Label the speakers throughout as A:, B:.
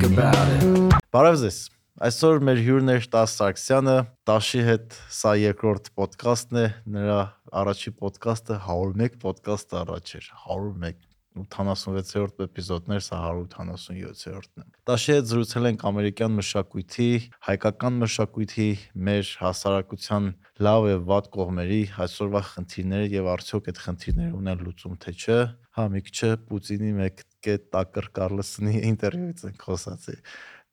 A: think about it.
B: Բարև ձեզ։ Այսօր մեր հյուրն է Տաս Սարգսյանը, Տաշի հետ սա երկրորդ ոդկասթն է, նրա առաջի ոդկասթը 101 ոդկաստ առաջ էր, 101 86-րդ էպիզոդներ, սա 187-րդն է։ Տաշի հետ զրուցել ենք ամերիկյան մշակույթի, հայկական մշակույթի, մեր հասարակության լավ եւ վատ կողմերի, այսօրվա խնդիրները եւ արդյոք այդ խնդիրները ունեն լուծում թե չէ։ Հա, մի քիչ Պուտինի մեկ կետ Տակր Կարլսոնի ինտերվյուից ենք խոսացի։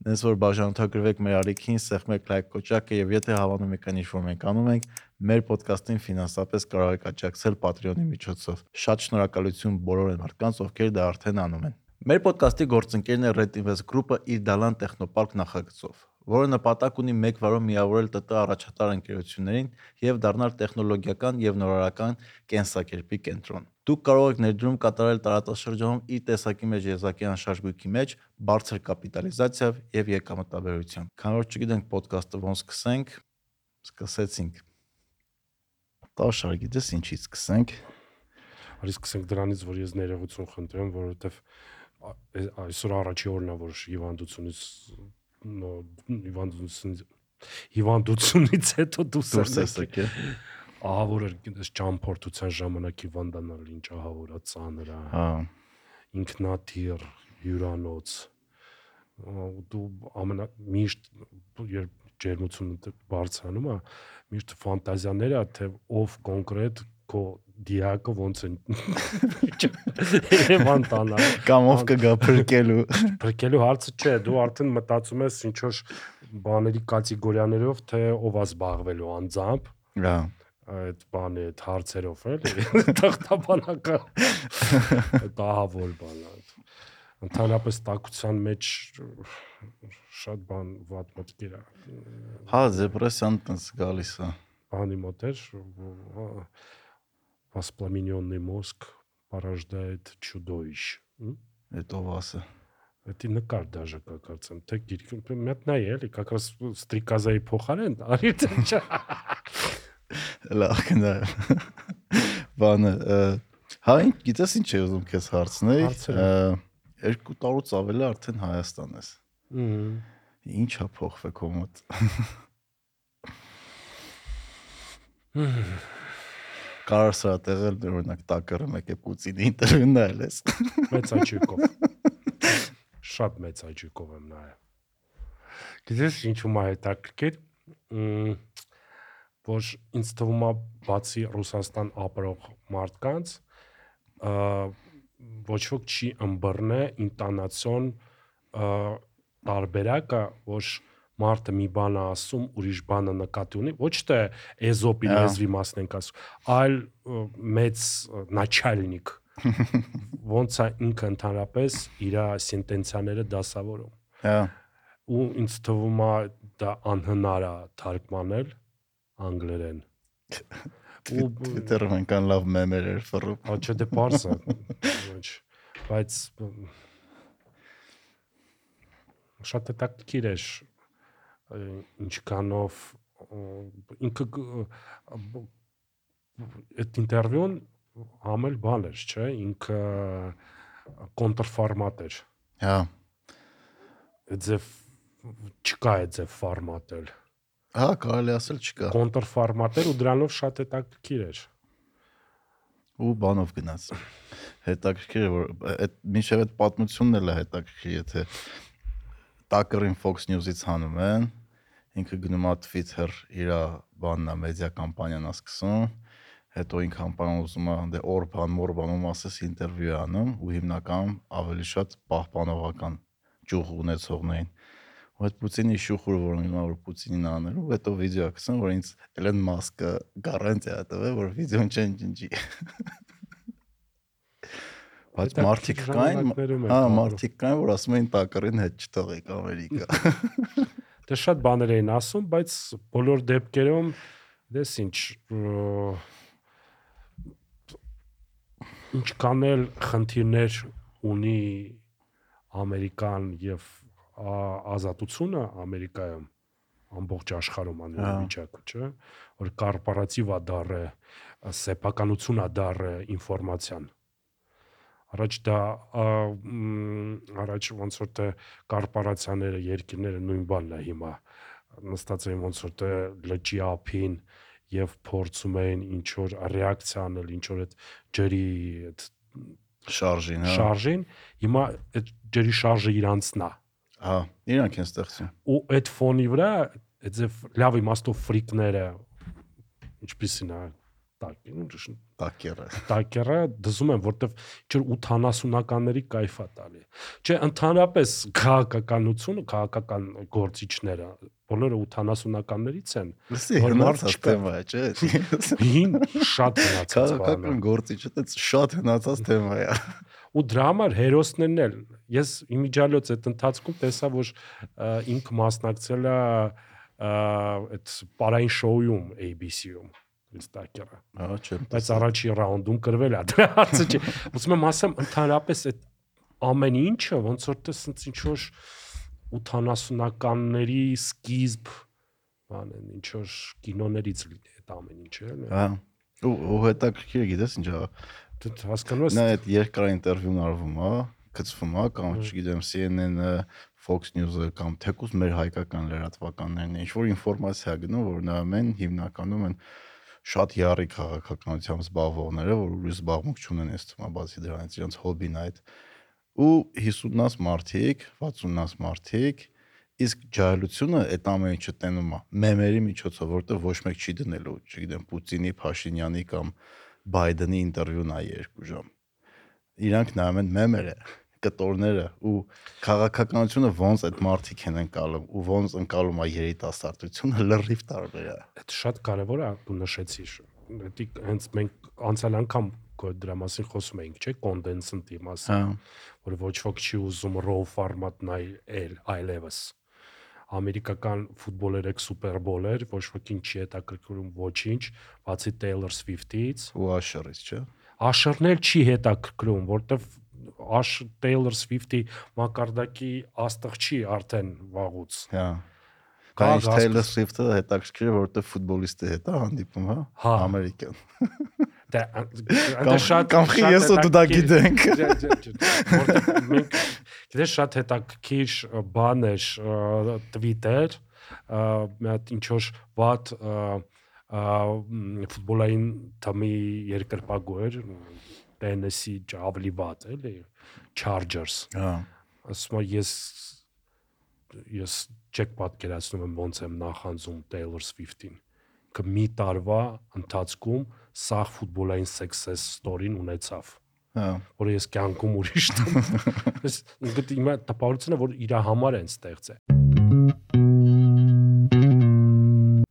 B: Դες որ բաժանորդագրվեք մեր ալիքին, սեղմեք լայք կոճակը եւ եթե հավանում եք այն ինչ որ մենք անում ենք, մեր ոդկասթին ֆինանսապես կարող եք աջակցել Patreon-ի միջոցով։ Շատ շնորհակալություն բոլոր այն մարդկանց, ովքեր դա արդեն անում են։ Մեր ոդկասթի գործընկերն է Red Invest Group-ը իր Դալան Տեխնոպարկ նախագծով որը նպատակ ունի մեկ վարով միավորել ՏՏ առաջատար ընկերություններին եւ դառնալ տեխնոլոգիական եւ նորարարական կենսակերպի կենտրոն։ Դուք կարող եք ներդրում կատարել տարածաշրջանում իր տեսակի մեջ եզակի անշարժ գույքի մեջ բարձր կապիտալիզացիայով եւ եկամտաբերությամբ։ Քանի որ չգիտենք ոդկասթը ոնց սկսենք, սկսեցինք։ Տաշար գիտես ինչից սկսենք։
C: Արի սկսենք դրանից, որ ես ներողություն խնդրեմ, որովհետեւ այսօր առաջի օրն է, որ հիվանդությունից հիվանդությունից հիվանդությունից հետո դուրս
B: ես եկել
C: ահավոր էր այս ճամփորդության ժամանակ հիվանդանալ ինչ ահավորա ծանր է
B: հա
C: ինքնաթիռ հյուրանոց դու ամենա միշտ երբ ջերմությունը բարձրանում է միշտ ֆանտազիաները թե ով կոնկրետ քո դիակը ոնց են Երևան տանա
B: կամ ով կգա փրկելու
C: փրկելու հարցը չէ դու արդեն մտածում ես ինչ որ բաների կատեգորիաներով թե ով է զբաղվելու անձամբ
B: հա
C: այդ բանի այդ հարցերով էլի թղթաբանական դահավոր բան է ընդհանրապես տակության մեջ շատ բան վատ մտքեր է
B: հա դեպրեսիան տես գալիս է
C: բանի մոտ էր воспламененный мозг порождает чудовищ
B: это васа
C: Это նկար դաժե կա կարծեմ, թե գիրքը մետ նայ էլի, как раз ստրիկազայի փոխարեն, արի թե
B: լավ կնա բանը հա գիտես ինչ է ուզում քեզ հարցնել երկու տարուց ավել արդեն Հայաստան ես ինչ է փոխվել քո մոտ Կարող սա տեղել օրինակ տակերը մեկ է Պուտինի ինտերվյուն նայել ես։
C: Մեծ աչիկով։ Շատ մեծ աչիկով եմ նայել։ Գիտես ինչու՞մ է հետաքրքիր։ Որ ինձ թվում է բացի Ռուսաստան ապրող մարդկանց ոչ ոք չի ըմբռնե ինտոնացիոն տարբերակը, որ մարդը մի բան է ասում, ուրիշ բանը նկատի ունի, ոչ թե էզոպի լեզվի մասն ենք ասում, այլ մեծ начальник ոնց է ինքը ընդհանրապես իր սենտենցիաները դասավորում։
B: Հա։
C: Ու ինձ թվում է դա անհնար է թարգմանել անգլերեն։
B: Ու դեռ մենքան լավ մեմեր էր ֆռում։
C: Աչը դե պարս է։ Ոչ։ Բայց շատ հետաքրքիր է ինչքանով ինքը այդ ինտերվյուն համել բան էր, չէ, ինքը կոնտրֆորմատ էր։
B: Հա։
C: Ձև չկա այդ ձև ֆորմատել։
B: Հա, կարելի ասել չկա։
C: Կոնտրֆորմատել ու դրանով շատ հետաքրքիր էր։
B: Ու բանով գնաց։ Հետաքրքիր է որ այդ միշտ այդ պատմությունն էլ է հետաքրքիր, եթե Tucker-ին Fox News-ից հանում են, ինքը գնում է Twitter իր բաննա մեդիա կամպանիան ասկսում, հետո ինքը համապարան ուզում է դե Օրբան, Մորբան ու մասս ինտերվյու անում ու հիմնական ավելի շատ պահպանողական ճյուղ ունեցողներին ու այդ Պուտինի շուխուրը որ հիմա որ Պուտինին անելու, հետո վիդեո կսեն, որ ինձ Էլեն Մասկը գարանտիա տվել, որ վիդեոն չեն ջնջի։ Բայց մարդիկ կային, հա, մարդիկ կային, որ ասում էին տակրին հետ չթողեք Ամերիկա։
C: Դե շատ բաներ էին ասում, բայց բոլոր դեպքերում դες ինչ ինչքան էլ խնդիրներ ունի Ամերիկան եւ ազատությունը Ամերիկայում ամբողջ աշխարհում վիճակը, չէ, որ կորպորատիվ է դառը, սեփականություն է դառը ինֆորմացիան առաջ դա առաջ ոնց որ թե կորպորացիաները, երկիրները նույն բանն է հիմա նստած են ոնց որ թե լճի ափին եւ փորձում են ինչ որ ռեակցիա անել, ինչ որ այդ ջրի այդ
B: շարժին, հա։
C: շարժին, հիմա այդ ջրի շարժը իրանցն է։
B: Հա, իրանք են ստեղծում։
C: ու այդ ֆոնի վրա այդ ձև լավ իմաստով ֆրիկները ինչպեսին է տակ ինչ
B: Տակերը։
C: տակերը դզում են որտեվ ինչ որ 80-ականների կայֆա տալի չէ ընդհանրապես քաղաքականությունը քաղաքական գործիչները բոլորը 80-ականներից են Որ մարդ
B: թեմա չէ։
C: հին շատ հնացած
B: Քաղաքական գործիչը դա շատ հնացած թեմա է։
C: ու դրա համար հերոսներն էլ ես իմիջիալոց այդ ընթացքում տեսա որ ա, ինքը մասնակցել է այդ պարային շոուում ABC-ում Instagram
B: Հա, չէ։
C: բայց առաջի ռաունդում կրվել է դրա հարցը չէ ուզում եմ ասեմ ընդհանրապես այդ ամեն ինչը ոնց որ տես ինձ ինչ որ 80-ականների սկիզբ բան են ինչ որ կինոներից լինի այդ ամեն ինչը էլի
B: Հա։ ու հետաքրքիր է, գիտես ինչա։
C: դու հասկանում ես
B: Նա այդ երկար ինտերվյուն արվում, հա, գծվում, հա, կամ չգիտեմ CNN-ը, Fox News-ը կամ թեկուզ մեր հայկական լրատվականներն ինչ որ ինֆորմացիա գնում, որ նա ամեն հիմնականում են շատ ярի քաղաքականությամբ զբաղվողները, որ ուրիշ զբաղմունք չունեն այս թվում, բացի դրանից իրենց հոբին է այդ ու 50-նաց մարդիկ, 60-նաց մարդիկ իսկ ջահելությունը այդ ամեն ինչը տենում է մեմերի միջոցով, որտեղ ոչ մեկ չի դնելու, չգիտեմ, Պուտինի, Փաշինյանի կամ Բայդենի ինտերվյուն է երկու ժամ։ Իրանք նայում են մեմերը, կտորները ու քաղաքականությունը ոնց այդ մարդիկ են ընկալում ու ոնց ընկալում է երիտասարդությունը լրիվ տարբեր է։
C: Այդ շատ կարևոր է դու նշեցիր։ Դա հենց մենք անցյալ անգամ դրա մասին խոսում էինք, չէ՞, կոնդենսենտի մասին,
B: Հա։
C: որ ոչ ոք չի ուզում raw format նայել այլևս։ Ամերիկական ֆուտբոլը երեք Սուպերբոլ էր, ոչ ոքին չի հետաքրքրում ոչինչ, բացի Taylor Swift-ից։
B: Ու աշերից, չէ։
C: Աշերն էլ չի հետաքրքրում, որտեվ Աշ Taylor Swift-ի մակարդակի աստղ չի արդեն վաղուց։
B: Հա։
C: գազգ-
B: Taylor Swift-ը հետաքրքիր է, որովհետև ֆուտբոլիստի հետ է հանդիպում, հա։
C: Հա։
B: Ամերիկյան։
C: Դա դա շատ շատ
B: ես ու դու դա գիտենք։
C: մենք գիտես շատ հետաքրքիր բան էր Twitter մի հատ ինչ որ մ, ֆուտբոլային թամի երկրպագու էր Tennessee ավելի վատ էլի Chargers
B: Հա։
C: ասում եմ ես ես չեք պատկերացնում ոնց եմ նախանձում Taylor Swift-ին կը մի տարվա ընթացքում սաղ ֆուտբոլային success story-ն ունեցավ
B: Հա։
C: որը ես կյանքում ուրիշ տամ ես ինքդ իմա տպավորությունը որ իր համար են ստեղծել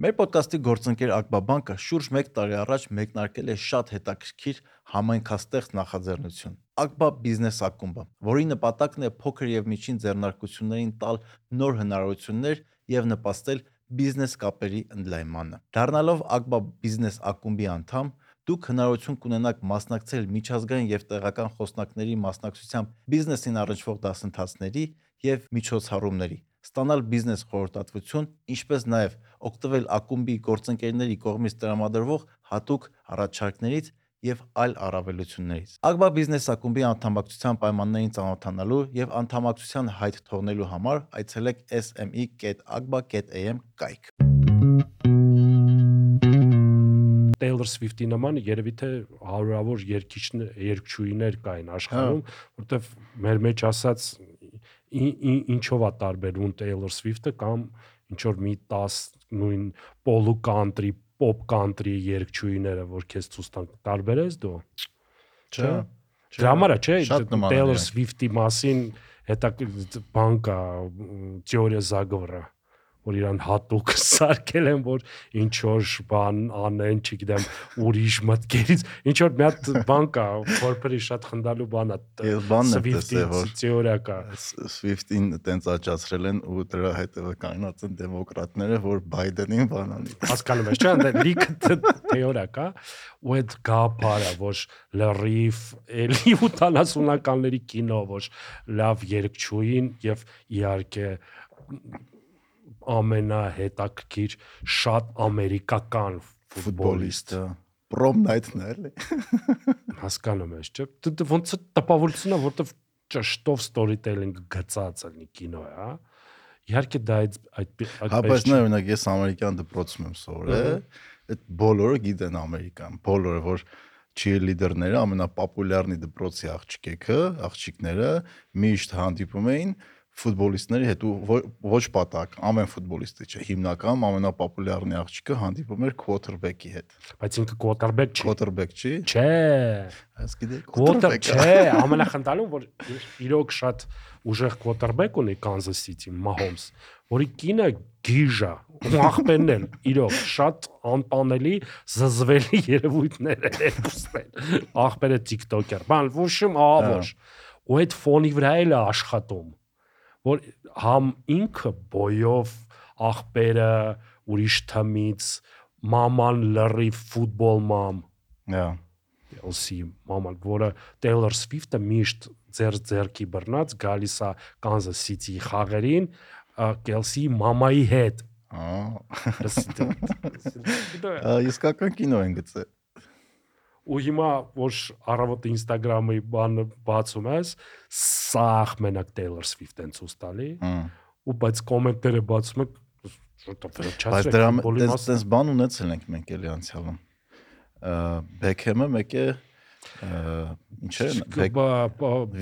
B: Մեր ոդկասթի գործընկեր Ակբաբանկը շուրջ 1 տարի առաջ մեկնարկել է շատ հետաքրքիր համայնքաստեղծ նախաձեռնություն։ Ակբա բիզնես ակումբը, որի նպատակն է փոքր եւ միջին ձեռնարկություններին տալ նոր հնարավորություններ եւ նպաստել բիզնես կապերի ընդլայնմանը։ Դառնալով Ակբա բիզնես ակումբի անդամ, դուք հնարավորություն կունենաք մասնակցել միջազգային եւ տեղական խոսնակների մասնակցությամբ բիզնեսին առնչվող դասընթացների եւ միջոցառումների, ստանալ բիզնես խորհրդատվություն, ինչպես նաեւ օգտվել ակումբի գործընկերների կողմից տրամադրվող հատուկ առաջարկներից եւ այլ առավելություններից։ Ագբա բիզնես ակումբի անդամակցության պայմաններին ծանոթանալու եւ անդամակցության հայտ թողնելու համար այցելեք sme.agba.am կայք։
C: Taylor Swift-ի նման երևի թե հարյուրավոր երկիչներ, երկչույներ կային աշխարհում, որտեվ մեր մեջ ասած ինչով է տարբերվում Taylor Swift-ը կամ ինչ որ մի 10 նույն polo country, pop country երկչույները, որ քեզ ցույց տան տարբերես դու։ Չէ։ Դրա համար է, չէ, Taylor Swift-ի մասին հետա բանկա թեորիա զագվրա որ իրան հատուկ սարքել են որ ինչ որ բան անեն, չգիտեմ, ուրիշ մտքերից, ինչ որ մի հատ բան կա, որպերի շատ խնդալու բան է։
B: բանն
C: Swift-ի
B: տեսել, որ-
C: թեորիա կա։
B: Swift-ին տենց աճացրել են ու դրա հետևականացն դեմոկրատները, որ Բայդենին բանանի։
C: Հասկանում ես, չէ՞, դա լիքը թեորիա կա, ու այդ գապարը, որ լրիվ էլի 80-ականների կինո, որ լավ երկչույին եւ իհարկե ամենահետաքրքիր շատ ամերիկական ֆուտբոլիստ
B: Ֆուտբոլիստը։ prom night-ն է, էլի։
C: հասկանում ես, չէ՞։ ոնց է տպավորությունա, որտեվ ճշտով storytelling գծած է կինո է, հա։ Իհարկե դա այդ այդ
B: Հա, բայց նա օրինակ ես ամերիկյան դպրոցում եմ սովորել, այդ բոլորը գիտեն ամերիկան, բոլորը որ cheerleader-ները ամենապոպուլյարնի դպրոցի աղջիկեքը, աղջիկները միշտ հանդիպում էին ֆուտբոլիստների հետ ու ոչ պատակ, ամեն ֆուտբոլիստը չէ, հիմնական ամենապոպուլյարնի աղջիկը հանդիպում էր quarterback-ի հետ։
C: Բայց ինքը quarterback չի։
B: Quarterback չի։
C: Չէ։
B: Այս գիտեք
C: Quarter չէ, ամենախնդալուն որ իրոք շատ ուժեղ quarterback ունի Kansas City Mahomes, որի կինը գիժա ու աղբերն էլ իրոք շատ անպանելի զզվելի երևույթներ են ներկուսնել։ Աղբերը TikToker, բան ոչմ ահավոր։ Ու այդ ֆոնի վրա էլ է աշխատում որ համ ինքը բոյով աղբերը ուրիշ թմից մաման լրի ֆուտբոլ մամ
B: Հա։
C: Elsie մաման, որը Taylor Swift-ը միշտ ձեր ձերքի բռնած գալիս է Kansas City խաղերին Kelsey մամայի հետ։
B: Ահա իսկական կինո են գծել։
C: Ու հիմա որ առավոտ Instagram-ի բանը բացում ես, սախ մենակ Taylor Swift-ն ցույց տալի։ Ու բայց կոմենտները բացում եք շուտով վերջացրեք։
B: Բայց դրա տես տես բան ունեցել ենք մենք էլի անցյալում։ Բեքհեմը մեկ է ինչ է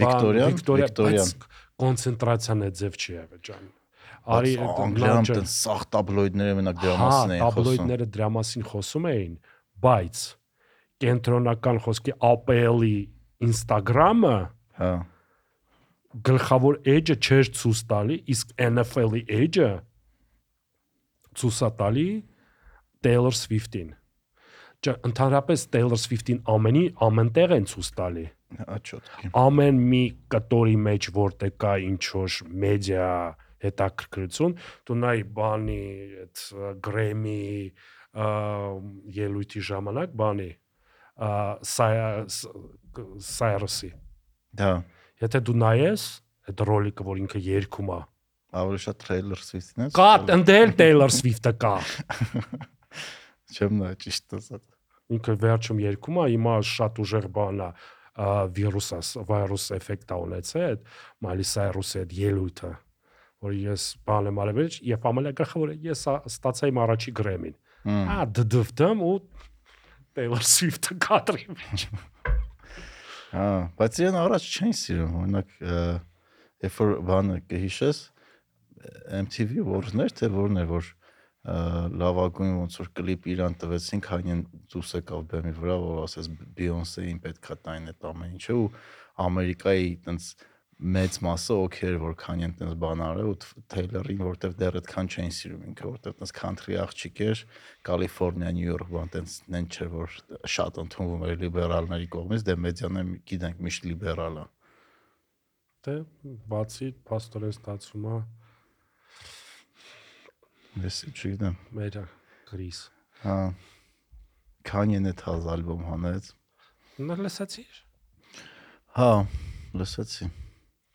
B: Վիկտորիան Վիկտորիան
C: կոնցենտրացիան է ձև չի եղել ջան։
B: Արի անգլիայում տեն սախ տաբլոիդները մենակ դրա մասին էին
C: խոսում։ Հա, տաբլոիդները դրա մասին խոսում էին, բայց կենտրոնական խոսքի APL-ի Instagram-ը
B: հա
C: գլխավոր edge-ը չէր ցույց տալի, իսկ NFL-ի edge-ը ցույց տալի Taylor Swift-ին։ Ընդհանրապես Taylor Swift-ին ամենի ամենտեղ են ցույց տալի։
B: Աչոտ։
C: Ամեն մի կտորի մեջ որտեղ կա ինչ որ մեդիա հետաքրքրություն, դու նայ բանի այդ Grammy ելույթի ժամանակ բանի Cyrus-ի։
B: Դա։
C: Եթե դու նայես այդ ռոլիկը, որ ինքը երգում է,
B: ավելի շատ Taylor Swift-ն է։
C: Կա ընդել Taylor Swift-ը կա։
B: Չեմ նայ ճիշտ ասած։
C: Ինքը վերջում երգում է, հիմա շատ ուժեղ բան է վիրուսս, վիրուս էֆեկտ է ունեցել, Miley Cyrus-ի այդ ելույթը, որ ես բան եմ արել, եւ ամենագլխավորը ես ստացա իմ առաջի գրեմին։ Ա դդվտեմ ու Taylor Swift-ը կադրի մեջ։
B: Հա, բայց իրեն առաջ չեն սիրում, օրինակ երբ որ բանը կհիշես MTV Awards-ներ թե որն է որ լավագույն ոնց որ կլիպ իրան տվեցին, քանին դուրս եկավ բեմի վրա, որ ասես Beyoncé-ին պետքա տային այդ ամեն ինչը ու Ամերիկայի տենց մեծ մասը օքեր որ քանին տենց բան արել ու Taylor-ին որտեվ դեռ այդքան չեն սիրում ինքը որտեվ տենց country աղջիկ էր Կալիֆոռնիա, Նյու Յորք բան տենց նեն չէր որ շատ ընդունվում էր լիբերալների կողմից, դե մեդիաները գիտենք միշտ լիբերալ է։
C: Դե բացի փաստորեն ստացվում է
B: Ես չգիտեմ։
C: Մեր Քրիս։
B: Հա։ Քանյեն այդ հազ ալբոմ հանեց։
C: Նա լսացի՞ր։
B: Հա, լսեցի։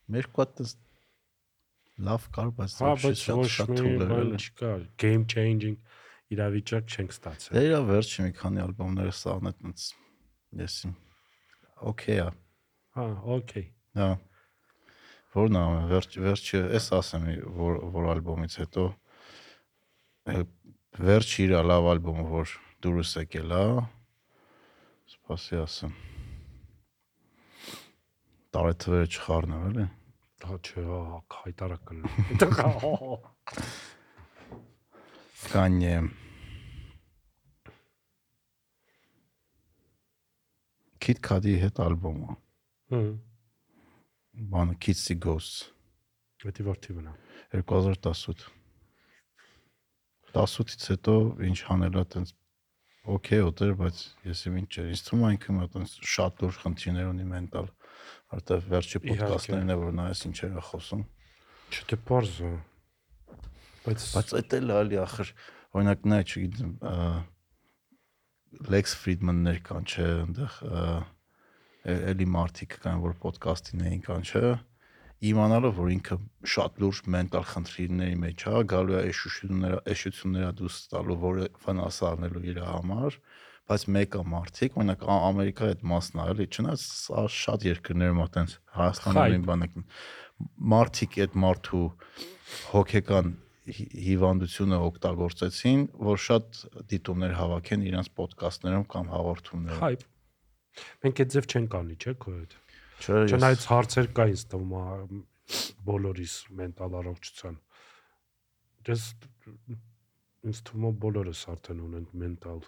B: Մեր կողմից լավ կար, բայց
C: հա, բայց մի բան չկա։ Game changing իրավիճակ չենք ստացել։
B: Դե իրա վերջի մի քանի ալբոմները սաղն այդպես եսի։ Okay է։
C: Հա, okay։
B: Հա։ Որն է վերջ վերջը, էս ասեմ, որ որ ալբոմից հետո վերջ իր լավ ալբոմը որ դուրս եկել է սպասի ասեմ տարեթվերը չխառնավ էլի
C: դա չէ հայտարակ կլինի
B: կանյե Kid Cudi հետ ալբոմը
C: հմ
B: բանը Kids Ghosts
C: Դա որտի վնա
B: 2018 18-ից հետո ինչ հանելա տենց օքեյ ուտեր, բայց ես իմ ինչ չէր։ Ինձ թվում է ինքը մա տենց շատ լուրջ խնդիրներ ունի մենտալ, որտեվ վերջի ոդկասթներն է որ նայես ինչեր է խոսում։
C: Չէ՞ բարձ։ Բայց
B: բայց այդ էլ ալի ախր օրինակ նա չգիտեմ Lex Friedman-ներ կան չէ, այնտեղ էլի մարդիկ կան որ ոդկասթին էին կան չէ իմանալով որ ինքը շատ լուրջ մենտալ խնդիրների մեջ է, գալու է էշությունները, էշությունները դուրս տալու, որը վնաս առնելու իր համար, բայց մեկը մարդիկ, օրինակ Ամերիկայի այդ մասն է, էլի, չնայած սա շատ երկրներում է տենց Հայաստանում են բանակ մարդիկ այդ մարդու հոգեկան հի- հիվանդությունը օգտագործեցին, որ շատ դիտումներ հավաքեն իրենց ոդկասթներում կամ հաղորդումներում։
C: Հայ։ Մենք այդ ձև չենք անի, չէ՞ քո հետ։
B: Չէ,
C: Չնայած հարցեր կա ինձ թվում է բոլորիս մենտալ առողջության։ Դες ինձ թվում է բոլորս արդեն ունենք մենտալ։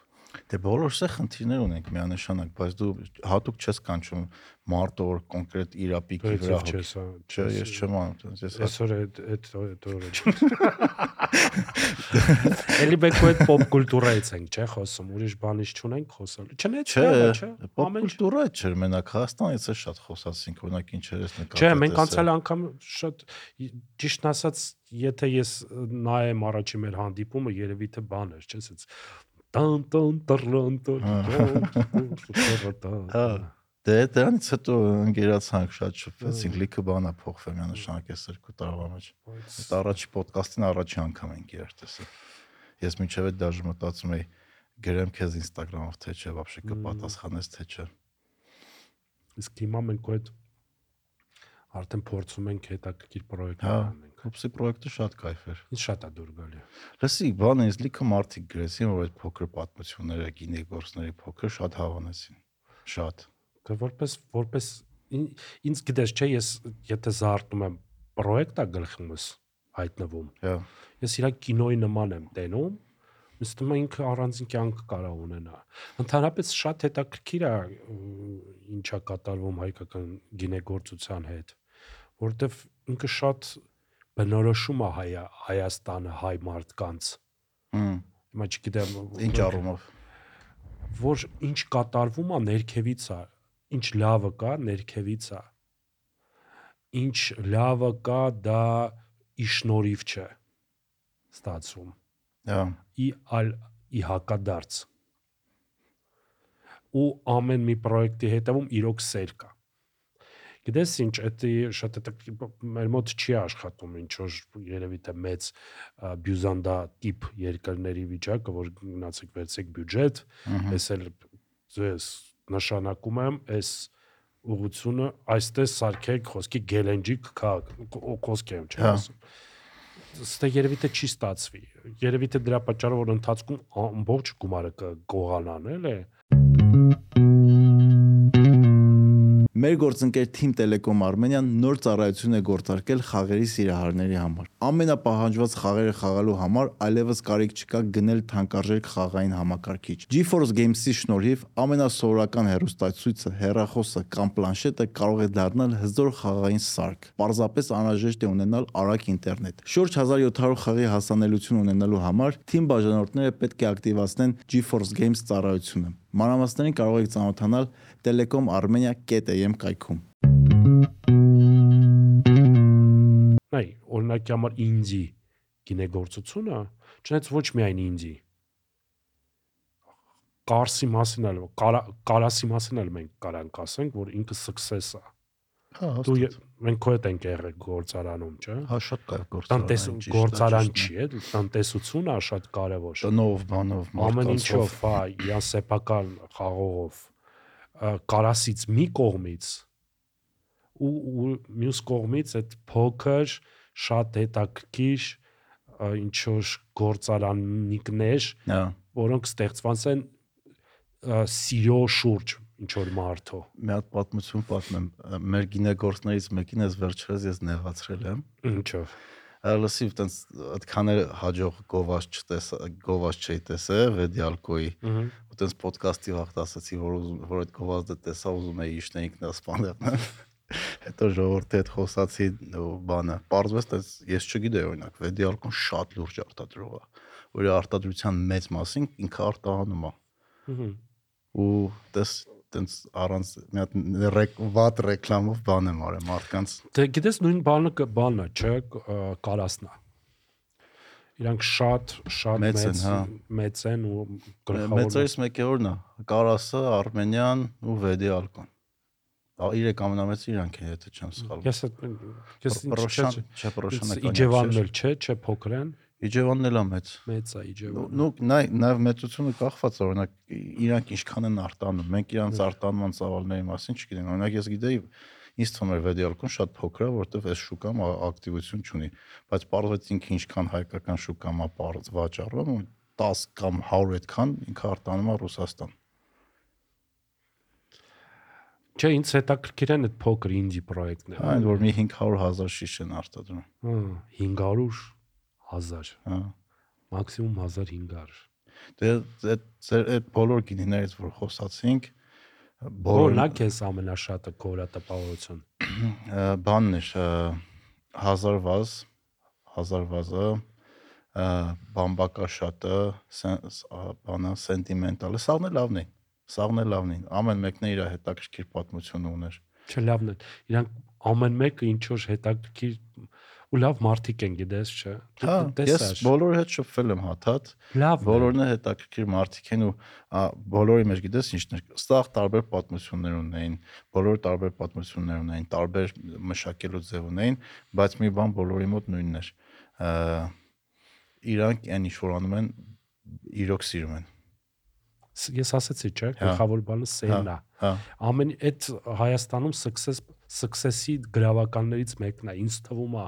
B: Դե բոլորս է խնդիրներ ունենք միանշանակ, բայց դու հատուկ չես կանչում մարդը որ կոնկրետ իրապիկի վրա
C: չես,
B: Չէ, ես չեմ անում, ես
C: Այսօր այդ այդ այդ օրը չէ։ Էլի մենք այդ պոպ կուլտուրայից ենք, չէ՞ խոսում, ուրիշ բանից չունենք խոսալ։ Չնայած
B: Չէ,
C: չէ։ ինչ
B: կուլտուրա չէր մենակ Հայաստանից է շատ խոսացինք, օրինակ ինչեր ես նկատել։
C: Չէ, մենք անցյալ անգամ շատ ճիշտ ասած, եթե ես նայեմ առաջի մեր հանդիպումը, երևի թե բան էր, չէ՞, ասած տան տան
B: տռան
C: տան հա
B: դե դրանից հետո ընկերացանք շատ շփվեցինք լիքը բանա փոխվել միանշանակ այս երկու տարվա մեջ այդ առաջի ոդկասթին առաջի անգամ ենք երթեսը ես մինչև այդ դաժե մտածում էի գրեմ քեզ Instagram-ով թե չէ բաբշե կպատասխանես թե չէ
C: իսկ հիմա մենք այդ արդեն փորձում ենք հետաքրքիր
B: պրոյեկտ
C: հա։ անել
B: Jacobs-ի պրոյեկտը շատ кайֆ էր։
C: Ինձ շատ է դուր գալի։
B: Լսի, բանը ինձ լիքը մարդիկ գրեցին, որ այդ փոքր պատմությունները, գինեգործների փոքր շատ հավանեցին։ Շատ։
C: Դե որպես որպես ինձ գիտես չէ, ես եթե զարթնում եմ պրոյեկտա գլխումս հայտնվում։
B: Հա։
C: Ես իրա կինոյի նման եմ տենում, մստում է ինքը առանձին կյանք կարող ունենա։ Ընդհանրապես շատ հետաքրքիր է ինչա կատարվում հայկական գինեգործության հետ, որովհետև ինքը շատ բնորոշում է հայ Հայաստանը հայ մարդկանց։
B: Հմ,
C: Հիմա չգիտեմ
B: Ինչ առումով։
C: որ ինչ կատարվում է ներքևից է, ինչ լավը կա ներքևից է։ Ինչ լավը կա դա իշնորիվ չէ ստացվում
B: Հա։
C: ի ալ ի հակադարձ ու ամեն մի պրոյեկտի հետևում իրոք սեր կա գիտես ինչ դա շատ հետաքրքիր մեր մոտ չի աշխատում ինչ որ երևի թե մեծ ա, բյուզանդա տիպ երկրների վիճակը որ գնացեք վերցեք բյուջետ ես էլ ձեզ նշանակում եմ այս ուղությունը այստեղ սարքեք խոսքի գելենջիկ քաղաք խոսքի եմ չէ
B: Հա։
C: ասում ստե երևի թե չի ստացվի երևի թե դրա պատճառով որ ընթացքում ամբողջ գումարը կգողանան էլ է
B: Մեր գործընկեր Team Telecom Armenian նոր ծառայություն է գործարկել խաղերի սիրահարների համար։ Ամենապահանջված խաղերը խաղալու համար այլևս կարիք չկա գնել թանկարժեք խաղային համակարգիչ։ GeForce Games-ի շնորհիվ ամենասովորական հեռուստացույցը, հեռախոսը կամ պլանշետը կարող է դառնալ հզոր խաղային սարք։ Պարզապես անհրաժեշտ է ունենալ արագ ինտերնետ։ Շուրջ 1700 խաղի հասանելիություն ունենալու համար Team բաժանորդները պետք է ակտիվացնեն GeForce Games ծառայությունը։ Մանրամասներին կարող եք ծանոթանալ telecomarmenia.am կայքում։
C: նայ օրինակի համար ինդի գինեգործությունը չնայած ոչ միայն ինդի կարսի մասին էլ կարա- կարասի մասին էլ մենք կարանք ասենք որ ինքը success է
B: Հա,
C: դու մենք քո հետ ենք եղել գործարանում չէ
B: հա շատ
C: տնտես
B: գործարան։
C: գործարան չի է տնտեսությունն է շատ կարևոր
B: տնով, բանով,
C: ամեն ինչով, հա, իրան սեփական խաղողով կարասից մի կողմից ու, ու մյուս կողմից այդ փոքր շատ հետաքրքիր ինչ որ գործարանիկներ,
B: Հա,
C: որոնք ստեղծված են սիրո շուրջ ինչ որ մարդո։
B: մի հատ պատմություն պատմեմ։ Մեր գինեգործներից մեկին ես վերջերս ես նեղացրել եմ։
C: Ինչով։
B: Լսի, տենց այդքան էլ հաջող գովազ չտես, գովազ չի տեսել վեդիալկոյի։
C: Ահա։
B: ու տենց ոդկասթի վաղտ ասացի, որ որ այդ գովազդը տեսա, ուզում էի իշնե ինքնասպանել։ Հետո ժողովրդի հետ խոսացի բանը։ Պարզվեց, տես ես չգիտեի օրինակ, վեդիալկոն շատ լուրջ արտադրող է։ Որ իր արտադրության մեծ մասին ինքը արտահանում է։ ու տես տենց առանց մի հատ ռեկ, վատ ռեկլամով բան եմ արել մարդկանց
C: Դե գիտես նույն բանը բանն է, չէ, կ- ա, կարասն է։ Իրանք շատ շատ
B: Մեծ են, հա։
C: մեծ են ու գլխավոր
B: մեծերից մեկը որն է կարասը արմենիան ու վեդիալկոն իրեք ամենամեծ իրանք են եթե չեմ սխալվում
C: Ես ես ինչ չէ,
B: չէ պրոշանը
C: Իջևանն էլ չէ, չէ փոքր են։
B: Իջևանն էլ է մեծ։
C: մեծ է Իջևանը։
B: Ну, նայ նաև մեծությունը կախված է, օրինակ իրանք ինչքան են արտանում։ Մենք իրանց արտանման ծավալների մասին չգիտենք։ Օրինակ ես գիտեի ինձ թվում էր վեդիալկոն շատ փոքր է, որովհետև այս շուկան ակտիվություն չունի, բայց պարզվեց ինքը ինչքան հայկական շուկա մա պարզ վաճառում 10 կամ 100 այդքան ինքը արտանում է Ռուսաստան։
C: Չէ, ինձ հետաքրքիր են այդ փոքր ինդի պրոյեկտները։
B: Այն որ մի 500.000 շիշ են արտադրում։
C: Հա, 500 1000,
B: Հա։
C: մաքսիմում 1500։
B: Դե այդ ձեր այդ բոլոր գինիներից որ խոսացինք, բոլոր
C: Որնա քեզ ամենաշատը կորա տպավորություն։
B: բանն ը, հազար վազ, հազար վազը, ը, բամբակաշատը, սեն- ս- ա, բանը սենտիմենտալը, սաղն է լավն է։ Սաղն է լավն է։ Ամեն մեկն է իր հետաքրքիր պատմություն ուներ։
C: Չէ, լավն է։ Իրանք ամեն մեկը ինչ որ հետաքրքիր ու լավ մարդիկ են, գիտես, չէ։
B: Հա, ես բոլորի հետ շփվել եմ հաթաթ,
C: Լավ։
B: բոլորն է հետաքրքիր մարդիկ են ու բոլորի մեջ գիտես ինչն է, ստաղ տարբեր պատմություններ ունեին, բոլոր տարբեր պատմություններ ունեին, տարբեր մշակելու ձև ունեին, բայց մի բան բոլորի մոտ նույնն էր։ Իրանք այն ինչ որ անում են, իրոք սիրում են։
C: Ես ասացի, չէ,
B: Հա։
C: գլխավոր բանը սերն է։
B: Հա,
C: Ամեն այդ Հայաստանում success success-ի գրավականներից մեկն է, ինձ թվում է։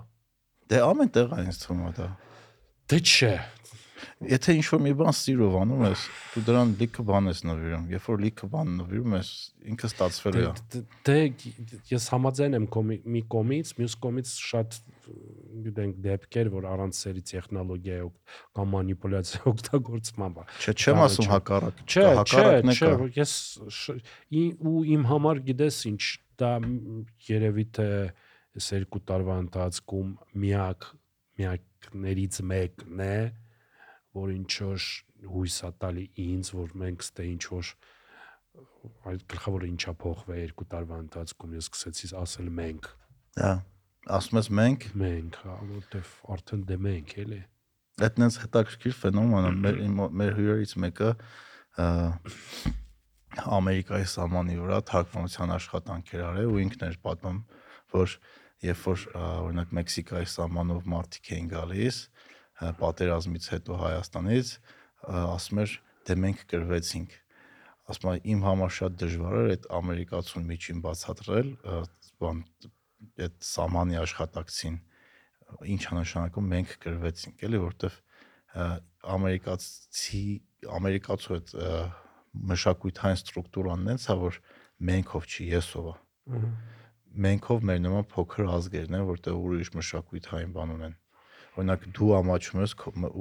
B: դե ամեն տեղ ինձ թվում է դա։
C: Դե չէ։
B: Եթե ինչ որ մի բան սիրով անում ես, դու դրան լիքը բան ես նվիրում։ Երբ որ լիքը բան նվիրում ես, ինքը ստացվել է։
C: Դե- Դե ես համաձայն եմ մի կողմից, մյուս կողմից շատ գիտենք դեպքեր, որ առանց սերի տեխնոլոգիայի օգ- կամ մանիպուլյացիա օգտագործման բա։
B: Չէ, չեմ ասում
C: չէ։
B: հակառակ։
C: Չէ,
B: հակառակն է
C: չէ, ես ու իմ համար գիտես ինչ, դա երևի թե այս երկու տարվա ընթացքում միակ միակներից մեկն է, որ ինչ որ հույս ա տալի ինձ, որ մենք ստե ինչ որ այդ գլխավորը ինչա փոխվել երկու տարվա ընթացքում ես սկսեցի ասել մենք
B: Հա։ Ասում ես մենք,
C: մենք հա որտեվ արդեն դե մենք էլի
B: այդ նենց հետաքրքիր ֆենոմեն է։ Մեր հյուրերից մեկը Ամերիկայի սահմանի վրա թարգմանության աշխատանքեր արել ու ինքն էր պատմում, որ երբ որ օրինակ Մեքսիկայի սահմանով մարդիկ էին գալիս պատերազմից հետո Հայաստանից, ասում էր դե մենք կրվեցինք ասում եմ իմ համար շատ դժվար էր այդ ամերիկացուն միջին բացատրել բան այդ սահմանի աշխատակցին ինչ է նշանակում մենք գրվեցինք էլի որովհետև ամերիկացի ամերիկացու այդ մշակութային ստրուկտուրան նենց է որ մենքով չի եսով է մենքով մեր նման փոքր ազգերն են որտեղ ուրիշ մշակութային բան ունեն օրինակ դու ամաչում ես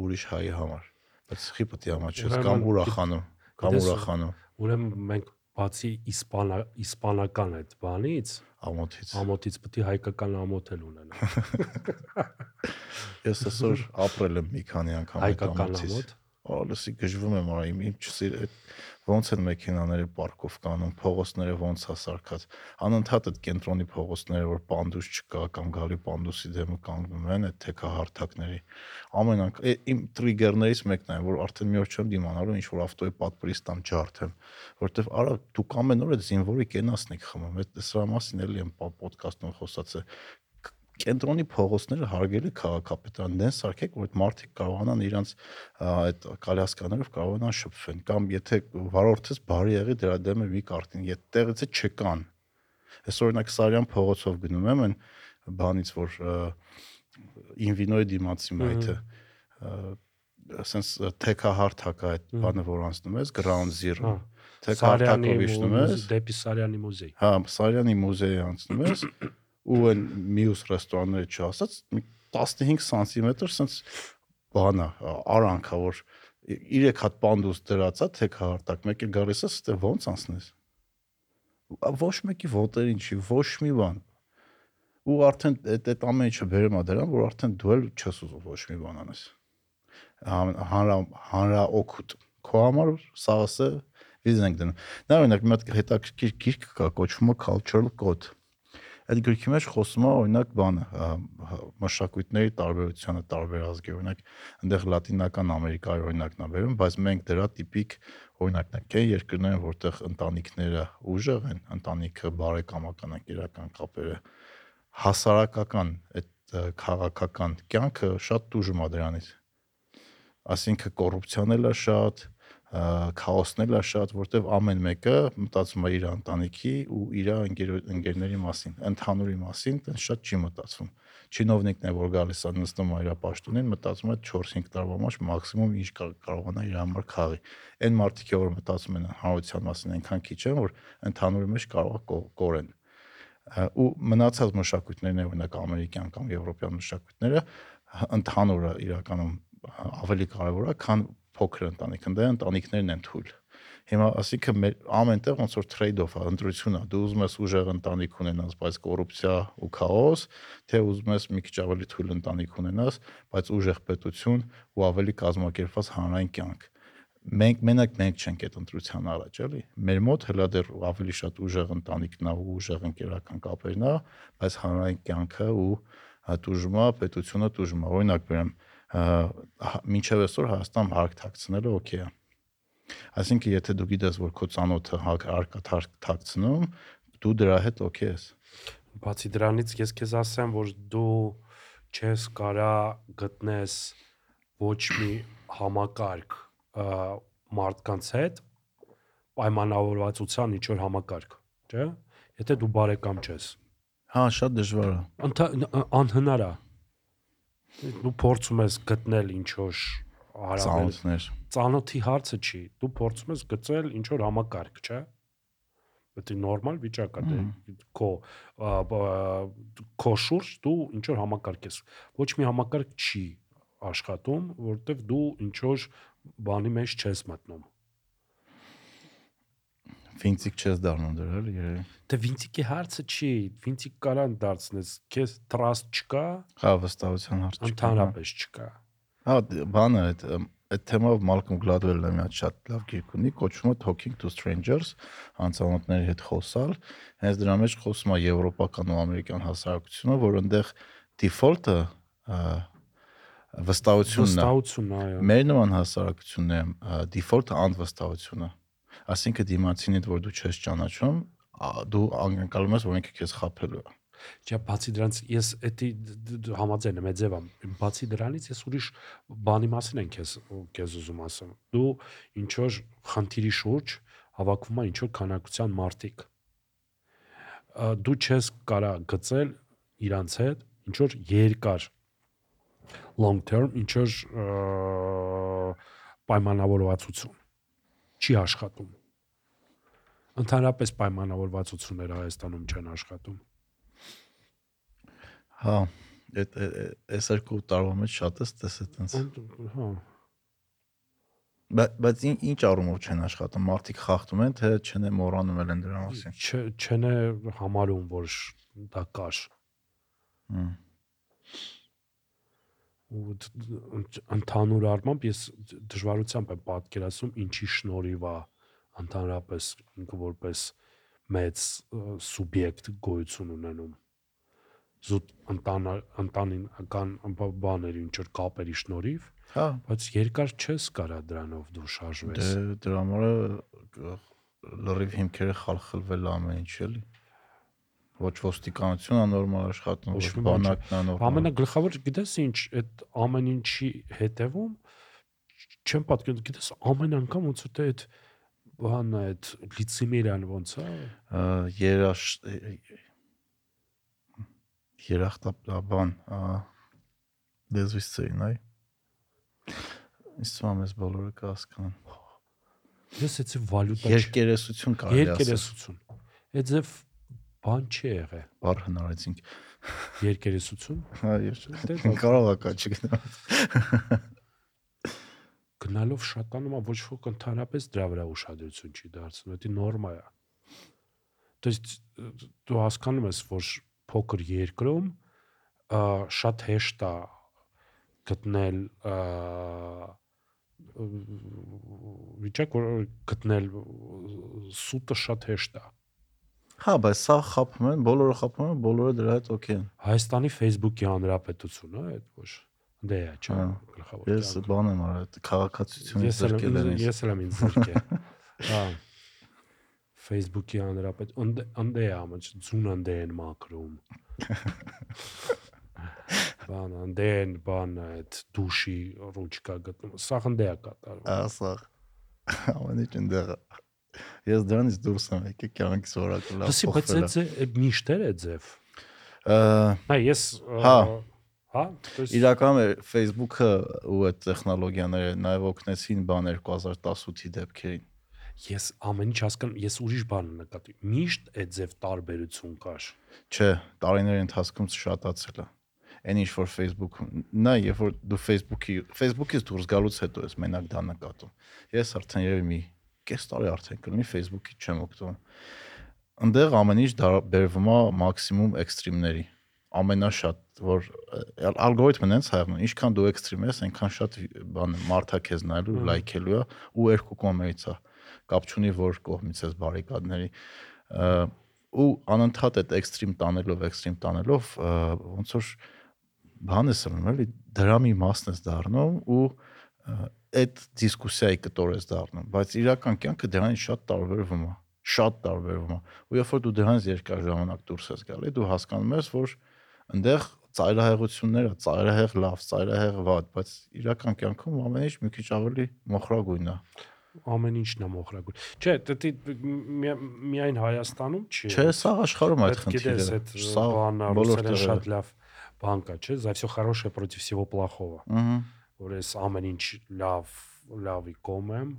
B: ուրիշ հայի համար բայց խի պետք է ամաչես կամ ուրախանում կամ ուրախանում
C: ուրեմն մենք բացի իսպանա իսպանական այդ բանից
B: ամոթից
C: ամոթից պետք է հայկական ամոթ էլ ունենա
B: ես այսօր ապրել եմ մի քանի անգամ այդ
C: հայկական
B: ամոթից
C: ամոթ
B: Ալսի գժվում եմ արա իմ չսիր այդ ոնց են մեքենաները պարկով կանում, փողոցները ոնց է սարքած։ Անընդհատ այդ կենտրոնի փողոցները, որ պանդուս չկա կամ գալի պանդուսի դեմը կանգնում են այդ թեքահարթակների։ Ամեն անգամ իմ տրիգերներից մեկն է, որ արդեն մի օր չեմ դիմանալու ինչ որ ավտոյի պատպրից տամ ջարդեմ, որովհետև արա դուք ամեն օր այդ զինվորի կենասն եք խմում։ Այդ սրա մասին էլի եմ ոդկասթում խոսացել կենտրոնի փողոցները հարգելի քաղաքապետարան դեն սարքեք որ այդ մարդիկ կարողանան իրանց այդ կալյասկաներով կարողանան շփվեն կամ եթե վարորդից բարի եղի դրա դեմը մի կարտին եթե տեղից է չկան այս օրինակ Սարյան փողոցով գնում եմ այն բանից որ ինվինոյի դիմացի մայթը ասենց թեքահարթակ է այդ բանը որ անցնում ես ground zero
C: Հա,
B: թեքահարթակով իջնում ես
C: դեպի Սարյանի մուզեյ
B: Հա, Սարյանի մուզեյի անցնում ես ու այն մյուս ռեստորանները չասած մի 15 սանտիմետր sense բանա արանքա որ 3 հատ պանդուս դրածա թե քարտակ մեկը գալիս է ստե ոնց անցնես ոչ մեկի ոտերին չի ոչ մի բան ու արդեն այդ այդ ամեն ինչը բերում է դրան որ արդեն դու էլ չես ուզում ոչ մի բան անես հանրա հանրա օգուտ քո համար սաղսը վիզ ենք դնում նա օրինակ մի հատ հետաքրքիր գիրք կա կոչվում է cultural code այդ գրքի մեջ խոսում է օրինակ բանը մշակույթների տարբերությունը տարբեր ազգեր օրինակ այնտեղ լատինական ամերիկայի օրինակն է վերում բայց մենք դրա տիպիկ օրինակն ենք այն երկրները որտեղ ընտանիքները ուժեղ են ընտանիքը բարեկամական են իրական կապերը հասարակական այդ քաղաքական կյանքը շատ դժում է դրանից Այսինքն կոռուպցիան էլ է շատ, քաոսն էլ է շատ, որտեվ ամեն մեկը մտածում է իր ընտանիքի ու իր ընկեր ընկերների մասին, ընդհանուրի մասին, տես շատ չի մտածում։ Չինովնիկն է որ գալիս է նստում իր պաշտոնին, մտածում է 4-5 տարվա մեջ մաքսիմում ինչ կարողանա իր համար քաղի։ Այն մարդիկ, որ մտածում են հանրության մասին, այնքան քիչ են, որ ընդհանուրի մեջ կարող է կորեն ու մնացած մշակույթներն օրինակ ամերիկյան կամ եվրոպյան մշակույթները ընդհանուրը իրականում ավելի կարևոր է, քան փոքր ընտանիք, ընդ ընտանիքներն են թույլ։ Հիմա ասիկը մեր ամենտեղ ոնց որ trade-off է, ընտրություն է։ Դու ուզում ես ուժեղ ընտանիք ունենաս, բայց կոռուպցիա ու քաոս, թե ուզում ես մի քիչ ավելի թույլ ընտանիք ունենաս, բայց ուժեղ պետություն ու ավելի կազմակերպված հանրային կյանք մենք մենակ մենք չենք այդ ընտրության առաջ, էլի։ Մեր մոտ հələ դեռ ավելի շատ ուժեղ ընտանիքն է ու ուժեղ ընկերական կապերն է, բայց հանրային կյանքը ու դուժումա պետությունը դուժումա։ Օրինակ բերեմ, մինչև այսօր Հայաստան հարկ թաքցնելը օքեյ է։ Այսինքն եթե դու գիտես, որ քո ցանոթը հարկա թաքցնում, դու դրա հետ օքեյ ես։
C: Բացի դրանից ես քեզ ասեմ, որ դու չես կարա գտնես ոչ մի համակարգ մարդկանց հետ պայմանավորվածության ինչ որ համակարգ, չէ՞։ Եթե դու բարեկամ չես։
B: Հա, շատ դժվար
C: է։ Անհնար է դու փորձում ես գտնել ինչ որ
B: հարաբերություններ։
C: Ծանոթի հարցը չի, դու փորձում ես գտնել ինչ որ համակարգ, չէ՞։ Դա նորմալ վիճակ է, դե քո քո շուրջ դու ինչ որ համակարգ ես։ Ոչ մի համակարգ չի աշխատում, որովհետև դու ինչ որ բանի մեջ չես մտնում
B: Վինցիկ չես դառնում դրա էլ երևի։
C: Դե վինցիկի հարցը չի, վինցիկ կարան դարձնես, քեզ trust չկա։
B: Հա, վստահության հարց
C: չկա։ Ընդհանրապես չկա։
B: Հա, բանը այդ այդ թեմով Malcolm Gladwell-ը մի հատ շատ լավ գիրք ունի, կոչվում է Talking to Strangers, անծանոթների հետ խոսալ։ Հենց դրա մեջ խոսում է եվրոպական ու ամերիկյան հասարակությունը, որ այնտեղ default-ը վստահությունն է։
C: Վստահությունն է, այո։
B: Մեր նման հասարակությունն է default-ը անվստահությունը Այսինքն դիմացինիդ որ դու չես ճանաչում, դու անկալում ես, որ ինքը քեզ խափելու է։
C: Չէ, բացի դրանից ես էդի համաձայն եմ, եմ։ Բացի դրանից ես ուրիշ բանի մասին եմ քեզ քեզ ուզում ասեմ։ Դու ինչ որ խնդիրի շուրջ հավաքվում է ինչ որ քանակության մարտիկ։ Դու չես կարա գծել իրանց հետ ինչ որ երկար long term ինչ որ պայմանավորվածություն չի աշխատում։ Ընդհանրապես պայմանավորվածությունները Հայաստանում չեն աշխատում։
B: Հա, այդ այս երկու տարվա մեջ շատ է ստես այտենց։ Հա։ Բայց ինչ առումով չեն աշխատում, մարդիկ խախտում են, թե չեն մոռանում են դրա մասին։
C: Չեն համարում, որ դա կար։ Հմ ու ընդհանուր առմամբ ես դժվարությամբ եմ պատկերացնում ինչի շնորհիվ է ընդհանրապես ինքը որպես մեծ սուբյեկտ գոյություն ունենում զուտ ընտան ընտանինական բաների ինչ որ կապերի շնորհիվ
B: հա
C: բայց երկար չես կարա դրանով դու շարժվես
B: դե դրա համար լրիվ հիմքերը խալխլվել ամեն ինչ էլի ոչ ոստիկանությունը նորմալ աշխատում, ոչ բանակն է նորմալ։
C: Ամենագլխավոր գիտես ինչ, այդ ամեն ինչի հետևում չեմ պատկերացնում, գիտես ամեն անգամ ոնց որ թե այդ բանն է, այդ լիցիմերիան ոնց է։
B: Երաշ երախտաբան դեզվիս ցեին, այ։ Իսկ ամես բոլորը կհասկանան։
C: Ես էցի վալյուտա
B: երկերեսություն կարելի
C: ասել։ Երկերեսություն։ Այդ ձև բան չի եղել։
B: Բար հնարեցինք։
C: Երկերեսություն։
B: Հա, ես կարող է կա չգնալ։
C: Գնալով շատանում է ոչ ոք ընդհանրապես դրա վրա ուշադրություն չի դարձնում, դա նորմա է։ То есть դու հասկանում ես, որ փոքր երկրում շատ հեշտ է գտնել վիճակ որ գտնել սուտը շատ հեշտ է
B: Հա, բայց սա խափում են, բոլորը խափում են, բոլորը դրա հետ օքեյ են։
C: Հայաստանի Facebook-ի հանրապետությունը, այդ ոչ դե է, չէ,
B: հա, գլխավոր։ Ես բան եմ արել, քաղաքացիությունից
C: զրկել են ինձ։ Ես էլ եմ ինձ զրկել։ Հա։ Facebook-ի հանրապետ ընդե է ամաչ ձուն ընդե են մակրում։ բան անդեն բան այդ դուշի ռուչկա գտնում սա խնդե է կատարվում
B: ասա ամեն ինչ ընդեղ Ես դրանից դուրս եմ եկել կյանքիս որակը լավ։
C: Լսի, բայց դա միշտ էր ձև։ Հա, ես
B: հա
C: Հա,
B: իրականում է Facebook-ը ու այդ տեխնոլոգիաները նաև օգնեցին բան 2018-ի դեպքերին։
C: Ես ամեն ինչ հասկանում, ես ուրիշ բան եմ նկատի։ Միշտ է ձև տարբերություն կար։
B: Չէ, տարիների ընթացքում շատացել է։ Այն ինչ որ Facebook-ում, նա երբ որ դու Facebook-ի, Facebook-ից դուրս գալուց հետո ես մենակ դա նկատում։ Ես արդեն երևի մի կես տարի արդեն կլինի Facebook-ից չեմ օգտվում ընդեղ ամեն ինչ դա բերվում է մաքսիմում էքստրիմների ամենաշատ որ ա- ալգորիթմն հենց հայվում է ինչքան դու էքստրիմ ես այնքան շատ բան մարդա քեզ նայելու լայքելու է ու երկու կողմերից է կապ չունի որ կողմից ես բարիկադների ու անընդհատ այդ էքստրիմ տանելով էքստրիմ տանելով ոնց որ բան է սրում էլի դրամի մասն ես դառնում ու այդ դիսկուսիայի կտոր ես դառնում բայց իրական կյանքը դրանից շատ տարբերվում է շատ տարբերվում է ու երբ որ դու դրանից երկար ժամանակ դուրս ես գալի դու հասկանում ես որ այնտեղ ծայրահեղությունները ծայրահեղ լավ ծայրահեղ վատ բայց իրական կյանքում ամեն ինչ մի քիչ ավելի մոխրագույն է
C: Ամեն ինչն է մոխրագույն։ Չէ, դա մի- միայն Հայաստանում չի։
B: չէ սա աշխարհում այդ
C: Այդ
B: խնդիրը
C: գիտես, այդ
B: Սա
C: բանը
B: բոլոր
C: ռուսերեն
B: տեղերում։
C: շատ լավ բան կա, չէ, за все хорошее против всего плохого։
B: ըհը
C: Որ ես ամեն ինչ լավ լավի կողմ եմ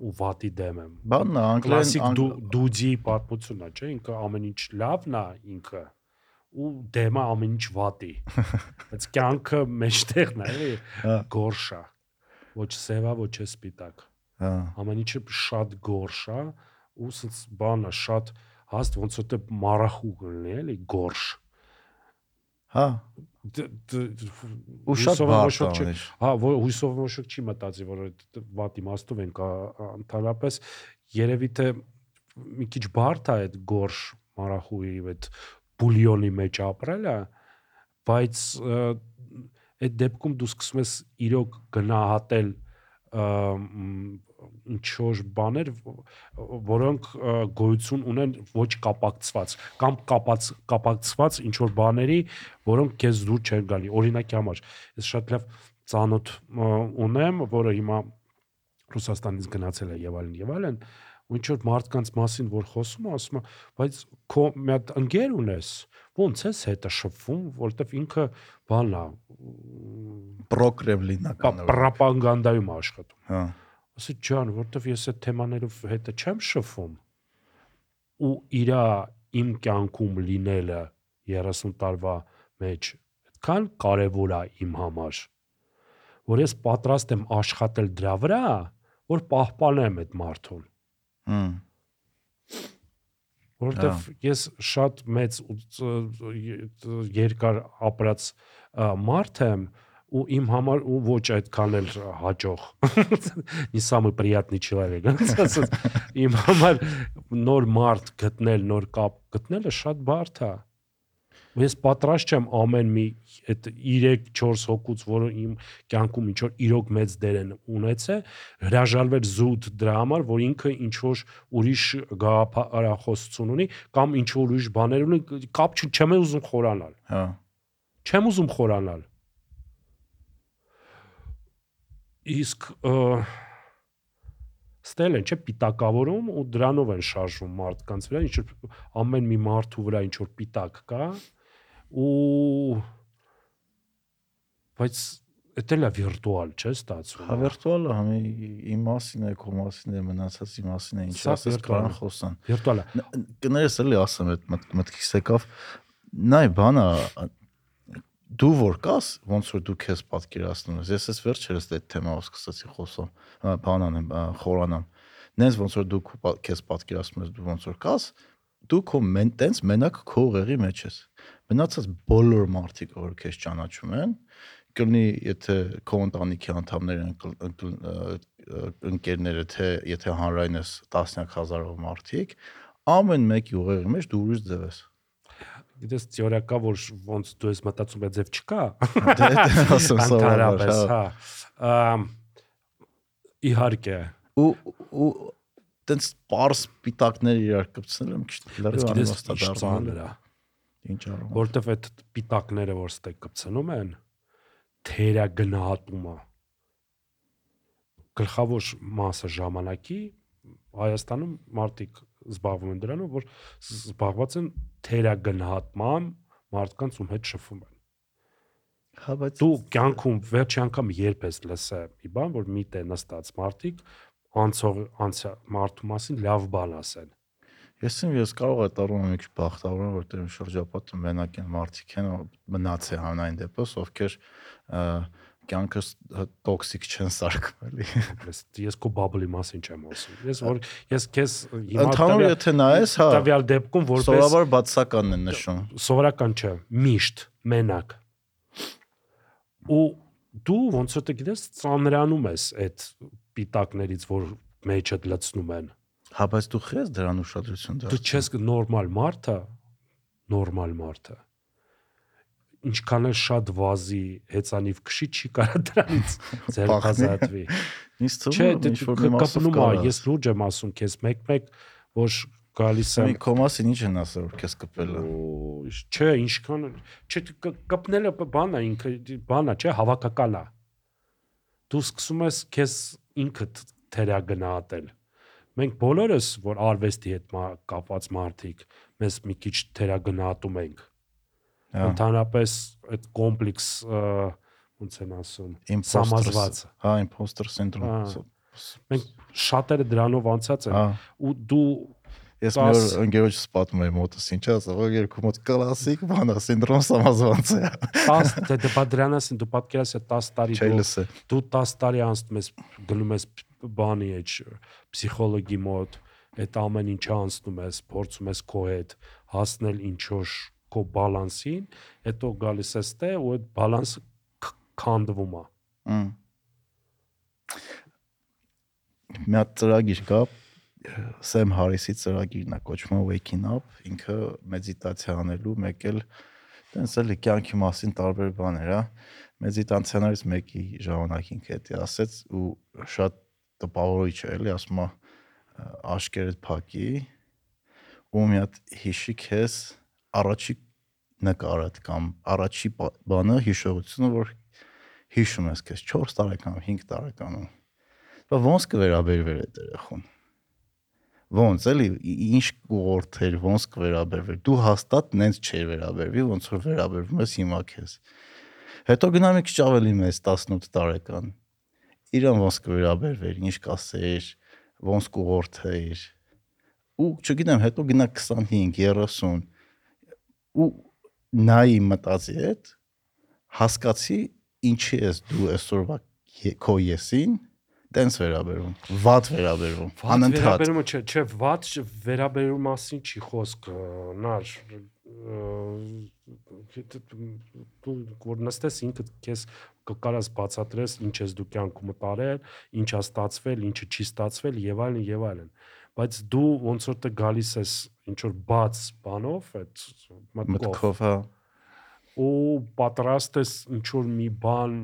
C: ու վատի դեմ եմ։
B: բանն է անգլերեն
C: դուդի պատմությունն է, չէ, ինքը ամեն ինչ լավն է ինքը ու դեմը ամեն ինչ վատի։ Բայց կյանքը մեջտեղն է, էլի,
B: Հա,
C: գորշա։ Ոչ սևա, ոչ է սպիտակ։
B: հա
C: ամեն ինչը շատ գորշ է ու սենց բանը շատ հաստ ոնց որ դե մարախու կլինի էլի գորշ
B: հա ու շատ ամեն ինչ
C: հա որ հույսով ոք չի մտածի որ այդ վատ իմաստով ենք ընդհանրապես երևի թե մի քիչ բարդ է այդ գորշ մարախուի այդ բուլյոնի մեջ ապրելը բայց այդ դեպքում դու սկսում ես իրոք գնահատել ը, մ, ինչ որ բաներ որոնք գոյություն ունեն ոչ կապակցված կամ կապած կապակցված ինչ որ բաների որոնք քեզ դուր չեն գալի օրինակի համար ես շատ լավ ծանոթ ունեմ որը հիմա Ռուսաստանից գնացել է եւ այլն եւ այլն ու ինչ որ մարդկանց մասին որ խոսում է ասում է բայց քո մի հատ ընկեր ունես ո՞նց ես հետը շփվում որովհետեւ ինքը բանն է
B: պրոկրեմլինական
C: պրոպագանդայում աշխատում
B: հա
C: ասի ջան որովհետեւ ես այդ թեմաներով հետը չեմ շփվում ու իրա իմ կյանքում լինելը 30 տարվա մեջ այդքան կարևոր է իմ համար որ ես պատրաստ եմ աշխատել դրա վրա որ պահպանեմ այդ մարդուն
B: հմ
C: որովհետև ես շատ մեծ երկար ապրած մարդ եմ ու իմ համար ու ոչ այդքան էլ հաջող не самый приятный человек ասած իմ համար նոր մարդ գտնել նոր կապ գտնելը շատ բարդ է ու ես պատրաստ չեմ ամեն մի այդ 3-4 հոգուց որը իմ կյանքում ինչ որ իրոք մեծ դեր են ունեցել հրաժարվել զուտ դրա համար որ ինքը ինչ որ ուրիշ գաղափարախոսություն ունի կամ ինչ որ ուրիշ բաներ ունի կապ չ- չեմ ուզում խորանալ
B: հա
C: չեմ ուզում խորանալ իսկ ստել են չէ պիտակավորում ու դրանով են շարժվում մարդկանց վրա ինչ որ ամեն մի մարդու վրա ինչ որ պիտակ կա ու բայց դա է վիրտուալ չէ ստացվում
B: հա վիրտուալը համի իմ մասին է քո մասին է մնացածի մասին է ինչ ասես
C: է։
B: խոսան
C: վիրտուալ է
B: Ն- կներես էլի ասեմ այդ մտ- մտքիս եկավ նայ բանա դու որ կաս ոնց որ դու քեզ պատկերացնում ես ես ես վերջերս այդ թեմայով սկսեցի խոսալ ա, բան անեմ ա, խորանամ նենց ոնց որ դու քեզ պատկերացնում ես դու ոնց որ կաս դու քո մեն տենց մենակ քո ուղեղի մեջ ես մնացած բոլոր մարդիկ որ քեզ ճանաչում են կլինի եթե քո ընտանիքի անդամներ են կլ- ընկլ- ը, ը, ընկերները թե եթե հանրային ես տասնյակ հազարով մարդիկ ամեն մեկի ուղեղի մեջ դու ուրիշ ձև ես
C: գիտես թեորիակա որ ոնց դու ես մտածում ես ձև չկա
B: Դե դա ասեմ սովորաբար հա
C: հա իհարկե
B: ու ու տենց པարս պիտակներ իրար կպցնել եմ քիչ լրիվ
C: գիտես ինչ
B: առումով։
C: որովհետև այդ պիտակները, որ ստե կպցնում են, թերա գնահատումը գլխավոր մասը ժամանակի Հայաստանում մարդիկ զբաղվում են դրանով, որ զբաղված են թերա գնահատման մարդկանց ում հետ շփվում են։
B: Հա, բայց
C: Դու կյանքում վերջի անգամ երբ ես լսել մի բան, որ մի տեղ նստած մարդիկ անցող անցյալ մարդու մասին լավ բան ասեն։
B: Ես իմ ես կարող եմ տարում մի քիչ բախտավոր եմ, որտեղ իմ շրջապատը մենակ են մարդիկ են մնացի հանային դեպս, ովքեր ը, կյանքը տոքսիկ չեն էլի։
C: Ես ես քո բաբլի մասին չեմ ասում։ Ես որ ես քեզ հիմա
B: Ընդհանուր եթե նայես, հա,
C: տվյալ դեպքում որպես
B: սովորաբար բացականն են նշում։
C: սովորական չէ, միշտ, մենակ։ Ու դու ոնց որ դե գիտես, ծանրանում ես այդ պիտակներից, որ մեջդ լցնում են։
B: Հա, բայց դու խես դրան ուշադրություն
C: Դու
B: դարձ։
C: չես նորմալ մարդը, նորմալ մարդը։ Ինչքան էլ շատ վազի հեծանիվ քշի չի կարա դրանից ձեր
B: Փախնի։
C: ազատվի։
B: Ինձ
C: Չէ,
B: թվում է ինչ որ մի
C: դե
B: մասով
C: կապնում է, ես լուրջ եմ ասում քեզ մեկ-մեկ, որ գալիս եմ
B: Մի կոմասին ինչ են ասել որ քեզ կպել է։
C: Օ, չէ, ինչքան չէ կպնելը բանա ինքը բանա, չէ, հավաքական է։ Դու սկսում ես քեզ ինքդ թերա գնահատել։ Մենք բոլորս, որ արվեստի հետ կապված մարդիկ, մեզ մի քիչ թերա գնահատում ենք։ Ընդհանրապես այդ կոմպլեքս ոնց են ասում, սամազված։
B: Հա, imposter syndrome։
C: Մենք շատերը դրանով անցած են ու դու
B: ես մի օր ընկերոջս պատմում եմ մոտս ինչ ասա, երկու մոտ կլասիկ բանա սինդրոմ սամազվանց է։
C: 10 դե դե դրանից դու պատկերացրու 10 տարի դու դու 10 տարի անցնում ես գնում ես բանի էջ պսիխոլոգի մոտ այդ ամեն ինչը անցնում ես փորձում ես քո հետ հասնել ինչ որ քո բալանսին հետո գալիս ես տե ու այդ բալանսը քանդվում է
B: Մի հատ ծրագիր կա Սեմ Հարիսի ծրագիրն է կոչվում Waking Up, ինքը մեդիտացիա անելու մեկ էլ տենց էլի կյանքի մասին տարբեր բաներ, հա։ Մեդիտացիաներից մեկի ժամանակ ինքը դա ասեց ու շատ տպավորիչ է, էլի, ասում է աշկերտ փակի ու մի հատ հիշի քեզ առաջի նկարդ կամ առաջի բա- բանը հիշողությունը, որ հիշում ես քեզ 4 տարեկան, 5 տարեկանում։ Բա ոնց կվերաբերվեր այդ երախոն։ Ոնց էլի ինչ կուղորթեր, ոնց կվերաբերվեր։ Դու հաստատ նենց չէր վերաբերվի, ոնց որ վերաբերվում ես հիմա քեզ։ Հետո գնա մի քիչ ավելի մեծ 18 տարեկան։ Իրան ոնց կվերաբերվեր, ինչ կասեր, ոնց կուղորթեր։ Ու չգիտեմ, հետո գնա 25, 30 ու նայի մտածի այդ հասկացի ինչի ես դու այսօրվա քո եսին տենց վերաբերում վատ վերաբերում անընդհատ
C: վերաբերումը չէ չէ վատ վերաբերում մասին չի խոսքը նար դու որ նստես ինքդ քեզ կկարաս բացատրես ինչ ես դու կյանքում տարել, ինչ ա ստացվել, ինչը չի ստացվել եւ այլն եւ այլն բայց դու ոնց որ դե գալիս ես ինչ որ բաց բանով այդ մտքով
B: հա
C: ու պատրաստ ես ինչ որ մի բան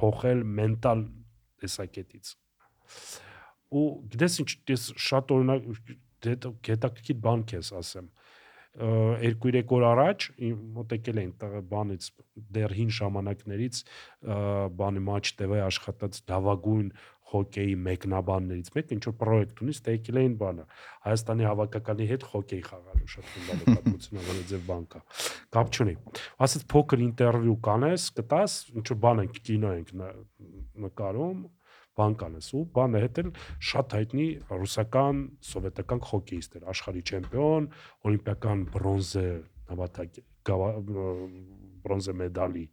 C: փոխել մենտալ տեսակետից ու գիտես ինչ ես շատ օրինակ հետաքրքիր բան քեզ ասեմ երկու-երեք օր առաջ մոտ եկել էին բանից դեռ հին ժամանակներից բանի մաչ TV աշխատած դավագույն հոկեյի մեկնաբաններից մեկը ինչ որ պրոյեկտ ունի, ստե եկել էին բանը Հայաստանի հավաքականի հետ հոկեյ խաղալու շատ ֆուտբոլի պատմություն ավելի ձև բան կա կապ չունի ասած փոքր ինտերվյու կանես կտաս ինչ որ բան ենք կինո ենք նկարում բան կանես ու բանը հետ էլ շատ հայտնի ռուսական սովետական հոկեյիստ էր աշխարհի չեմպիոն օլիմպիական բրոնզե նավատակ բրոնզե մեդալի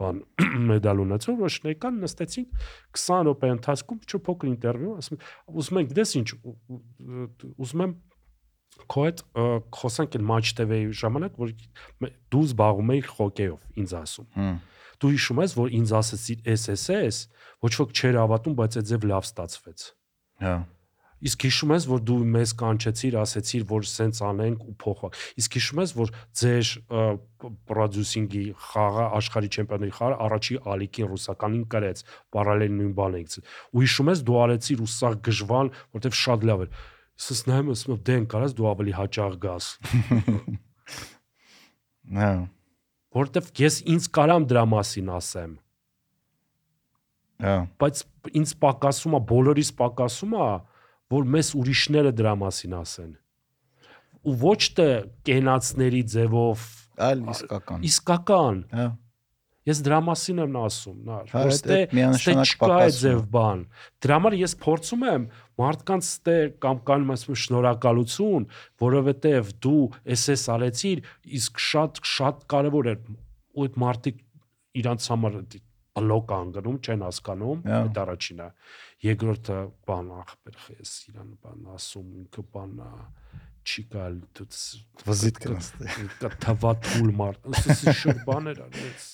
C: բան մեդալ ունեցող ոչ նեկան նստեցինք 20 րոպե ընթացքում ինչ փոքր ինտերվյու ասում ուզում ենք դες ինչ ու- ու- ուզում եմ քո հետ խոսանք այն match TV-ի ժամանակ որ դու զբաղվում էիր հոկեյով ինձ ասում դու հիշում ես որ ինձ ասեցիր SSS ոչ ոք չէր հավատում բայց այդ ձև լավ ստացվեց
B: հա
C: իսկ հիշում ես որ դու մեզ կանչեցիր ասեցիր որ սենց անենք ու փոխվա իսկ հիշում ես որ ձեր պրոդյուսինգի խաղը աշխարհի չեմպիոնների խաղը առաջի ալիքին ռուսականին կրեց պարալել նույն բանը եք ու հիշում ես դու արեցիր ու սա գժվան որտեվ շատ լավ էր Սս նայում եմ ասում եմ դեն կարաս դու ավելի հաճախ գաս
B: Հա։
C: որովհետև ես ինձ կարամ դրա մասին ասեմ
B: Հա։
C: բայց ինձ պակասում է բոլորիս պակասում է որ մեզ ուրիշները դրա մասին ասեն ու ոչ թե կենացների ձևով
B: Այլ իսկական։
C: իսկական
B: Հա։
C: ես դրա մասին եմ ասում նա
B: Հա,
C: որ
B: այդ-
C: ստե չկա այդ ձև բան դրա համար ես փորձում եմ մարդկանց ստե կամ կան ասում շնորհակալություն որովհետև դու SS արեցիր իսկ շատ շատ կարևոր է ու այդ մարդիկ իրանց համար բլոկ անգնում չեն հասկանում
B: Հա։
C: այդ առաջինը երկրորդը բան ախպեր ես իրան բան ասում ինքը բանա չի գալ դուց
B: Վզիտ կնստի։
C: կա թվաթուլ մարդ ասես շուտ բաներ արեց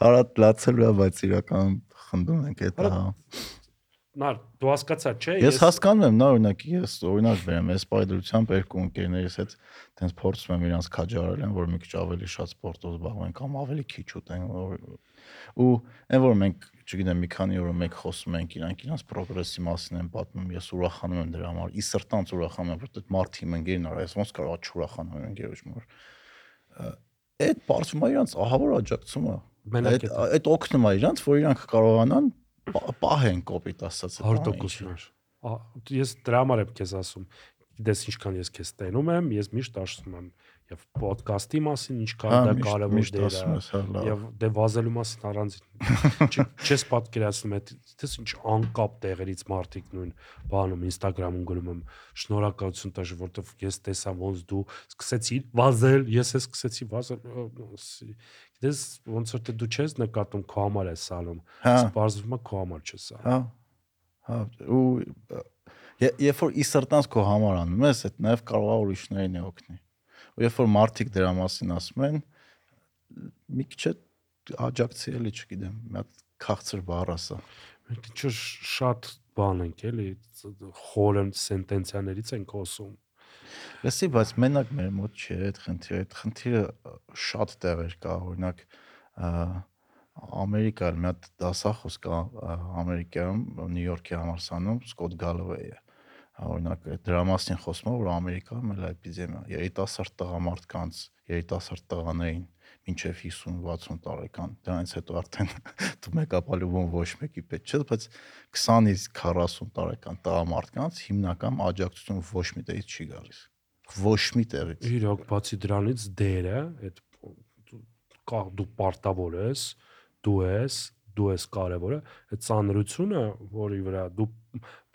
B: Հարատ լացելու է, բայց իրական խնդում ենք այդ
C: Արա,
B: հա։
C: նա դու հասկացա չէ
B: Ես հասկանում եմ, նա օրինակ ես օրինակ վերեմ, ես պայդրությամբ երկու ընկերներիս հետ տենց փորձում եմ իրանց քաջարել են, որ մի քիչ ավելի շատ սպորտով զբաղվեն կամ ավելի քիչ ուտեն ու այն որ մենք չգիտեմ մի քանի օր մենք խոսում ենք իրանք իրանց պրոգրեսի մասին են պատմում, ես ուրախանում եմ դրա համար։ Ի սրտանց ուրախանում եմ, որ այդ մարդ իմ ընկերն արա, ես ոնց կարող չուրախանամ իմ ընկերոջ մոր։ Այդ բարձում է իրանց ահավոր աջակցումը։ Այդ
C: այդ-
B: օգնում է իրանց, որ իրանք կարողանան պա- պահեն կոպիտ ասած։ այդ ամեն ինչը։
C: 100% Ահա, ես դրա համար եմ քեզ ասում գիտես ինչքան ես քեզ տենում եմ ես միշտ ասում եմ եւ ոդկասթի մասին ինչքան
B: Հա,
C: դա կարեւոր դեր
B: ես, հա,
C: է եւ դե վազելու մասին առանձին չես պատկերացնում այդ դες ինչ անկապ տեղերից մարդիկ նույն բանում Instagram-ում գրում եմ շնորհակալություն տաշ որտեվ ես տեսա ոնց դու սկսեցի վազել ես էլ սկսեցի վազել գիտես ոնց որ դու չես նկատում քո համար ես ալում
B: Հա։
C: սպասվում է քո համար չես ալում
B: Հա։ Հա, ու երբ որ ի սրտանց քո համար անում ես, այդ նաև կարող է ուրիշներին է օգնի։ Ու երբ որ մարդիկ դրա մասին ասում են, մի քիչ աջակցի էլի, չգիտեմ, մի հատ քաղցր բառ ասա։
C: Մենք ինչ որ շատ բան ենք էլի խորն սենտենցիաներից ենք խոսում։
B: Լսի, բայց մենակ մեր մոտ չի այդ խնդիրը, այդ խնդիրը շատ տեղեր կա, օրինակ ա, Ամերիկայում մի հատ դասախոս կա Ամերիկայում Նյու Յորքի համալսարանում Սկոտ Գալովեյը։ Ա, Օրինակ դրա մասին խոսում որ Ամերիկայում էլ էպիդեմիա, երիտասարդ տղամարդկանց, երիտասարդ տղաներին մինչև 50-60 տարեկան, դրանից հետո արդեն դու մեկապալուվում ոչ մեկի պետք չէ, բայց 20-ից 40 տարեկան տղամարդկանց հիմնական աջակցություն ոչ մի տեղից չի գալիս ոչ մի տեղից։
C: Իրոք բացի դրանից դերը այդ կա դու պարտավոր ես, դու ես, դու ես կարևորը, այդ ծանրությունը, որի վրա դու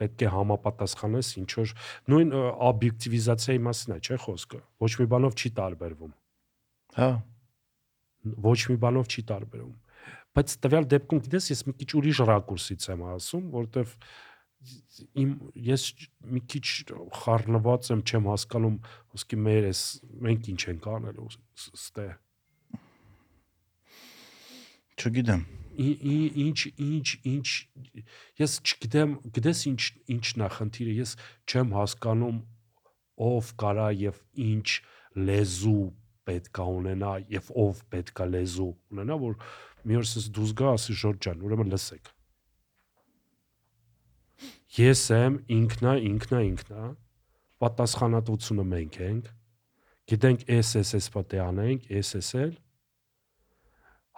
C: պետք է համապատասխանես ինչ որ նույն օբյեկտիվիզացիայի մասին է, չէ՞ խոսքը։ Ոչ մի բանով չի տարբերվում։
B: Հա,
C: ոչ մի բանով չի տարբերում բայց տվյալ դեպքում գիտես ես մի քիչ ուրիշ ռակուրսից եմ ասում որովհետև իմ ես մի քիչ խառնված եմ չեմ հասկանում ոսկի մեր էս մենք ինչ ենք անելու ստե
B: չգիտեմ։
C: ինչ ինչ ինչ ես չգիտեմ գիտես ինչ ինչն է խնդիրը ես չեմ հասկանում ով կարա եւ ինչ լեզու պետքա ունենա եւ ով պետքա լեզու ունենա որ մի օր ես դուզ գա ասի Ժորժ ջան ուրեմն լսեք ես եմ ինքնա ինքնա ինքնա պատասխանատվությունը մենք ենք գիտենք SSS պետք է անենք SSL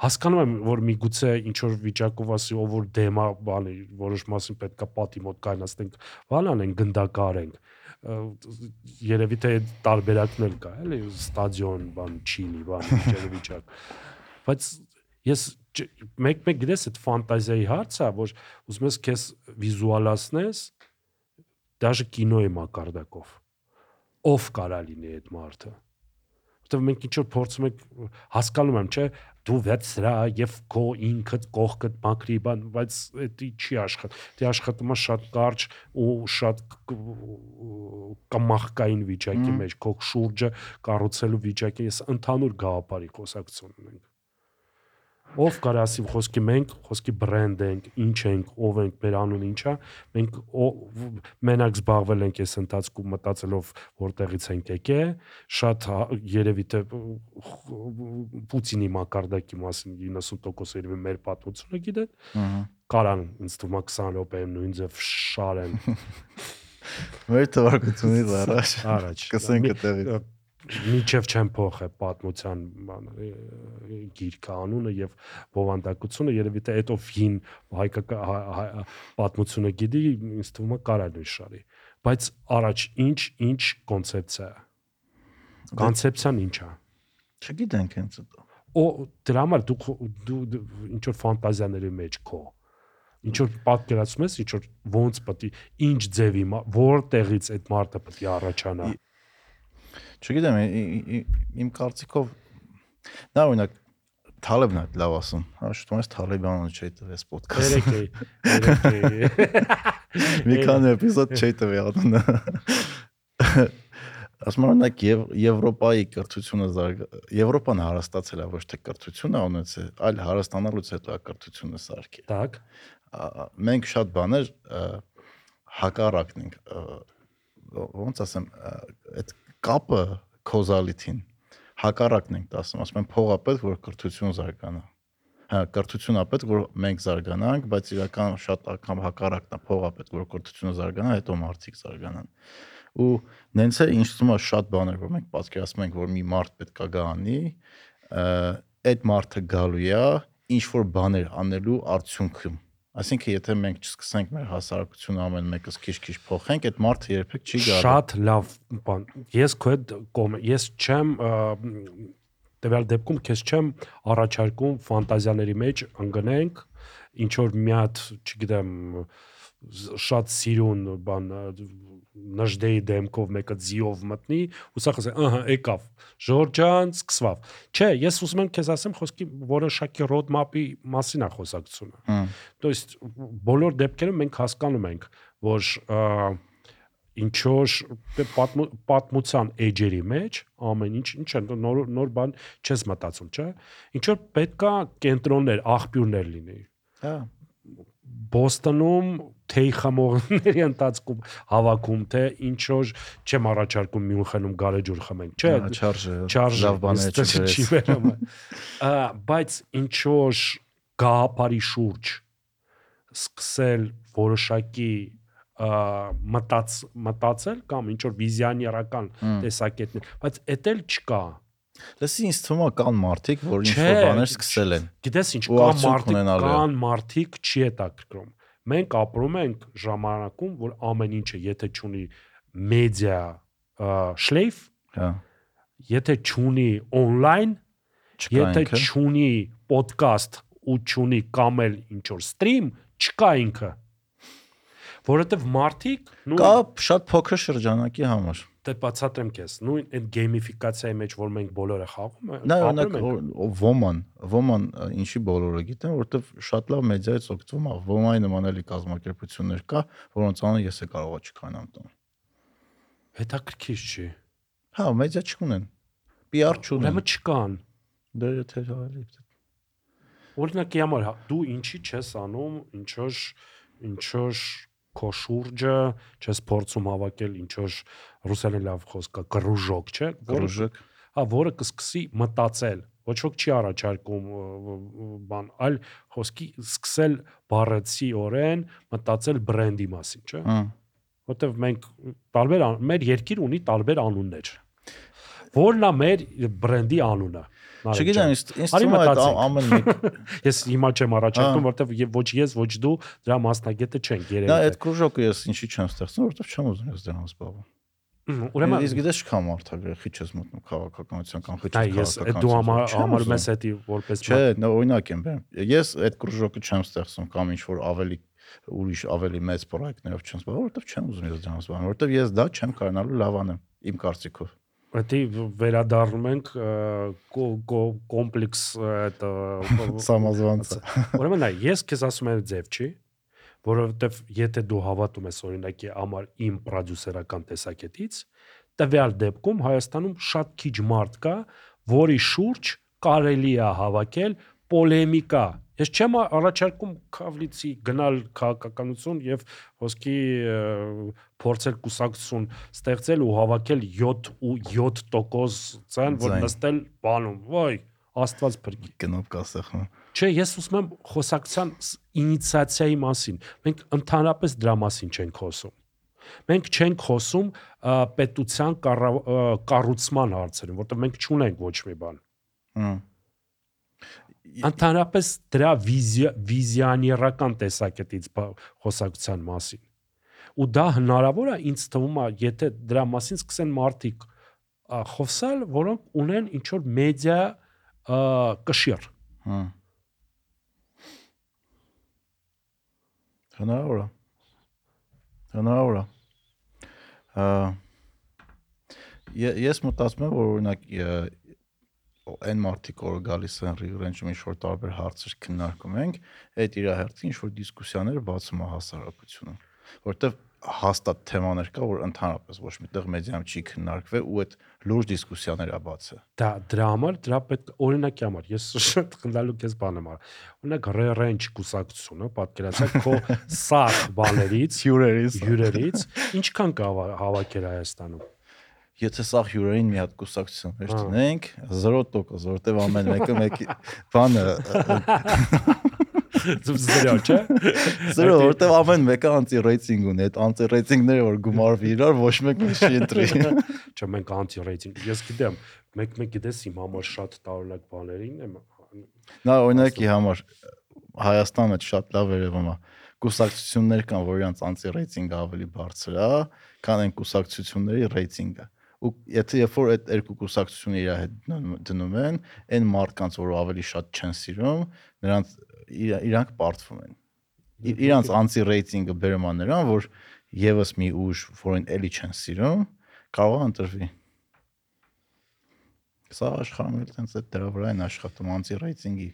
C: հասկանում եմ որ միգուցե ինչ որ վիճակով ասի ով որ դեմա բանի որոշ մասին պետքա պատի մոտ կայնացնենք բանան են գնդակարենք երևի թե տարբերակն էլ կա էլի ստադիոն բան չինի բան վիճակ բայց ես մեկ-մեկ գիտես այդ ֆանտազիայի հարցը որ ուզում ես քեզ վիզուալացնես դաժե կինոյի մակարդակով ով կարա լինի այդ մարդը որտեվ մենք ինչ որ փորձում ենք հասկանում եմ չէ դու վեցրա եւ քո ինքդ կողքդ մակրի բան բայց դա չի դա աշխատում է շատ կարճ ու շատ կ- կամախկային վիճակի մեջ քո շուրջը կառուցելու վիճակի ես ընդհանուր գաղափարի խոսակցություն ունենք ով կարա ասի խոսքի մենք խոսքի բրենդ ենք ինչ ենք ով ենք մեր անունը ինչա մենք մենակ զբաղվել ենք այս ընթացքում մտածելով որտեղից ենք եկե շատ հա- երևի թե Պուտինի մակարդակի մասին 90% երևի մեր պատմությունը գիտեն կարան ինձ թվում է 20 րոպեում նույն ձև շարեն
B: Մեր թվարկությունից առաջ
C: առաջ
B: կսենք այդտեղից։
C: միջև չեն փոխե պատմության գիրքը անունը եւ բովանդակությունը երևի թե հետո ֆին հայկական հա- հա- պատմությունը գիտի ինձ թվում է կարա նույն շարի բայց առաջ ինչ ինչ կոնցեպցիա է կոնցեպցիան ինչ է
B: Չգիտենք հենց դա։
C: օ դրա համար դու դու դու ինչ որ ֆանտազիաների մեջ քո ինչ որ պատկերացնում ես ինչ որ ոնց պետք է ինչ ձևի որտեղից այդ մարդը պետք է առաջանա
B: Չգիտեմ, ի- ի- ի- իմ կարծիքով նա օրինակ Թալեբն է լավ ասում։ Հա, շուտ ես Թալեբյանը չի տվես ոդքասթ։
C: երեք է երեք է
B: Մի քանի էպիզոդ չի տվի ադնա։ Ասում եմ օրինակ Եվ Եվրոպայի կրթությունը զարգ Եվրոպան հարստացել է ոչ թե կրթությունը ունեցել, այլ հարստանալուց հետո է կրթությունը սարքել։
C: так
B: Ա- մենք շատ բաներ ա, հակառակն ենք ա, ոնց ասեմ ա, այդ կապը կոզալիթին հակառակն ենք ասում ասում են փողա պետք որ կրթություն զարգանա հա կրթությունն է պետք որ մենք զարգանանք բայց իրական շատ անգամ հակառակն է փողա պետք որ կրթությունը զարգանա հետո մարդիկ զարգանան ու նենց է ինչ թվում է շատ բաներ որ մենք պատկերացնում ենք որ մի մարդ պետքա գա անի ա, այդ մարդը գալու է ինչ որ բաներ անելու արդյունքում Այսինքն եթե մենք չսկսենք մեր հասարակությունը ամեն մեկս քիչ-քիչ փոխենք, այդ մարդը երբեք չի գալու։
C: շատ լավ բան ես քո հետ ես չեմ տվյալ դեպքում քեզ չեմ առաջարկում ֆանտազիաների մեջ ընկնենք ինչ որ մի հատ չգիտեմ շատ սիրուն բան նժդեի դեմքով մեկը ձիով մտնի ու սա խոսե ահա եկավ ժորջան սկսվավ չէ ես ուզում եմ քեզ ասեմ խոսքի որոշակի roadmap-ի մասին է խոսակցությունը
B: Հմ,
C: То есть բոլոր դեպքերում մենք հասկանում ենք, որ ա, ինչ որ դե պատմու, պատմության էջերի մեջ ամեն ինչ ինչ է նոր նոր բան չես մտածում, չէ։ Ինչ որ պետքա կենտրոններ, աղբյուրներ լինի։
B: Հա,
C: Բոստոնում թեյ խմողների ընթացքում հավաքում թե ինչ որ չեմ առաջարկում Մյունխենում գարեջուր խմենք, չէ։
B: չարժե լավ բաներ
C: չի
B: չգրես։
C: վերում։ Բայց ինչ որ գաղափարի շուրջ սկսել որոշակի մտած մտածել կամ ինչ որ վիզիոներական տեսակետներ, բայց էդ էլ չկա։
B: Լսի ինձ թվում է կան մարդիկ, որ ինչ որ բաներ սկսել են։
C: Գիտես ինչ
B: Ու
C: կա
B: արդյունք
C: մարդիկ,
B: է։
C: կան մարդիկ չի հետաքրքրում։ Մենք ապրում ենք ժամանակում, որ ամեն ինչը եթե ճունի մեդիա շլեյֆ,
B: Հա,
C: եթե ճունի on-line Եթե ճունի ոդկաստ ու ճունի կամ էլ ինչ որ ստրիմ, չկա ինքը։ Որովհետև մարդիկ նույն
B: Կա շատ փոքր շրջանակի համար։
C: դե բացատրեմ քեզ, նույն այդ գեյմիֆիկացիայի մեջ, որ մենք բոլորը խաղում ենք,
B: Նա օրինակ ոման, ոման ինչի բոլորը գիտեն, որովհետև շատ լավ մեդիայից օգտվում է։ Ոմայի նմանելի կազմակերպություններ կա, որոնց անունը ես է կարող չկանամ տան։
C: հետաքրքիր չի։
B: Հա, մեդիա չունեն։ PR չունեն։
C: Ուրեմն չկան։
B: Դե եթե հավելի։
C: Օրինակի համար հա, դու ինչի չես անում, ինչ որ ինչ որ քո շուրջը չես փորձում հավաքել ինչ որ ռուսերեն լավ խոսք կա, կրուժոկ, չէ՞, որը
B: Կրուժակ։
C: հա որը կսկսի մտածել ոչ ոք չի առաջարկում բան այլ խոսքի սկսել բառեցի օրեն մտածել բրենդի մասին չէ
B: Հա։
C: որտեվ մենք տարբեր մեր երկիր ունի տարբեր անուններ որն է մեր բրենդի անունը
B: Չգիտեմ, ինձ թվում է այդ ամեն մեկ
C: ես հիմա չեմ առաջարկում որտեվ եւ ոչ ես ոչ դու դրա մասնագետը չենք
B: Դա
C: երևի
B: այդ կրուժոկը ես ինչի չեմ ստեղծում, որովհետև չեմ ուզում ես դրանով զբաղվում։
C: Ուրեմն
B: Իսկ գիտես չկա մարդագրի, խիչ ես մտնում քաղաքականության կամ խիչ
C: այ ես այդ դու համար համարում ես էդի որպես
B: Չէ, նա օրինակ եմ բերում։ Ես այդ կրուժոկը չեմ ստեղծում կամ ինչ որ ավելի ուրիշ ավելի մեծ պրոյեկտներով չեմ զբաղվում, որովհետև չեմ ուզում ես դրանով զբաղվում, որովհետև ես դա չեմ կարողանալու լավ անեմ իմ կարծիքով։
C: Դա վերադառնում ենք կոմպլեքս այդ
B: Սամազվանցը։
C: Ուրեմն այ ես քեզ ասում եմ ձև չի, որովհետև եթե դու հավատում ես օրինակի համար իմ պրոդյուսերական տեսակետից, տվյալ դեպքում Հայաստանում շատ քիչ մարդ կա, որի շուրջ կարելի է հավաքել պոլեմիկա։ Ես չեմ առաջարկում քավլիցի գնալ քաղաքականություն եւ ոսկի փորձել կուսակցություն ստեղծել ու հավաքել 7 ու 7% ցան, որ նստել բանում։ Ոй, Աստված փրկի։
B: Գնով կասախում։
C: Չէ, ես ուզում եմ խոսակցության ինիցիացիայի մասին։ Մենք ընդհանրապես դրա մասին չենք խոսում։ Մենք չենք խոսում պետության կառուցման հարցերում, որտեղ մենք չունենք ոչ մի բան։
B: Հմ։
C: Ընդհանրապես դրա վիզիա վիզիաներական տեսակետից խոսակցության մասին։ Ու դա հնարավոր է ինձ թվում է, եթե դրա մասին սկսեն մարդիկ խոսալ, որոնք ունեն ինչ որ մեդիա կշիռ։
B: Հմ։ Հնարավոր է։ Հնարավոր է։ Ա Ես մտածում եմ, որ օրինակ այն մարդիկ, որ գալիս են ռիգրենջում ինչ որ տարբեր հարցեր քննարկում ենք, այդ իր հերթին ինչ որ դիսկուսիաներ բացում է հասարակությունը, որտեվ հաստատ թեմաներ կա, որ ընդհանրապես ոչ միտեղ մեդիայում չի քննարկվել ու այդ լուրջ դիսկուսիաներ է բացը։
C: Դա դրա համար դրա պետք օրինակի համար ես շատ խնդալու քեզ բան եմ արել։ Օրինակ ռերանջ կուսակցությունը պատկերացրեք քո սախ բաներից,
B: Հյուրերից
C: հյուրերից ինչքան կա հավաքել Հայաստանում։
B: Եթե սա հյուրերին մի հատ կուսակցություն
C: Հա։
B: վերցնենք 0%, որտեվ ամեն մեկը մեկի բանը
C: Զրո, չէ։
B: Զրո, որտեվ ամեն մեկը անտի ռեյտինգ ունի, այդ անտի ռեյտինգները որ գումարվի իրար, ոչ մեկ չի ընտրի։
C: Չէ, մենք անտի ռեյտինգ։ Ես գիտեմ, մեկ-մեկ գիտես իմ համար շատ տարօրինակ բաներին եմ
B: Նա օրինակի համար Հայաստանը շատ լավ երևում է։ Կուսակցություններ կան, որ իրանց անտի ռեյտինգը ավելի բարձր է, քան այն կուսակցությունների ռեյտինգը։ Ու եթե երբ որ այդ երկու կուսակցությունը իր հետ դնում- են, այն մարդկանց, որ ավելի շատ չեն սիրում, նրանց իր- իրանք պարտվում են։ Իրանց անտի ռեյտինգը բերում է նրան, որ եւս մի ուժ, որին էլի չեն սիրում, կարող է ընտրվի։ Սա աշխարհում էլ տենց այդ դրա վրա են աշխատում անտի ռեյտինգի։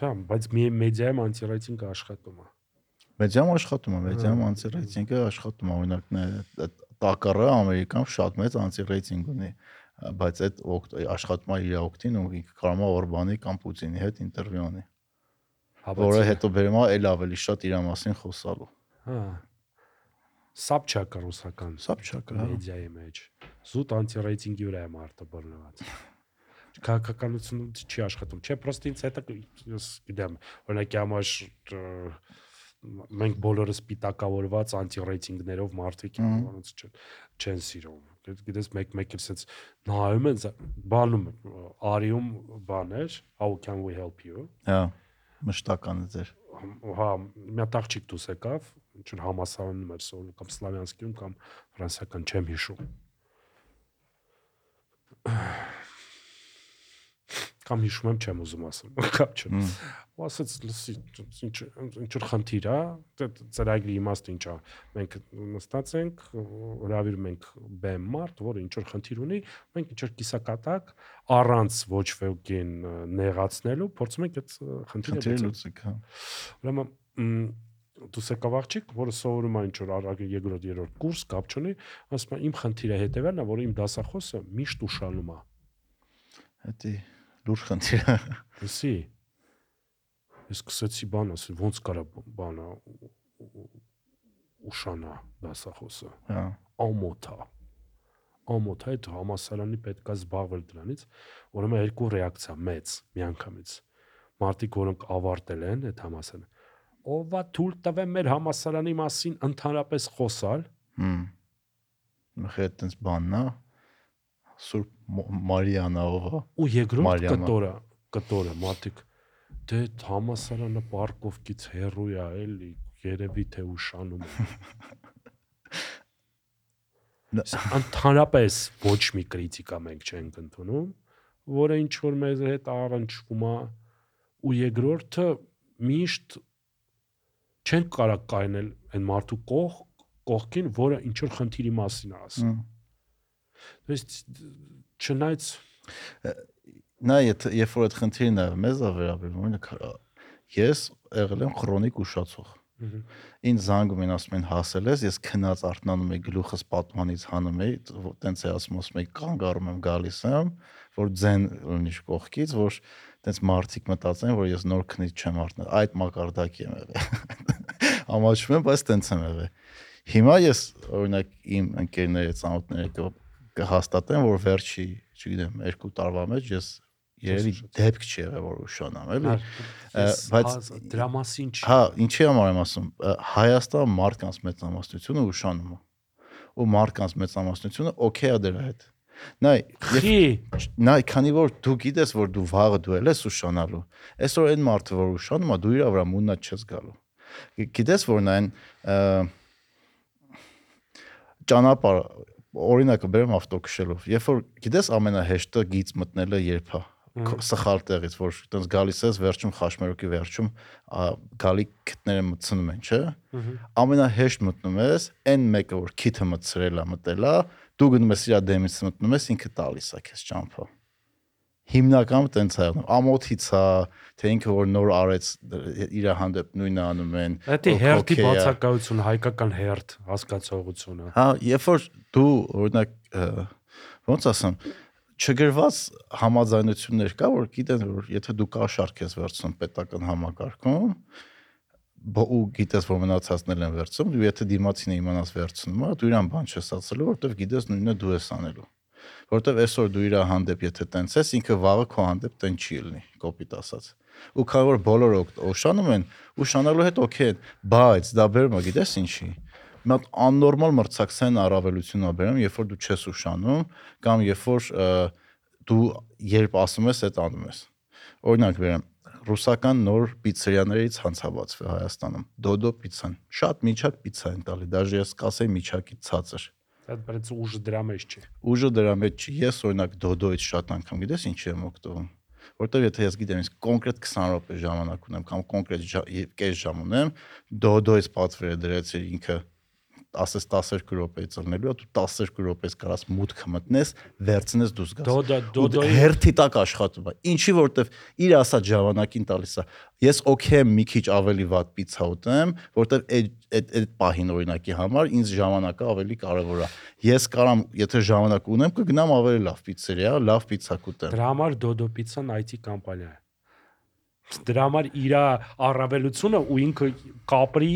C: Դա, բայց մի մեդիայում անտի ռեյտինգը աշխատում է։
B: Մեդիամ աշխատում է, մեդիամ անտի ռեյտինգը աշխատում է, օրինակ նա տակառը Ամերիկան շատ մեծ անտի ռեյտինգ ունի, բայց այդ է իր օկտին ու ինքը կարող է Օրբանի կամ Պուտինի հետ ինտերվյու անի,
C: Հա,
B: որը հետո բերում է էլ ավելի շատ իր մասին խոսալու։
C: Հա։ Սապչակա ռուսական
B: Սա փչակը, հա։
C: մեդիայի մեջ։ Զուտ անտի ռեյտինգի վրա է մարդը բռնված։ Քաղաքականությունը չի աշխատում։ Չէ, պրոստը ինձ հետը ես գիտեմ, օրինակի համար ը, մենք բոլորս պիտակավորված անտի ռեյտինգներով մարդիկ են, որոնց չեն չեն սիրում։ Գիտես մեկ-մեկ էլ sense նայում են բանում արիում բաներ, how can we help you
B: Հա։ Մշտականը ձեր։
C: հա մի հատ աղջիկ դուս եկավ ինչ որ համասարանում էր սովորում կամ սլավյանսկիում կամ ֆրանսիական չեմ հիշում կամ հիշում եմ չեմ ուզում ասեմ կապ չեմ ու ասաց լսի ինչ ինչ որ խնդիր է ծրագրի իմաստը ինչ է մենք նստած ենք հրավիրում ենք բեմ մարդ որը ինչ որ խնդիր ունի մենք ինչ որ կիսակատակ առանց ոչ վեկին նեղացնելու փորձում ենք այդ խնդիրը
B: լուծեք, հա։
C: Ուրեմն մ, դուս եկավ աղջիկ, որը սովորում է ինչ որ արագ երկրորդ երրորդ կուրս, կապ չունի, ասում է իմ խնդիրը հետևելն է, որ իմ դասախոսը միշտ ուշանում է։
B: Դա լուրջ խնդիր է։
C: Լսի։ Ես սկսեցի բան ասել, ոնց կարա բանը ուշանա դասախոսը։
B: Հա։
C: Ամոթա։ Ամոթա այդ համասարանի պետքա զբաղվել դրանից, ուրեմն երկու ռեակցիա մեծ միանգամից։ Մարտիկ, որոնք ավարտել են այդ համասարանը, ովա թույլ տվեն մեր համասարանի մասին ընդհանրապես խոսալ,
B: Հմ։ Մխե այդպես բանն է։ Սուրբ Մո- Մարիանա ով է։
C: ու երկրորդ կտորը, կտորը մարտիկ դե համասարանը պարկովքից հեռու է էլի, երևի թե ուշանում է։ Ընդհանրապես ոչ մի քրիտիկա մենք չենք ընդունում, որը ինչ որ մեզ հետ առնչվում է ու երկրորդը միշտ չեն կարող կայնել այն մարդու կող կողքին, որը ինչ որ խնդիրի մասին է ասում։ То есть չնայած
B: Նա եթե երբ որ այդ խնդիրն է մեզ է վերաբերվում, օրինակ ես եղել եմ քրոնիկ ուշացող։
C: Մհմ։
B: Ինձ զանգում են ասում են հասել ես, ես քնած արթնանում եմ գլուխս պատմանից հանում եմ, տենց է ասում ասում եմ կանգ առում եմ գալիս եմ, որ ձեն լինի կողքից, որ տենց մարդիկ մտածեն, որ ես նոր քնից չեմ արթնել։ Այդ մակարդակի եմ եղել։ Ամաչում եմ, բայց տենց եմ եղել։ Հիմա ես օրինակ իմ ընկերների ծանոթները կհաստատեն, որ վերջի, չգիտեմ, երկու տարվա մեջ ես երևի դեպք չի եղել որ ուշանամ, էլի։
C: Ես
B: բայց-
C: հա, դրա մասին չի։
B: Հա, ինչի համար եմ ասում, Հայաստան մարդկանց մեծամասնությունը ուշանում է։ Ու մարդկանց մեծամասնությունը օքեյ է դրա հետ։ Նայ, նայ, քանի որ դու գիտես, որ դու վաղը դու ես ուշանալու։ Այսօր այն մարդը, որ ուշանում է, դու իր վրա մուննա չես գալու։ Գիտես, որ նա այն ճանապարհ օրինակը բերեմ ավտոքշելով։ Երբ որ գիտես ամենահեշտը գից մտնելը երբ է քո- սխալ տեղից, որ այտենց գալիս ես վերջում խաշմերոկի վերջում գալի քթները մտցնում են, չէ՞։ Ամենահեշտ մտնում ես, այն մեկը որ քիթը մտցրել է, մտել է, դու գնում ես իր դեմից մտնում ես, ինքը տալիս է քեզ ճամփա։ Հիմնականում տենց է անում։ Ամոթից է, թե ինքը որ նոր արեց իր հանդեպ նույնը անում են։
C: դա հերթի բացակայություն, հայկական հերթ հասկացողությունը։
B: Հա, երբ որ դու օրինակ ոնց ասեմ, չգրված համաձայնություններ կա, որ գիտեն որ եթե դու կաշառք ես վերցնում պետական համակարգում, ու գիտես որ մնացածներն են վերցնում, դու եթե դիմացինը իմանաս վերցնում, ա, դու իրան բան չես ասելու, որովհետև գիտես նույնը դու ես անելու։ Որովհետև այսօր դու իր հանդեպ եթե տենց ես, ինքը վաղը քո հանդեպ տենց չի լինի, կոպիտ ասած։ Ու քանի որ բոլորը օշանում են, ուշանալու հետ օքեյ են, բայց դա բերում է, գիտես ինչի։ Մի հատ աննորմալ մրցակցային առավելություն ա բերում, երբ որ դու չես ուշանում, կամ երբ որ դու երբ ասում ես, այդ անում ես։ Օրինակ բերեմ, ռուսական նոր պիցերիաներից ցանցաբացվի Հայաստանում։ Դոդո պիցան։ Շատ միջակ պիցա են տալի, դաժե ես կասեի միջակից ցածր։
C: Այդ բայց ուժը դրա մեջ չի։
B: ուժը դրա մեջ չի։ Ես օրինակ դոդոից շատ անգամ գիտես ինչի եմ օգտվում։ Որտեվ եթե ես գիտեմ, ես կոնկրետ 20 րոպե ժամանակ ունեմ կամ կոնկրետ կես ժամ ունեմ, դոդոից պատվերը դրեցի ինքը ասես 12 րոպե ծռնելու, դու 12 րոպեից կարաս մուտքը մտնես, վերցնես դուրս գաս։
C: Դոդո
B: Ու
C: դոդոյի
B: հերթի տակ աշխատում է։ Ինչի որտեվ իր ասած ժամանակին տալիս է։ Ես օքեյ եմ մի քիչ ավելի վատ պիցա ուտեմ, որտեվ այդ այդ այդ պահին օրինակի համար ինձ ժամանակը ավելի կարևոր է։ Ես կարամ, եթե ժամանակ ունեմ, կգնամ ավելի լավ պիցերիա, լավ պիցա կուտեմ։
C: դրա համար Dodo Pizza-ն IT կամպանիա է։ Դրա համար իր առավելությունը ու ինքը կապրի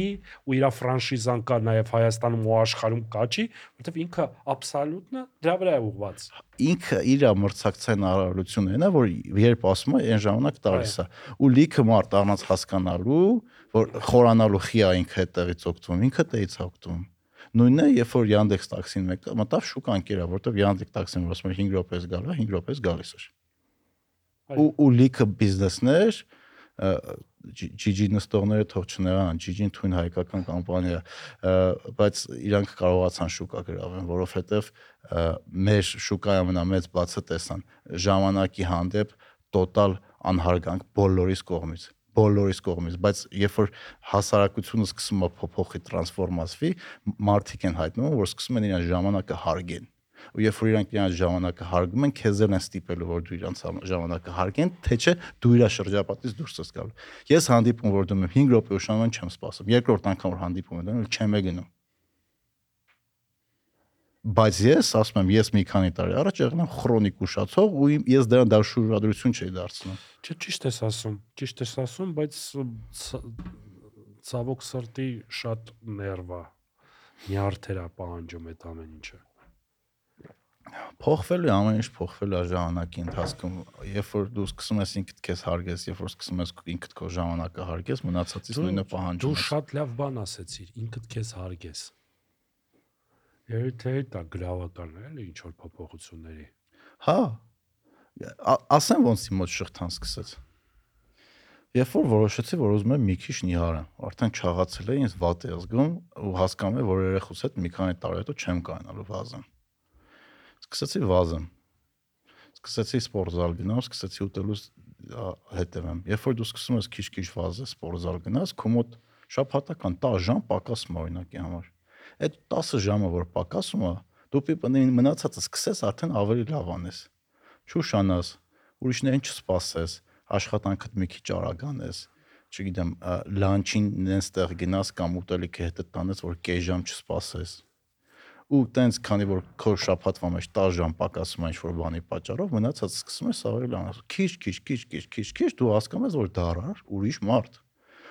C: ու իր ֆրանշիզան կա նաև Հայաստանում ու աշխարհում կա չի, որովհետև ինքը աբսոլյուտնը դրա վրա է ուղված։
B: Ինքը իր մրցակցային առավելությունն է, որ երբ ասում է, այն ժամանակ տալիս է։ Ու լիքը մարդ առանց հասկանալու, որ խորանալու խիա ինքը այդտեղից օգտվում, ինքը տեից է օգտվում։ Նույնն է, երբ որ Yandex տաքսին մեկ մտավ շուկ անկերա, որտեվ Yandex տաքսին ասում է 5 րոպեից գալու է, 5 րոպեից գալիս էր։ Ու ու լիքը բիզնեսներ GG նստողները թող չնեղան, GG-ն թույն հայկական կամպանիա, բայց իրանք կարողացան շուկա գրավեն, որովհետև մեր շուկայի ամենամեծ բացը տեսան. Ժամանակի հանդեպ տոտալ անհարգանք բոլորիս կողմից բոլորիս կողմից, բայց երբ որ հասարակությունը սկսում է փոփոխի տրանսֆորմացվի, մարդիկ են հայտնում, որ սկսում են իրենց ժամանակը հարգեն ու երբ որ իրանք իրենց ժամանակը հարգում են, քեզ էլ են ստիպելու որ դու իրանց համ- ժամանակը հարգեն, թե չէ դու իր շրջապատից դուրս ես գալու։ Ես հանդիպում որ դու 5 րոպե ուշանում չեմ սպասում։ Երկրորդ անգամ որ հանդիպում եմ դառնում, չեմ գնում։ Բայց ես ասում եմ, ես մի քանի տարի առաջ եղել եմ քրոնիկ ուշացող ու ես դրան դաշ շուրադրություն չէի դարձնում։
C: Չէ, ճիշտ ես ասում, ճիշտ ես ասում, բայց ցավոք սրտի շատ ներվա նյարդերա պահանջում այդ ամեն ինչը։
B: Փոխվելու է, ամեն ինչ փոխվելու է ժամանակի ընթացքում։ Երբ որ դու սկսում ես ինքդ քեզ հարգես, երբ որ սկսում ես ինքդ քո ժամանակը հարգես, մնացածից նույնը պահանջում
C: Դու
B: ես։
C: շատ լավ բան ասեցիր, ինքդ քեզ հարգես։ Երբ դա գրավական է, էլի ինչ որ փոփոխությունների։
B: Հա։ Ասեմ ոնց իմ մոտ շղթան սկսեց։ Երբ որ որոշեցի, որ ուզում եմ մի քիչ նիհարեմ, արդեն չաղացել է, ինձ վատ է զգում ու հասկանում եմ, որ երեխուս հետ մի քանի տարի հետո չեմ կանալու վազեմ։ Սկսեցի վազեմ։ Սկսեցի սպորտզալ գնալ, սկսեցի ուտելուց հետևեմ։ Երբ որ դու սկսում ես քիչ-քիչ վազես սպորտզալ գնաս, քո մոտ շաբաթական 10 ժամ պակասում է օրինակի համար։ Այդ 10 ժամը, որ պակասում է, դու պիտի մնացածը սկսես արդեն ավելի լավ անես չուշանաս, ուրիշներին չսպասես, աշխատանքդ մի քիչ արագանես, չգիտեմ, ա, լանչին նենց տեղ գնաս կամ ուտելիքը հետը տանես, որ կես ժամ չսպասես։ Ու տենց քանի որ քո շփաթվա մեջ 10 ժամ պակասում է ինչ-որ բանի պատճառով, մնացած սկսում ես ավելի լավ։ Քիչ, քիչ, քիչ, քիչ, քիչ, քիչ դու հասկանում ես, որ դարար ուրիշ մարդ,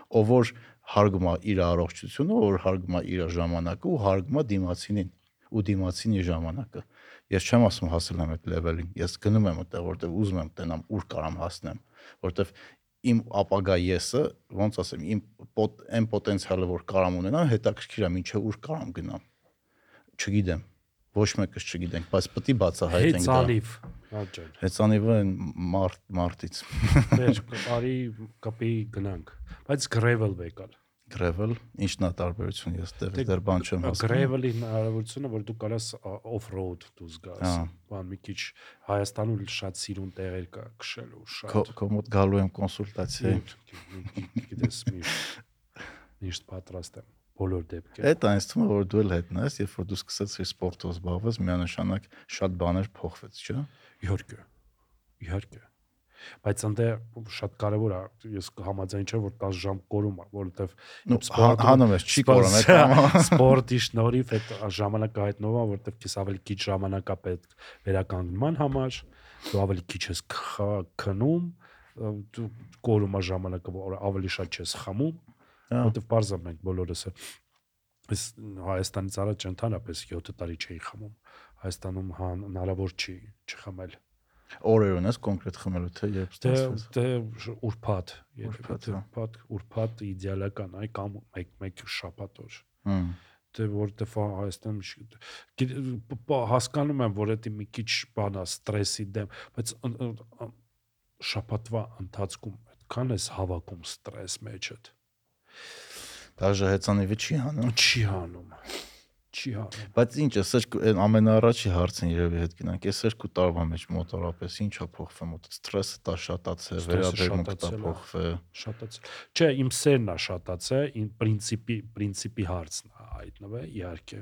B: ով որ հարգում է իր առողջությունը, որ հարգում է իր ժամանակը ու հարգում է դիմացինին ու դիմացինի ժամանակը։ ես չեմ ասում հասել եմ այդ լեվելին, ես գնում եմ այդտեղ, որտեղ ուզում եմ տենամ, ուր կարամ հասնեմ, որտեղ իմ ապագա եսը, ոնց ասեմ, իմ պոտ այն պոտենցիալը, որ կարամ ունենամ, հետաքրքիր է, ինչը ուր կարամ գնամ։ Չգիտեմ։ Ոչ մեկս չգիտենք, բայց պետք է բացահայտենք դա։
C: Հեծանիվ հաճար։
B: Հեծանիվը մարտ մարտից։
C: Մեր բարի կապի գնանք։ Բայց gravel վեկալ։
B: Gravel, ինչն է տարբերությունը, ես դեռ
C: Դե,
B: դեռ բան չեմ հասկանում։
C: Gravel-ի հնարավորությունը, որ դու կարաս off-road դուս գաս։
B: Ահա։
C: Բան մի քիչ Հայաստանում շատ սիրուն տեղեր կա քշելու շատ։
B: քո մոտ գալու եմ կոնսուլտացիա։
C: Գիտես միշտ միշտ պատրաստ եմ բոլոր դեպքերում։
B: Այդ այնց թվում է որ դու էլ հետն ես, երբ որ դու սկսեցիր սպորտով զբաղվել, միանշանակ շատ բաներ փոխվեց, չէ՞։
C: Իհարկե։ Իհարկե։ Բայց ընդ շատ կարևոր է, ես համաձայն չեմ, որ 10 ժամ կորում որովհետև
B: Ну
C: սպորտը-
B: հանում ես, չի կորում այդ
C: Սպորտի շնորհիվ այդ ժամանակը հայտնվում է, որովհետև քեզ ավելի քիչ ժամանակ է պետք վերականգնման համար, դու ավելի քիչ ես քնում, դու կորում է ժամանակը, ավելի շատ չես խմում,
B: Հա։
C: որովհետև բարձր մենք բոլորս ես Հայաստանից առաջ ընդհանրապես 7 տարի չէի խմում։ Հայաստանում հա- հնարավոր չի չխմել։
B: Օրեր ունես կոնկրետ խմելու թե երբ ստացվեց։
C: դե ուրբաթ,
B: Ուրբաթ,
C: եթե
B: հա։
C: ուրբաթ իդեալական է կամ մեկ մեկ շաբաթ օր։
B: Հմ։
C: դե որտեվ Հայաստանում հասկանում եմ որ դա մի քիչ բան է ստրեսի դեմ բայց շաբաթվա ընթացքում այդքան էս հավաքում ստրես մեջդ
B: Դաժե հեծանիվը չի հանում։
C: չի հանում չի հանում
B: Բայց ինչ է, այն ամենաառաջի հարցն երևի հետ գնանք։ Այս երկու տարվա մեջ մոտորապես ինչա փոխվում մոտ ստրեսը տա շատացել, վերաբերմունքը տա
C: է։
B: փոխվել։
C: շատացել չէ իմ սերն է շատացել իմ պրինցիպի պրինցիպի հարցն է հայտնվել իհարկե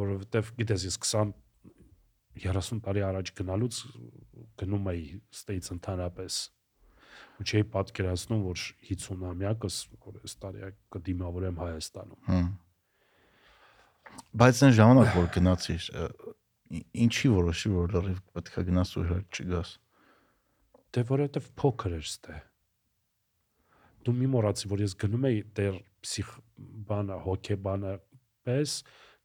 C: որովհետև գիտես ես 20 30 տարի առաջ գնալուց գնում էի ստեյց ընդհանրապես ու չէի պատկերացնում որ 50-ամյակս որ այս տարի կդիմավորեմ Հայաստանում
B: Բայց այն ժամանակ որ գնացիր, ինչի որոշի որ լրիվ պետքա գնաս ու հեր չգաս։
C: դե որովհետև փոքր էր ստե դու մի մոռացի որ ես գնում էի դեր պսիխ բանը հոկեբանը պես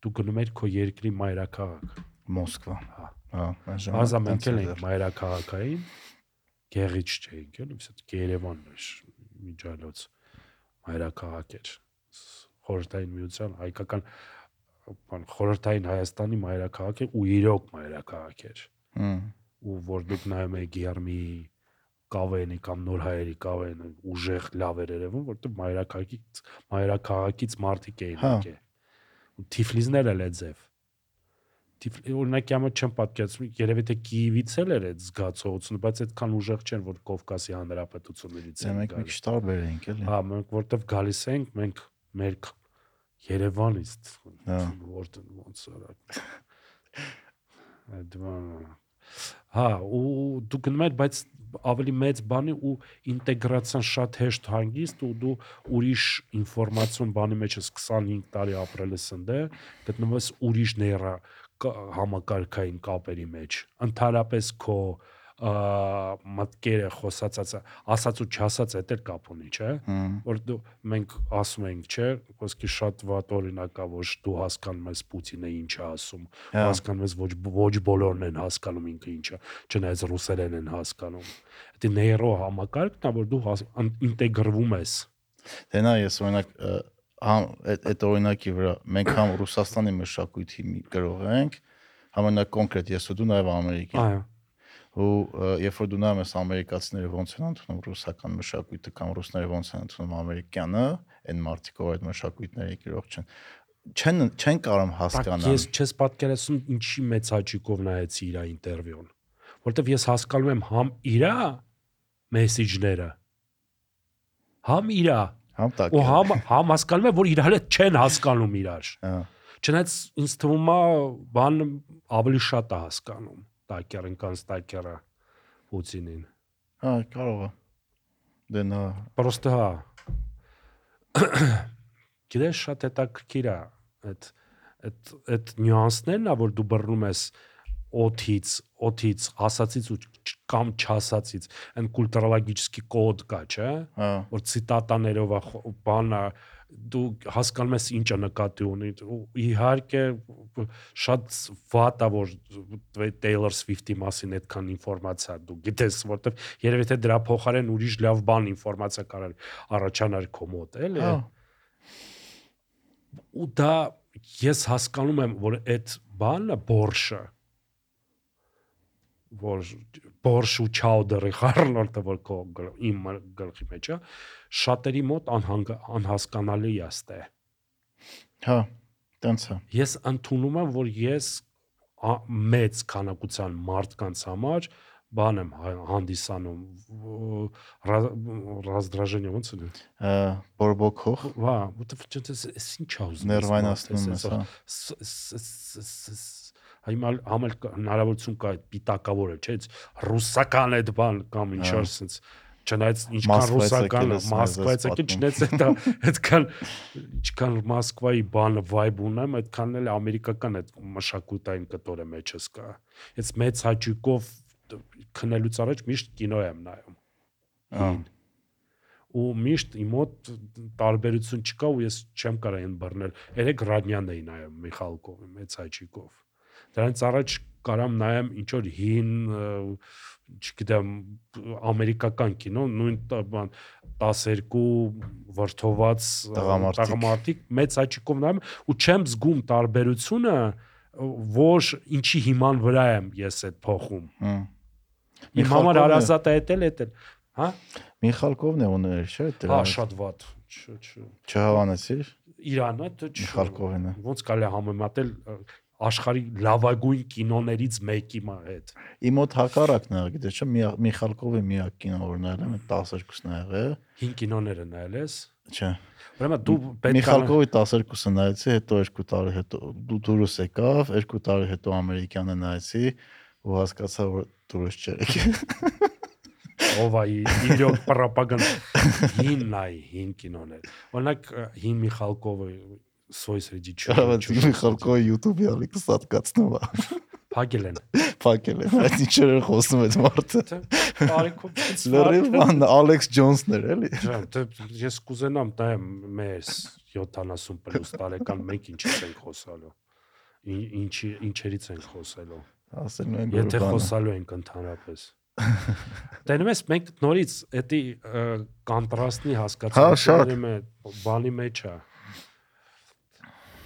C: դու գնում ես քո երկրի մայրաքաղաք
B: Մոսկվա։
C: Հա։
B: Հա, այն
C: Բազա մենք էլ
B: էր
C: ենք մայրաքաղաքային գեղիչ չէինք, էլի, իսկ Երևանն էր միջալոց հայրաքաղաք էր։ Խորհրդային միության հայկական բան խորհրդային Հայաստանի մայրաքաղաք էր ու իրոք մայրաքաղաք էր։ Ու որ դուք նայում եք Գերմի կավենի կամ նոր հայերի կավենը ուժեղ լավ էր երևում, որտեղ մայրաքաղաքից մայրաքաղաքից մարդիկ էին
B: հա։
C: եկել։ Ու Թիֆլիզները լեզև օրինակ յամը չեմ պատկերացնում երևի թե Կիևից էլ էր այդ զգացողությունը բայց այդքան ուժեղ չեն որ Կովկասի հանրապետություններից
B: Դե
C: են
B: մենք մի քիչ տարբեր ենք էլի։
C: Հա, մենք որտեվ գալիս ենք, մենք մեր Երևանից
B: Հա։
C: որտեղ ոնց արա։ բանը։ Հա, ու դու գնում ես, բայց ավելի մեծ բանի ու ինտեգրացիան շատ հեշտ հանգիստ ու դու ուրիշ ինֆորմացիոն բանի մեջ ես 25 տարի ապրել ես ընդ գտնվում ես ուրիշ ներա կա- համակարգային կապերի մեջ ընդհանրապես քո մտքերը խոսածածը ասած ու չասած այդ էլ կապ ունի, չէ՞ որ դու մենք ասում ենք, չէ, ոսկի շատ վատ օրինակ կա, որ դու հասկանում ես Պուտինը ինչ է ասում,
B: Հա։
C: հասկանում ես ոչ ոչ բոլորն են հասկանում ինքը ինչ է, չնայած ռուսերեն են հասկանում։ Դա նեյրո համակարգն է, որ դու ինտեգրվում ես։
B: Դե նա ես օրինակ համ այդ օրինակի վրա մենք համ Ռուսաստանի մշակույթի մի գրող ենք, համենակ կոնկրետ ես ու դու նաև Ամերիկի։
C: Այո։
B: ու երբ որ դու նայում ես ամերիկացիները ոնց են ընդունում ռուսական մշակույթը կամ ռուսները ոնց են ընդունում ամերիկյանը, այն մարդիկ ով այդ մշակույթների գրող չեն, չեն չեն կարող հասկանալ։
C: ես չես պատկերացնում ինչի մեծ հաճիկով նայեցի իր ինտերվյուն։ Որտեվ ես հասկանում եմ համ իրա մեսեջները, համ իրա,
B: Համ տակ։
C: ու համ համ հասկանում եմ որ իրար հետ չեն հասկանում իրար։
B: Հա։
C: Չնայած ինձ թվում է բան ավելի շատ է հասկանում տակերն կան տակերը Պուտինին։
B: Հա, կարող է։ Դե նա
C: Պրոստը հա։ Գիտես շատ հետաքրքիր է այդ այդ այդ նյուանսներն է որ դու բռնում ես օթից, օթից, ասացից ու կամ չասածից այն կուլտուրալագիչսկի կոդ կա, չէ՞։
B: Հա։
C: որ ցիտատաներով է բանը դու հասկանում ես ինչը նկատի ունի ու իհարկե շատ վատ է որ Taylor Swift-ի մասին այդքան ինֆորմացիա դու գիտես որտեվ երևի թե դրա փոխարեն ուրիշ լավ բան ինֆորմացիա կարող առաջանար քո մոտ էլի
B: Հա։
C: ու դա ես հասկանում եմ որ այդ բանը բորշը որ բորշ ու չաուդերի խառնորդը որ քո իմ գլխի մեջ է շատերի մոտ անհանգ անհասկանալի է ստե
B: հա տենց է
C: ես ընդունում եմ որ ես մեծ քանակության մարդկանց համար բան եմ հանդիսանում ռազդրաժենյա ոնց է
B: բորբոքող
C: վա որտեվ դե, չես ինչ հա ուզում
B: ներվայնացնում ես հա
C: Հիմա համել հնարավորություն կա այդ պիտակավորը, չէ՞, ռուսական այդ բան կամ ինչ որ sense չնայած ինչքան ռուսական Մոսկվայից
B: պատմում։
C: չնայած դա այդքան ինչքան Մոսկվայի բանը vibe ունեմ, այդքան էլ ամերիկական այդ մշակութային կտորը մեջս կա։ Այս մեծ հաճույքով քնելուց առաջ միշտ կինո եմ նայում։
B: Ահա։
C: ու միշտ իմ մոտ տարբերություն չկա ու ես չեմ կարող այն բռնել։ Երեք Ռադնյանն էի նայում Միխալկովի մեծ հաճիկով։ Դրանից առաջ կարամ նայեմ ինչ որ հին չգիտեմ ամերիկական կինո, նույն բան 12 վրթոված
B: Տղամարդիկ։
C: մեծ հաճիկով նայում ու չեմ զգում տարբերությունը որ ինչի հիման վրա եմ ես այդ փոխում։ Իմ համար
B: Միխալկովն է-
C: հարազատ է էտել էտել։ Հա։
B: Միխալկովն է ուներ, չէ՞,
C: Հա,
B: դրա։
C: շատ վատ։ Չ, չ։
B: Չհավանեցիր
C: Իրանը դա չ։
B: Միխալկովինը։
C: Ոնց կարելի է համեմատել աշխարհի լավագույն կինոներից մեկի հետ։
B: Իմ մոտ հակառակն է, գիտես չէ, Մի- Միխալկովի միակ կինո որ նայել եմ 12-ն ա եղել,
C: Հին կինոները նայել ես։
B: չէ։
C: Ուրեմն դու պետք է
B: Միխալկովի 12-ը նայեցի, հետո 2 տարի հետո դու դուրս եկավ, 2 տարի հետո ամերիկյանը նայեցի ու հասկացա որ դուրս չէր։
C: ով է իրոք պրոպագան հին նայ հին կինոներ։ Օրինակ հին Միխալկովը Սրիջի
B: Կարող է Միխալկովի YouTube-ի ալիքը սատկացնում է։
C: Փագել են։
B: Փակել է, այդ ինչեր խոսում այդ մարդը։
C: Տարիքով
B: Լրիվ բան Ալեքս Ջոնսն էր էլի։
C: ես կուզենամ նայեմ մեզ 70 պլյուս տարեկան մենք ինչից ենք խոսալու։ Ինչի ինչերից ենք խոսալու։
B: Ասելու են
C: Եթե խոսալու ենք ընդհանրապես։ Տենում ես մենք նորից էդի կոնտրաստի
B: Հա,
C: հասկացանք
B: շատ։
C: բանի մեջ է։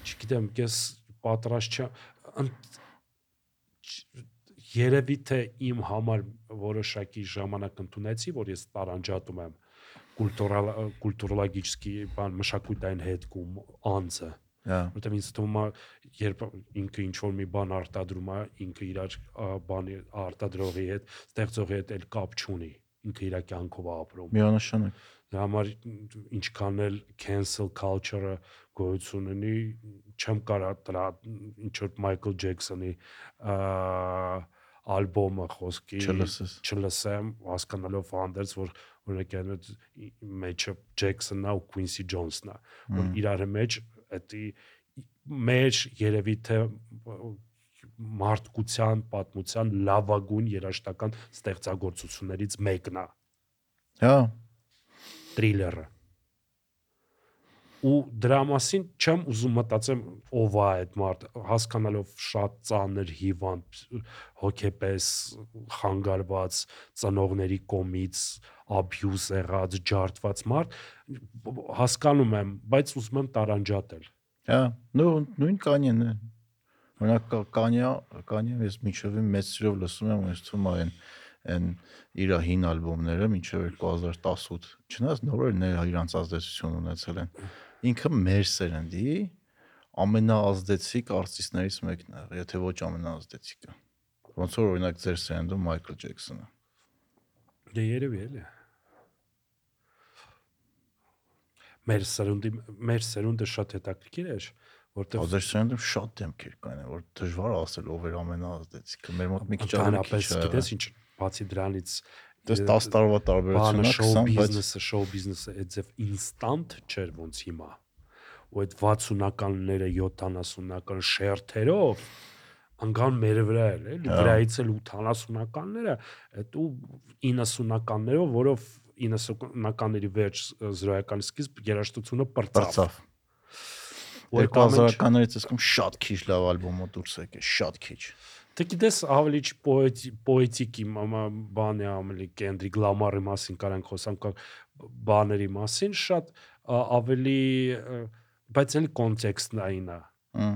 C: Չգիտեմ, ես պատրաստ չեմ երևի թե իմ համար որոշակի ժամանակ ընդունեցի, որ ես տարանջատում եմ կուլտուրալ կուլտուրալագիչսկի բան մշակութային հետքում անձը
B: Հա։
C: որտեղ ինձ թվում է երբ ինքը ինչ որ մի բան արտադրում է ինքը իր բանի արտադրողի հետ ստեղծողի հետ էլ կապ չունի ինքը իր կյանքով է ապրում
B: Միանշանակ։
C: դրա համար ինչքան էլ cancel culture-ը գոյություն ունի չեմ կարա դրա ինչ որ Jackson-ի ա, ալբոմը խոսքի չլսեմ հասկանալով հանդերձ որ օրինակ այդ մեջը Jackson-ն է ու Quincy Jones-ն է որ իրար մեջ էդի մեջ երևի թե մարդկության պատմության լավագույն երաժշտական ստեղծագործություններից մեկն է
B: Հա։
C: տրիլերը ու դրա մասին չեմ ուզում մտածեմ ով է այդ մարդ հասկանալով շատ ծանր հիվանդ հոգեպես խանգարված ծնողների կողմից abuse եղած ջարդված մարդ հասկանում եմ բայց ուզում եմ տարանջատել
B: Հա, նո նույն կանյեն է։ Օրինակ Կա- կանյա, կանյա ես միջովին մեծ սիրով լսում եմ, ես թվում է այն այն իր հին ալբոմները մինչև 2018 չնայած նորերն էլ իրանց ազդեցություն ունեցել են ինքը մեր սերնդի ամենաազդեցիկ արտիստներից մեկն է եթե ոչ ամենաազդեցիկը ոնց որ օրինակ ձեր սերնդում Մայքլ Ջեքսոնը
C: Դե երևի էլի։ Մեր սերունդի մեր սերունդը շատ հետաքրքիր էր, որտեղ
B: Ո՞ր սերնդում շատ դեմքեր կան, որ դժվար է ասել ով էր ամենաազդեցիկը։ Մեր մոտ մի քիչ ավելի է։
C: գիտես ինչ բացի դրանից
B: Դες 10 տարվա
C: շոու
B: 20, բայց
C: բիզնեսը, շոու բիզնեսը այդ ձև ինստանտ չէր ոնց հիմա։ Ու այդ 60-ականները 70-ական շերթերով անգամ մեր վրա էլ էլի վրայից էլ 80-ականները այդ ու 90-ականներով որով 90-ականների վերջ զրոյական սկիզբ երաժշտությունը պրծավ ինչ-
B: 2000-ականներից ասում շատ քիչ լավ ալբոմը դուրս եկե, շատ քիչ։
C: Դե գիտես ավելի չ պոետի պոետիկի մամա բանի ամելի Կենդրիկ Լամարի մասին կարան խոսանք բաների մասին շատ ավելի բայց էլի կոնտեքստնային է
B: Ահա։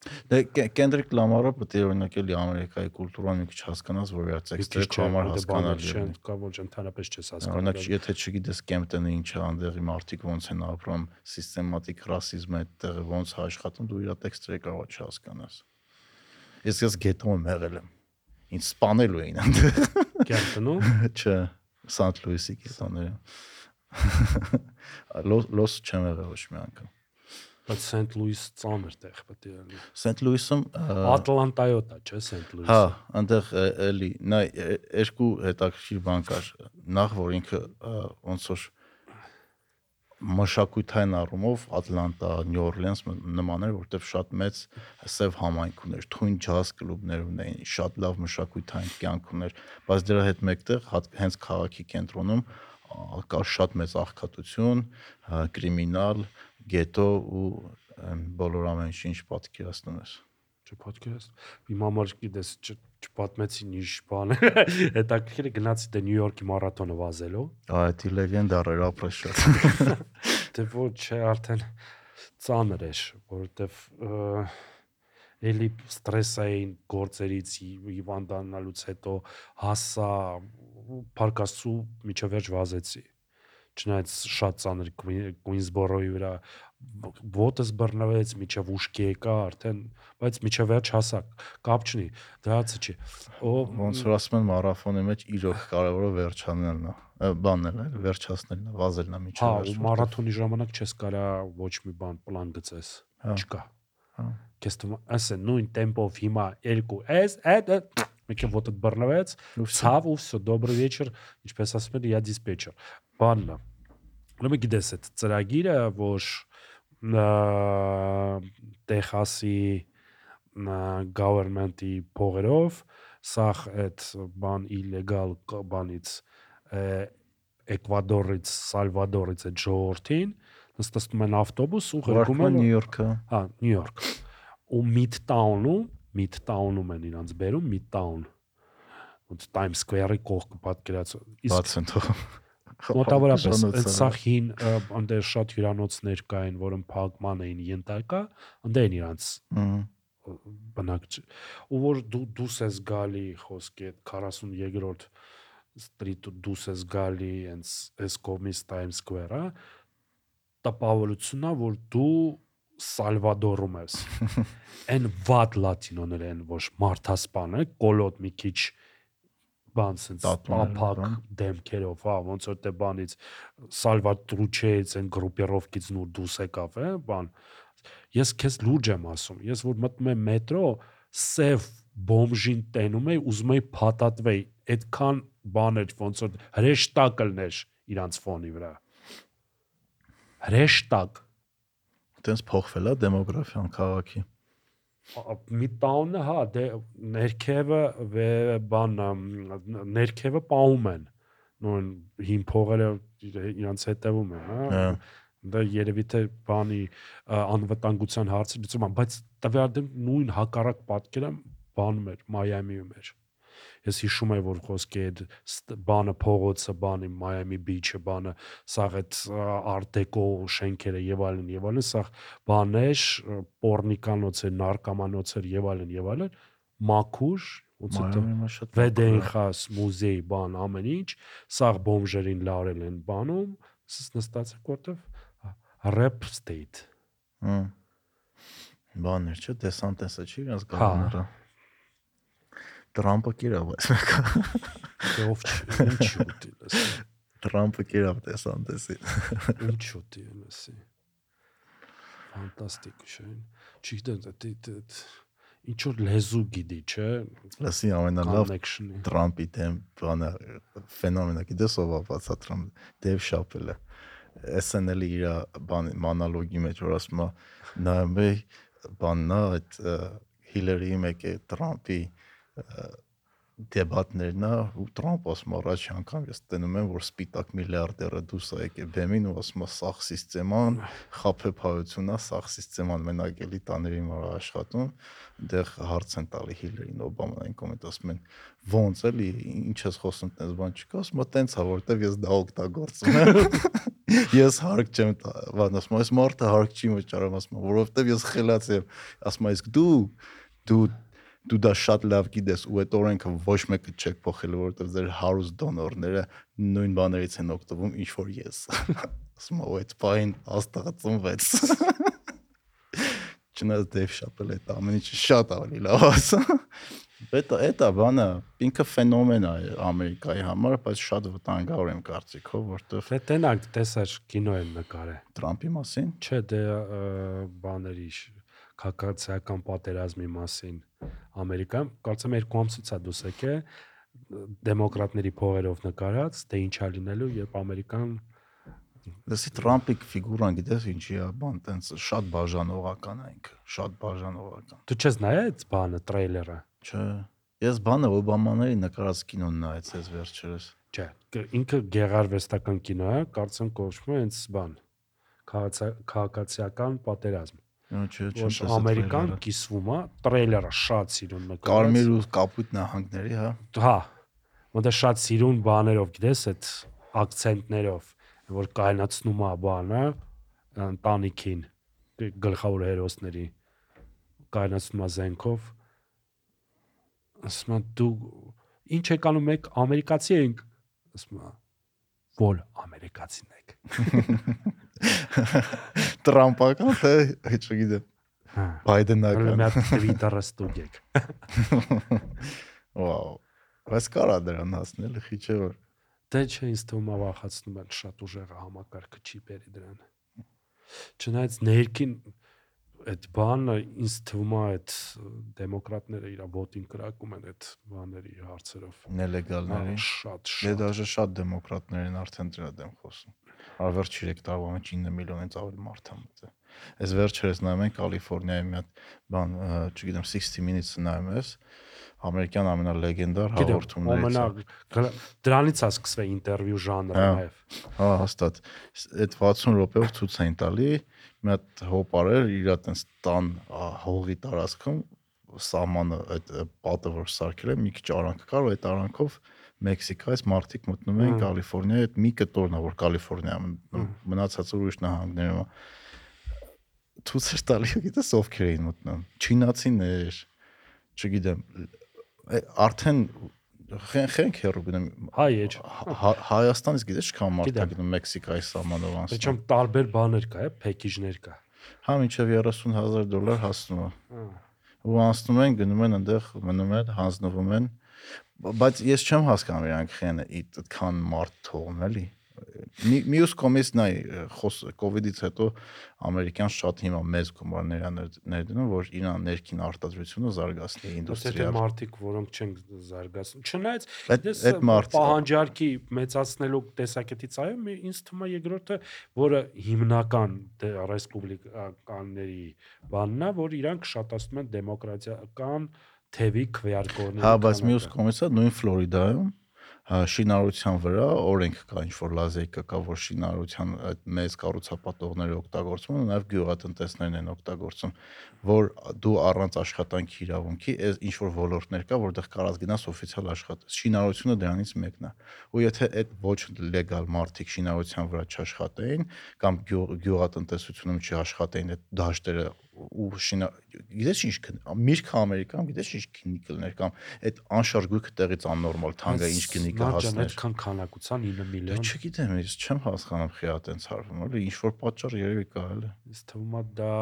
B: Դե Կենդրիկ Լամարը պետք է օրինակ էլի Ամերիկայի կուլտուրան մի քիչ հասկանաս, որ իր տեքստերը քո համար հասկանալի են։
C: կա ոչ ընդհանրապես չես
B: Օրինակ,
C: հասկանում
B: եթե չգիտես Կեմպտոնը ինչ է, անդեղի մարդիկ ոնց են ապրում, սիստեմատիկ ռասիզմը այդտեղ ոնց է աշխատում, դու իր տեքստերը կարող չհասկանաս։ Ես ես գետում եմ եղել եմ։ Ինչ սպանելու էին այնտեղ։
C: կերտնում
B: Չէ, Սանտ Լուիսի գետոները։ Լոս լոս չեմ եղել ոչ մի անգամ։
C: բայց Սենթ Լուիս ծանր տեղ պետք է
B: Սենտ Լուիսում
C: Ատլանտայոտ է չէ Սենթ
B: Հա,
C: Լուիսը
B: այնտեղ է- էլի նա երկու հետաքրքիր բան կար։ Նախ որ ինքը ոնց որ մշակութային առումով Ատլանտա, Նյու Օրլինս մ- նման էր, որտեղ շատ մեծ սև համայնք ուներ, թույն ջազ կլուբներ ունեին, շատ լավ մշակութային կյանք ուներ, բայց դրա հետ մեկտեղ հենց քաղաքի կենտրոնում ա, կար շատ մեծ աղքատություն, կրիմինալ, գետո ու բոլոր ամեն ինչ պատկերացնում ես։
C: չփոդքաստ իմ համար գիտես չպատմեցին ինչ բան հետաքրքիր է գնացի դե Նյու Յորքի մարաթոնը վազելու
B: Այդ լեգենդար էր ապրես շատ։
C: դե ոչ չէ արդեն ծանր էր որովհետև էլի ստրեսային գործերից հիվանդանալուց հետո հասա պարկասու միջև վերջ վազեցի չնայած շատ ծանր Queensboro-ի վրա ոտս բռնվեց, միջև ուշքի եկա արդեն, բայց միջև վերջ հասակ, կապ չունի, դրացը չի։ Օ
B: ոնց որ ասում են մարաթոնի մեջ իրոք կարևորը վերջանելն է, բանն է, վերջացնելն է, վազելն է միջև։
C: Հա, ու մարաթոնի ժամանակ չես կարա ոչ մի բան պլան գծես,
B: հա,
C: չկա։
B: Հա։
C: Քեզ թվում ասե նույն տեմպով հիմա 2 էս, այդ մեկ է ոտը բռնվեց, ցավ ու всё, добрый вечер, ինչպես ասում են, я диспетчер։ Բանն է։ Ուրեմն գիտես այդ ծրագիրը, որ Տեխասի government-ի փողերով սախ այդ բան իլեգալ բանից Էկվադորից, Սալվադորից այդ ժողովրդին նստում են ավտոբուս ու
B: Ուղարկում
C: են
B: Նյու Յորքը,
C: Հա, Նյու Յորք։ Ու Midtown-ում, Midtown-ում են իրանց բերում Midtown։ Ոնց Times Square-ի կողքը պատկերած։ Իսկ մոտավորապես այդ սա հին անդեր շատ հյուրանոցներ կային, որոնք փակման էին ենթակա, անդե են իրանց բնակ ու որ դու դուս ես գալի խոսքի այդ 42-րդ ստրիթ դուս ես գալի հենց այս կողմից Times Square-ը տպավորությունն է որ դու Սալվադորում ես այն վատ լատինոներ են ոչ մարդասպանը կոլոտ մի քիչ բան sense ապակ դեմքերով հա ոնց որ դե բանից Սալվատրուչեից այն գրուպերովկից նոր դուս եկավ է բան ես քեզ լուրջ եմ ասում ես որ մտնում եմ մետրո սև բոմժին տենում էի ուզում էի փաթաթվեի այդքան բաներ ոնց որ հրեշտակ լներ իրանց ֆոնի վրա հրեշտակ
B: Տենց փոխվել է դեմոգրաֆիան քաղաքի։
C: Midtown-ը հա դե ներքևը բան ներքևը պահում են նույն հին փողերը իր- իրանց հետևում են հա
B: Հա։
C: դա երևի թե բանի անվտանգության հարցը լուծում է բայց տվյալ դեմ նույն հակառակ պատկերը բանում էր Մայամիում էր ես հիշում եմ որ խոսքի այդ բանը փողոցը բանի Մայամի բիչը բանը սաղ այդ արտեկո շենքերը եւ այլն եւ այլն սաղ բաներ պորնիկանոցեր նարկամանոցեր եւ այլն եւ այլն մաքուր ոնց է Վեդենխաս մուզեյ բան ամեն ինչ սաղ բոմժերին լարել են բանում նստած եք որտեվ rap state
B: Բաներ չէ, դեսանտեսը չի իրաց
C: Հա։
B: Տրամպը կերավ այս մեկը։
C: դե ով ինչ ուտի լսի
B: Տրամպը կերավ դեսանտեսի։
C: ինչ ուտի լսի ֆանտաստիկ շեն չգիտեմ դա ինչ որ լեզու գիտի չէ
B: Լսի ամենալավ Տրամպի դեմ բանը ֆենոմենա գիտես ով Տրամպ Դեյվ Շապելը SNL-ի իր բան մանալոգի մեջ որ ասում է նայում է բաննա այդ ը, Հիլարիի, մեկ է Տրամփի դեբատներն է ու Տրամփ ասում առաջ անգամ ես տենում եմ որ սպիտակ միլիարդերը դուրս է եկել բեմին ու ասում է սախ սիստեման խափեփայությունն է սախ սիստեման մենակ էլի տաների մար աշխատում դեղ հարց են տալի Հիլարին Օբաման այն կոմենտ ասում են ոնց էլի ինչ ես խոսում տես բան չկա ասում է տենց է որտեվ ես դա օգտագործում եմ ես հարկ չեմ բան ասում այս մարդը հարկ չի վճարում ասում որովհետեվ ես խելաց եմ ասում իսկ դու դու դու դա շատ լավ գիտես ու այդ օրենքը ոչ մեկը չեք փոխել որովհետև ձեր հարուստ դոնորները նույն բաներից են օգտվում ինչ որ ես ասում եմ այդ բայն աստղը ծնվեց չնայած Դեյվ Շապել այդ ամեն ինչը շատ ավելի լավ ասա Դա դա բանը ինքը ֆենոմեն է Ամերիկայի համար, բայց շատ վտանգավոր եմ կարծիքով, որտեվ
C: Դե տենակ տեսար կինո են նկարել։
B: Տրամփի մասին
C: Չէ, դե բաների քաղաքացիական պատերազմի մասին Ամերիկայում կարծեմ երկու ամսից է դուս եկե դեմոկրատների փողերով նկարած, դե ինչա լինելու, երբ Ամերիկան
B: Դեսի Տրամփի ֆիգուրան գիտես ինչի է, բան տենց շատ բաժանողական է ինքը, շատ բաժանողական։
C: Դու չես նայել այդ բանը, տրեյլերը։
B: Չէ։ Ես բանը Օբամաների նկարած կինոն նայեցես վերջերս։
C: Չէ, ինքը գեղարվեստական կինո է, կարծեմ կոչվում է հենց բան։ Քաղաքացիական պատերազմ։
B: Չէ, չէ,
C: Որ ամերիկան կիսվում է, տրեյլերը շատ սիրուն նկարած։
B: Կարմիր ու կապույտ նահանգների, հա։
C: Հա։ Որտե շատ սիրուն բաներով, գիտես, այդ ակցենտներով, որ կայնացնում է բանը ընտանիքին գլխավոր հերոսների կայնացնում է զենքով ասում դու ինչ եք անում մեկ ամերիկացի ենք ասում որ ամերիկացին եք
B: Տրամպական թե չգիտեմ
C: հա
B: Բայդենական
C: հատ Twitter-ը ստուգեք
B: Վաու Բայց կարա դրան հասնել, խի չէ որ
C: Դե չէ, ինձ թվում է վախացնում են շատ ուժեղը համակարգը չի բերի դրան։ Չնայած ներքին այդ բանը ինձ թվում է այդ դեմոկրատները իր ոտին կրակում են այդ բաների հարցերով։
B: նելեգալների
C: Շատ
B: Դե
C: շատ։
B: դաժե շատ դեմոկրատներ են արդեն դրա դեմ խոսում։ Արվերջ 3 տարվա մեջ 9 միլիոնից ավելի մարդ է մտել։ Այս վերջերս նայում են Կալիֆոռնիայի մի հատ բան, չգիտեմ 60 minutes-ը նայում ես, ամերիկյան ամենալեգենդար հաղորդումներից։
C: Ամենա դրանից է սկսվել ինտերվյու ժանրը
B: Հա։
C: նաև։
B: Հա, հաստատ։ Այդ 60 րոպեով ցույց էին տալի մի հատ հոպարեր իր այտենց տան հողի տարածքում սահմանը այդ պատը որ սարքել է մի քիչ արանք կար ու այդ արանքով Մեքսիկա, այս մարտիկ մտնում
C: են
B: Կալիֆոռնիա, այդ մի կտորն է, որ Կալիֆոռնիա մնացածը ուրիշ նահանգներում է։ Ցույց է տալի, գիտես, ովքեր էին մտնում։ Չինացիներ, չգիտեմ, արդեն խենք հերո գնում
C: հայ
B: Հայաստանից գիտես չքան մարդ է գնում Մեքսիկայի սահմանով անցնում։
C: Ինչո՞ւ տարբեր բաներ կա, է, փեքիջներ կա։
B: Հա, մինչև 30000 դոլար հասնում է։ Ու անցնում են, գնում են այնտեղ, մնում են, հանձնվում են բայց ես չեմ հասկանում իրանք խենը այդքան մարդ թողն էլի մյուս կոմից նայ խոս կոവിഡ്ից հետո ամերիկյան շատ հիմա մեծ գումարներ ներդնում որ իրա ներքին արտադրությունը զարգացնի
C: ինդուստրիա։
B: Այդ
C: մարդիկ, որոնք չեն զարգացնում, չնայած
B: ես
C: պահանջարկի մեծացնելու տեսակետից այո, ինձ թվում է երկրորդը, որը հիմնական դե, ռեսպուբլիկանների բանն է, որ իրանք շատացնում են դեմոկրատիական թևի քվեարկորների։
B: Հա, բայց մյուս կողմից է նույն Ֆլորիդայում հա, շինարարության վրա օրենք կա ինչ որ լազեյկա կա որ շինարարության այդ մեծ կառուցապատողները օգտագործում են նաև գյուղատնտեսներն են օգտագործում որ դու առանց աշխատանքի իրավունքի այս ինչ որ ոլորտներ կա որտեղ կարած գնաս օֆիցիալ աշխատես շինարարությունը դրանից մեկն է ու եթե այդ ոչ լեգալ մարդիկ շինարարության վրա չաշխատեին կամ գյուղ- գյուղատնտեսությունում չաշխատեին այդ դաշտերը ու շինա գիտես ինչ միրգ Ամերիկան գիտես ինչ քնի կլներ կամ այդ անշարժ գույքը տեղից աննորմալ թանկը ինչ
C: Նարճան,
B: կհասներ
C: այդքան քանակության 9
B: Դե
C: միլիոն։
B: չգիտեմ, ես չեմ հասկանում խի ատենց հարվում, էլի ինչ որ պատճառ երևի կա էլի։
C: Ինձ թվում է դա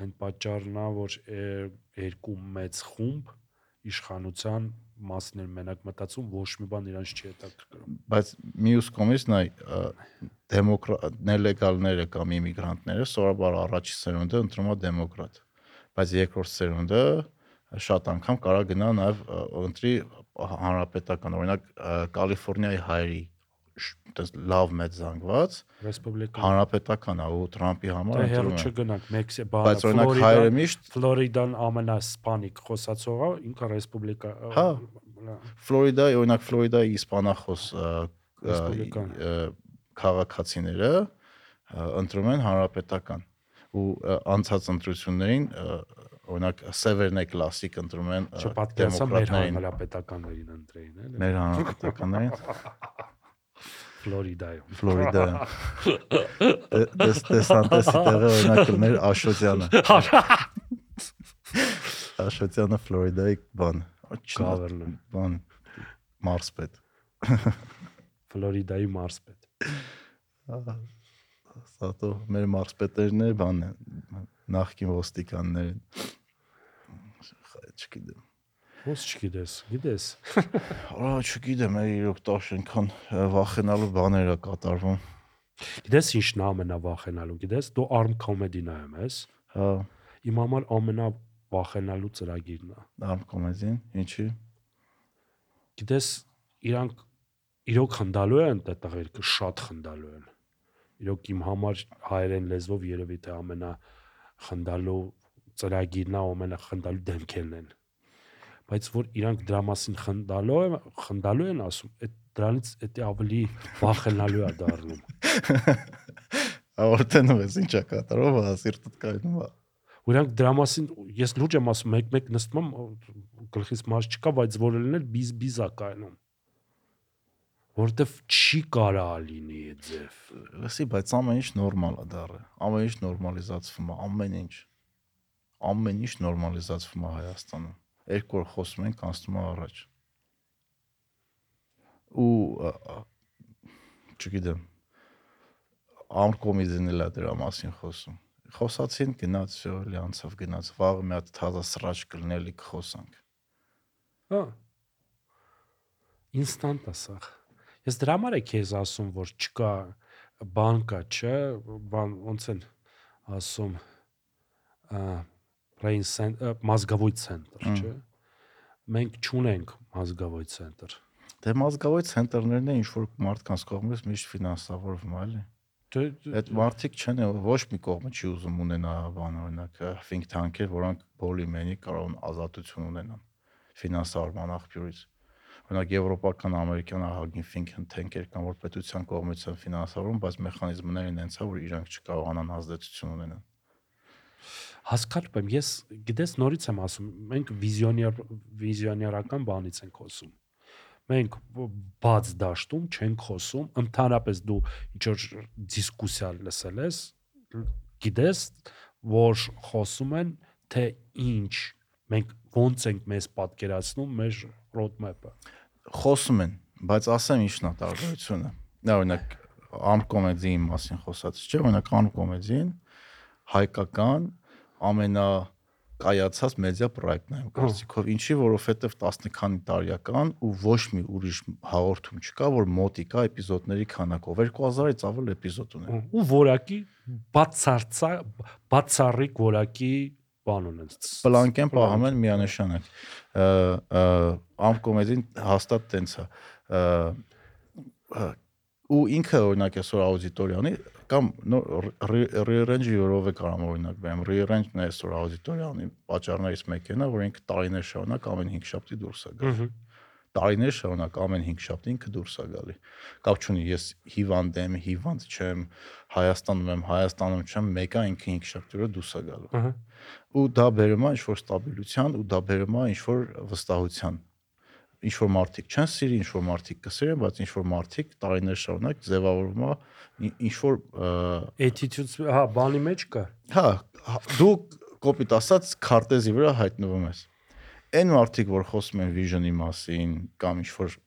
C: այն պատճառն է, որ երկու մեծ խումբ իշխանության մասն են մենակ մտածում, ոչ մի բան իրանց չի հետաքրքրում։
B: Բայց մյուս կողմից նայ դեմոկրատ նելեգալները կամ իմիգրանտները սովորաբար առաջի սերունդը ընտրում է դեմոկրատ։ Բայց երկրորդ սերունդը շատ անգամ կարա գնա նաև ընտրի հանրապետական օրինակ Կալիֆոռնիայի հայերի այդպես լավ մեծ զանգված
C: Ռեսպուբլիկան։
B: հանրապետական է ու Թրամփի համար
C: Դե հերո չգնանք Մեքսի
B: Բայց
C: բանը
B: օրինակ հայերը
C: Ֆլորիդան
B: միշտ
C: Ֆլորիդան ամենասպանիկ խոսացողը ինքը ռեսպուբլիկա
B: Հա։
C: լա,
B: Ֆլորիդայի օրինակ Ֆլորիդայի իսպանախոս քաղաքացիները ընտրում են հանրապետական ու անցած ընտրություններին օրինակ Սևերնե կլասիկ ընտրում են դեմոկրատներին
C: հանրապետականներին ընտրեին, էլի։
B: մեր հանրապետականներին
C: Ֆլորիդայում։
B: Ֆլորիդա դես դեսանտեսի տեղը օրինակ մեր Աշոտյանը Աշոտյանը Ֆլորիդայի բան
C: Գավերնը։
B: բան մարսպետ
C: Ֆլորիդայի մարսպետ։
B: Սա તો մեր մարսպետերն է բան նախկին ոստիկաններ չգիտեմ
C: Ոնց չգիտես, գիտես։
B: Արա չգիտեմ իրոք տաշ այնքան վախենալու բաներ է կատարվում
C: Գիտես ինչն է ամենավախենալու, գիտես, դու arm comedy նայում ես։
B: հա
C: Իմ համար ամենավախենալու ծրագիրն է։
B: արմ կոմեդին ինչի
C: Գիտես, իրանք իրոք խնդալու են դա տղերքը շատ խնդալու են։ Իրոք իմ համար հայերեն լեզվով երևի թե ամենա խնդալու ծրագիրն է, ամենա խնդալու դեմքերն են։ Բայց որ իրանք դրա մասին խնդալու են, խնդալու են ասում, այդ դրանից դա ավելի վախենալու է դառնում։
B: Ավորտենում ես ինչա կատարով հա սիրտդ կայնում է
C: Ու իրանք դրա մասին ես լուրջ եմ ասում, մեկ-մեկ նստում եմ գլխից մաս չկա, բայց որ լինել բիզ-բիզ է կայնում։ Որտեվ չի կարա լինի այդ ձև։
B: լսի բայց ամեն ինչ նորմալ է դառը ամեն ինչ նորմալիզացվում է ամեն ինչ ամեն ինչ նորմալիզացվում է Հայաստանում երկու օր խոսում ենք անցնում է առաջ ու չգիտեմ արկոմիզին էլա դրա մասին խոսում խոսացին գնաց վсё լի անցավ գնաց վաղը մի հատ թազա սրաճ կլնելի կխոսանք
C: հա ինստանտ է սա ես դրա համար է քեզ ասում որ չկա բան կա չէ բան ոնց են ասում center, մազգավոյ ցենտր, չէ։ Մենք չունենք մազգավոյ ցենտր։
B: դե մազգավոյ ցենտրներն են ինչ որ մարդկանց կողմից միշտ ֆինանսավորվում է էլի
C: Դե
B: Այդ մարդիկ չեն ոչ մի կողմը չի ուզում ունենա բան օրինակ think tank-եր, որոնք բոլիմենի կարող ազատություն ունենան ֆինանսավորման աղբյուրից։ Օրինակ եվրոպական, ամերիկյան ահագին think tank-եր կան, որ պետության կողմից են ֆինանսավորվում, բայց մեխանիզմներն այնց է, որ իրանք չկարողանան ազդեցություն ունենան։
C: հասկանում եմ, ես գիտես նորից եմ ասում, մենք վիզիոներ վիզիոներական բանից ենք խոսում։ Մենք բաց դաշտում չենք խոսում, ընդհանրապես դու ինչ որ դիսկուսիա լսել ես, գիտես, որ խոսում են թե ինչ մենք ոնց ենք մեզ պատկերացնում մեր roadmap-ը։
B: Խոսում են, բայց ասեմ ինչն է տարբերությունը։ Դա օրինակ arm comedy-ի մասին խոսած չէ, օրինակ arm comedy-ին հայկական ամենա կայացած մեդիա պրոյեկտն է կարծիքով ինչի որովհետև 10 քանի տարեկան ու ոչ մի ուրիշ հաղորդում չկա որ մոտիկա էպիզոդների քանակով 2000-ից ավել էպիզոդ ունեն
C: ու որակի բացարձա բացառիկ որակի բան ունեն
B: պլանկեն պահում են միանշանակ ամ կոմեդին հաստատ տենց է ու ինքը օրինակ այսօր աուդիտորիանի կամ re-range երով է կարող օրինակ բերեմ re-range-ն է այսօր աուդիտորիանի պատճառներից մեկն է որ ինքը տարիներ շարունակ ամեն 5 շաբթի դուրս է գալի տարիներ շարունակ ամեն 5 շաբթի ինքը դուրս է գալի կապ չունի ես հիվանդ եմ հիվանդ չեմ Հայաստանում եմ Հայաստանում չեմ մեկը ինքը 5 շաբթի օրը դուրս է գալու ու դա բերում է ինչ որ ստաբիլության ու դա բերում է ինչ որ վստահության ինչ որ մարդիկ չեն սիրի, ինչ որ մարդիկ կսիրեն, բայց ինչ որ մարդիկ տարիներ շարունակ ձևավորվում է ինչ որ
C: attitude, հա, բանի մեջ կա։
B: Հա, դու կոպիտ ասած քարտեզի վրա հայտնվում ես։ Այն մարդիկ, որ խոսում են vision-ի մասին կամ ինչ որ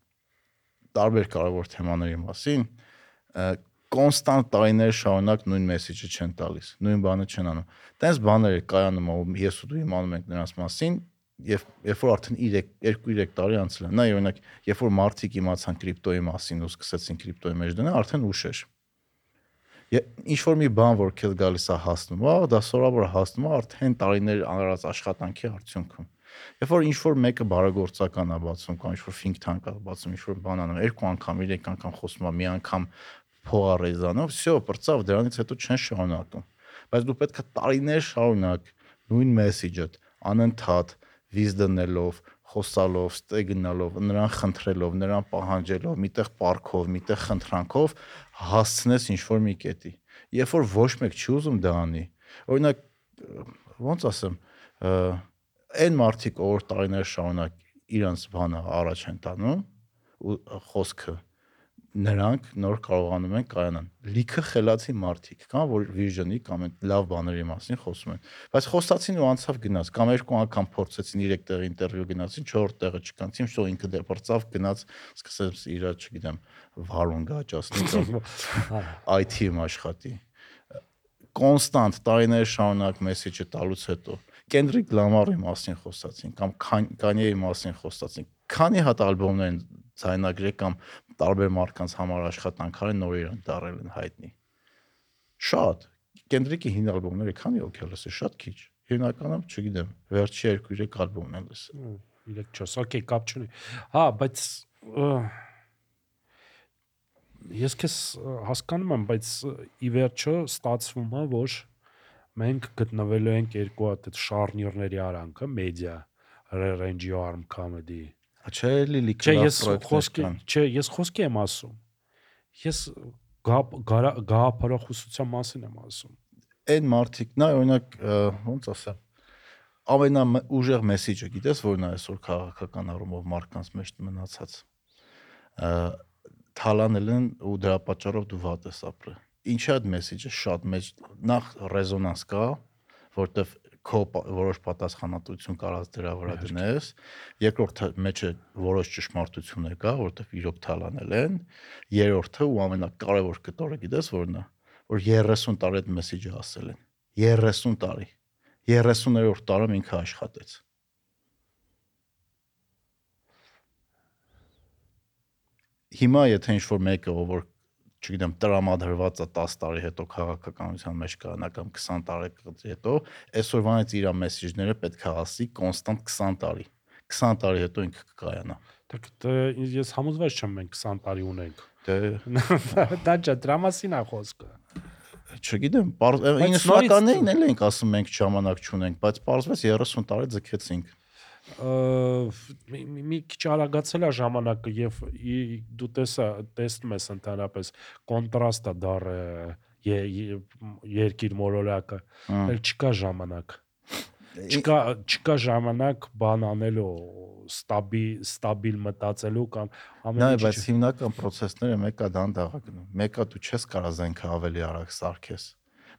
B: տարբեր կարևոր թեմաների մասին, կոնստանտ տարիներ շարունակ նույն մեսեջը չեն տալիս, նույն բանը չեն անում։ Տենց բաներ կայանում ես ու դու իմանում ենք նրանց մասին, եւ երբ որ արդեն 2-3 տարի անցել է, նա օրինակ, երբ որ մարդիկ իմացան կրիպտոյի մասին ու սկսեցին կրիպտոյի մեջ դնել, արդեն ուշ էր։ Ինչ որ մի բան որ քեզ գալիս է հասնում, ա դա սովորաբար հասնում է արդեն տարիներ անարած աշխատանքի արդյունքում։ Երբ որ ինչ որ մեկը բարեգործական է բացում, կամ ինչ որ think tank է բացում, ինչ որ բան անում, երկու անգամ, երեք անգամ խոսում է, մի անգամ փող առեզանով, всё, բրծավ, դրանից հետո չեն շարունակում։ Բայց դու պետք է տարիներ շարունակ նույն մեսեջը անընդհատ վիզ դնելով, խոսալով, ստե գնալով, նրան խնդրելով, նրան պահանջելով, միտեղ պարկով, միտեղ խնդրանքով հասցնես ինչ որ մի կետի։ Երբ որ ոչ մեկ չի ուզում դա անի, օրինակ ոնց ասեմ, այն մարդիկ, որ տարիներ շարունակ իրանց բանը առաջ են տանում ու խոսքը նրանք նոր կարողանում են կայանան։ Լիքը խելացի մարդիկ կան, որ vision-ի կամ լավ բաների մասին խոսում են։ Բայց խոսացին ու անցավ գնաց, կամ երկու անգամ փորձեցին 3 տեղի ինտերվյու գնացին, 4 տեղը չկանցին, շո ինքը դեռ բրծավ գնաց, սկսեց իր, չգիտեմ, վարուն գաճասնի կամ IT-ում աշխատի կոնստանտ տարիներ շարունակ մեսեջը տալուց հետո Կենդրիկ Լամարի մասին խոսացին կամ Կանյեի մասին խոսացին։ Քանի հատ ալբոմներ են ցայնագրել կամ տարբեր մարդկանց համար աշխատանքարը նորեր են դարել են հայտնի։ Շատ Կենդրիկի հին ալբոմները քանի օքել լսի, շատ քիչ։ Հիմնականում, չգիտեմ, վերջի 2-3 ալբոմն եմ լսել։
C: 3-4, օքեյ, կապ չունի։ Հա, բայց ես քեզ հասկանում եմ, բայց ի վերջո ստացվում է, որ մենք գտնվելու ենք երկու այդ շարնիրների արանքը, մեդիա, range arm comedy
B: Չէ, լիլի
C: Չէ, ես խոսքի, չէ, ես խոսքի եմ ասում։ Ես գաղափարախոսության մասին եմ ասում։
B: Այն մարդիկն է, օրինակ, ոնց ասեմ, ամենա ուժեղ մեսեջը գիտես որն է այսօր քաղաքական առումով մարդկանց մեջ մնացած թալանել են ու դրա պատճառով դու վատ ես ապրել ինչի այդ մեսեջը շատ մեծ նախ ռեզոնանս կա որտեվ քո որոշ պատասխանատվություն կարած դրա վրա դնես, երկրորդը մեջը որոշ ճշմարտություններ կա, որովհետև իրոք թալանել են, երրորդը ու ամենակարևոր կտորը գիտես որն է, որ 30 տարի այդ մեսեջը ասել են։ 30 տարի։ 30-րդ տարում ինքը աշխատեց։ Հիմա եթե ինչ-որ մեկը որ չգիտեմ, տրամադրված է 10 տարի հետո քաղաքականության մեջ կանա կամ 20 տարի հետո, այսօրվանից իր մեսեջները պետք է ասի կոնստանտ 20 տարի։ 20 տարի հետո ինքը կկայանա։
C: Դեք ես համոզված չեմ մենք 20 տարի ունենք։
B: Դե
C: դա ճա դրամասին է խոսքը
B: չգիտեմ, 90-ականներին էլ ենք ասում մենք ժամանակ չունենք, բայց parzves 30 տարի ձգեցինք
C: մի քիչ արագացել է ժամանակը եւ դու տեսա տեսնում ես ընդհանրապես կոնտրաստը դառը երկիր մորորակը էլ չկա ժամանակ չկա չկա ժամանակ բան անելու ստաբիլ ստաբիլ մտածելու կամ
B: ամեն ինչ բայց հիմնական process-ները մեկը դանդաղ գնում մեկը դու չես կարող զենքը ավելի արագ սարքես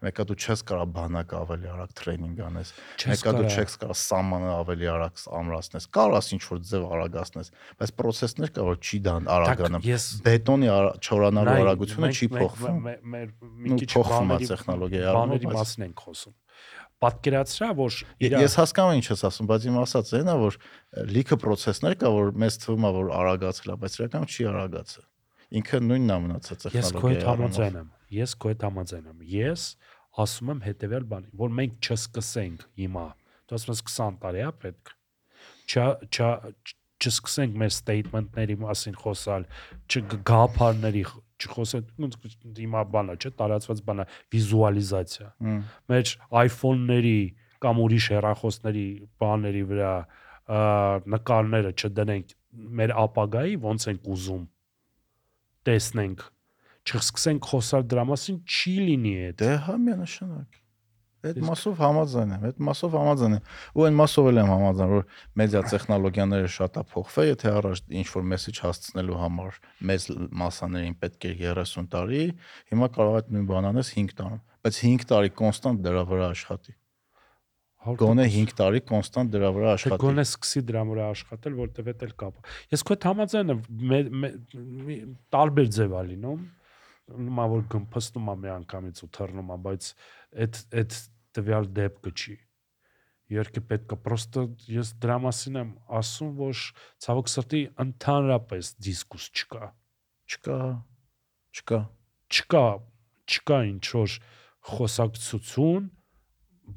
B: մեկը դու չես կարող բանակը ավելի արագ տրեյնինգ անես մեկը դու չես կարող սամանը ավելի արագ ամրացնես կարաս ինչ որ ձև արագացնես բայց process-ներ կա որ չի դան արագանում բետոնի չորանալու արագությունը չի փոխվում
C: մեր մի քիչ բաների
B: տեխնոլոգիայի
C: բաների մասին ենք խոսում պատկերացրա որ
B: ես հասկանում եմ ինչ ես ասում բայց իմ ասած այն է որ լիքը process-ներ կա որ մեզ թվում է որ արագացել է բայց իրականում չի արագացել ինքը նույնն է մնացած
C: տեխնոլոգիայի ես քո հետ համաձայն եմ ես քո հետ համաձայն եմ ես ասում եմ հետեւյալ բանի, որ մենք չսկսենք հիմա։ Դու ասում ես 20 տարի է պետք։ Չա չա չսկսենք մեր statement-ների մասին խոսալ, չգաղափարների չխոսենք հիմա բանա, չէ, տարածված բանա, վիզուալիզացիա։ Մեր iPhone-ների կամ ուրիշ հեռախոսների բաների վրա նկարները չդնենք մեր ապագայի ոնց ենք ուզում տեսնենք չսկսենք խոսալ դրա մասին, չի լինի այդ։
B: Դե հա միանշանակ։ Այդ մասով համաձայն եմ, այդ մասով համաձայն եմ։ Ու այն մասով էլ եմ համաձայն, որ մեդիա տեխնոլոգիաները շատ է փոխվել, եթե առաջ ինչ որ մեսեջ հասցնելու համար մեծ մասաներին պետք է 30 տարի, հիմա կարող է նույն բան անես 5 տարում, բայց 5 տարի կոնստանտ դրա վրա աշխատի։ Գոնե 5 տարի կոնստանտ դրա վրա
C: աշխատի։ Թե գոնե սկսի դրա վրա աշխատել, որտեվ դա էլ կապ։ Ես քո հետ համաձայն եմ, տարբեր ձև ա լինում նոմա որ գմփստում է մի անգամից ու թռնում է, բայց այդ այդ տվյալ դեպքը չի։ Երկը պետք է պրոստը ես դրա մասին եմ ասում, որ ցավոք սրտի ընդհանրապես դիսկուս չկա։
B: Չկա։ Չկա։
C: Չկա, չկա ինչ որ խոսակցություն։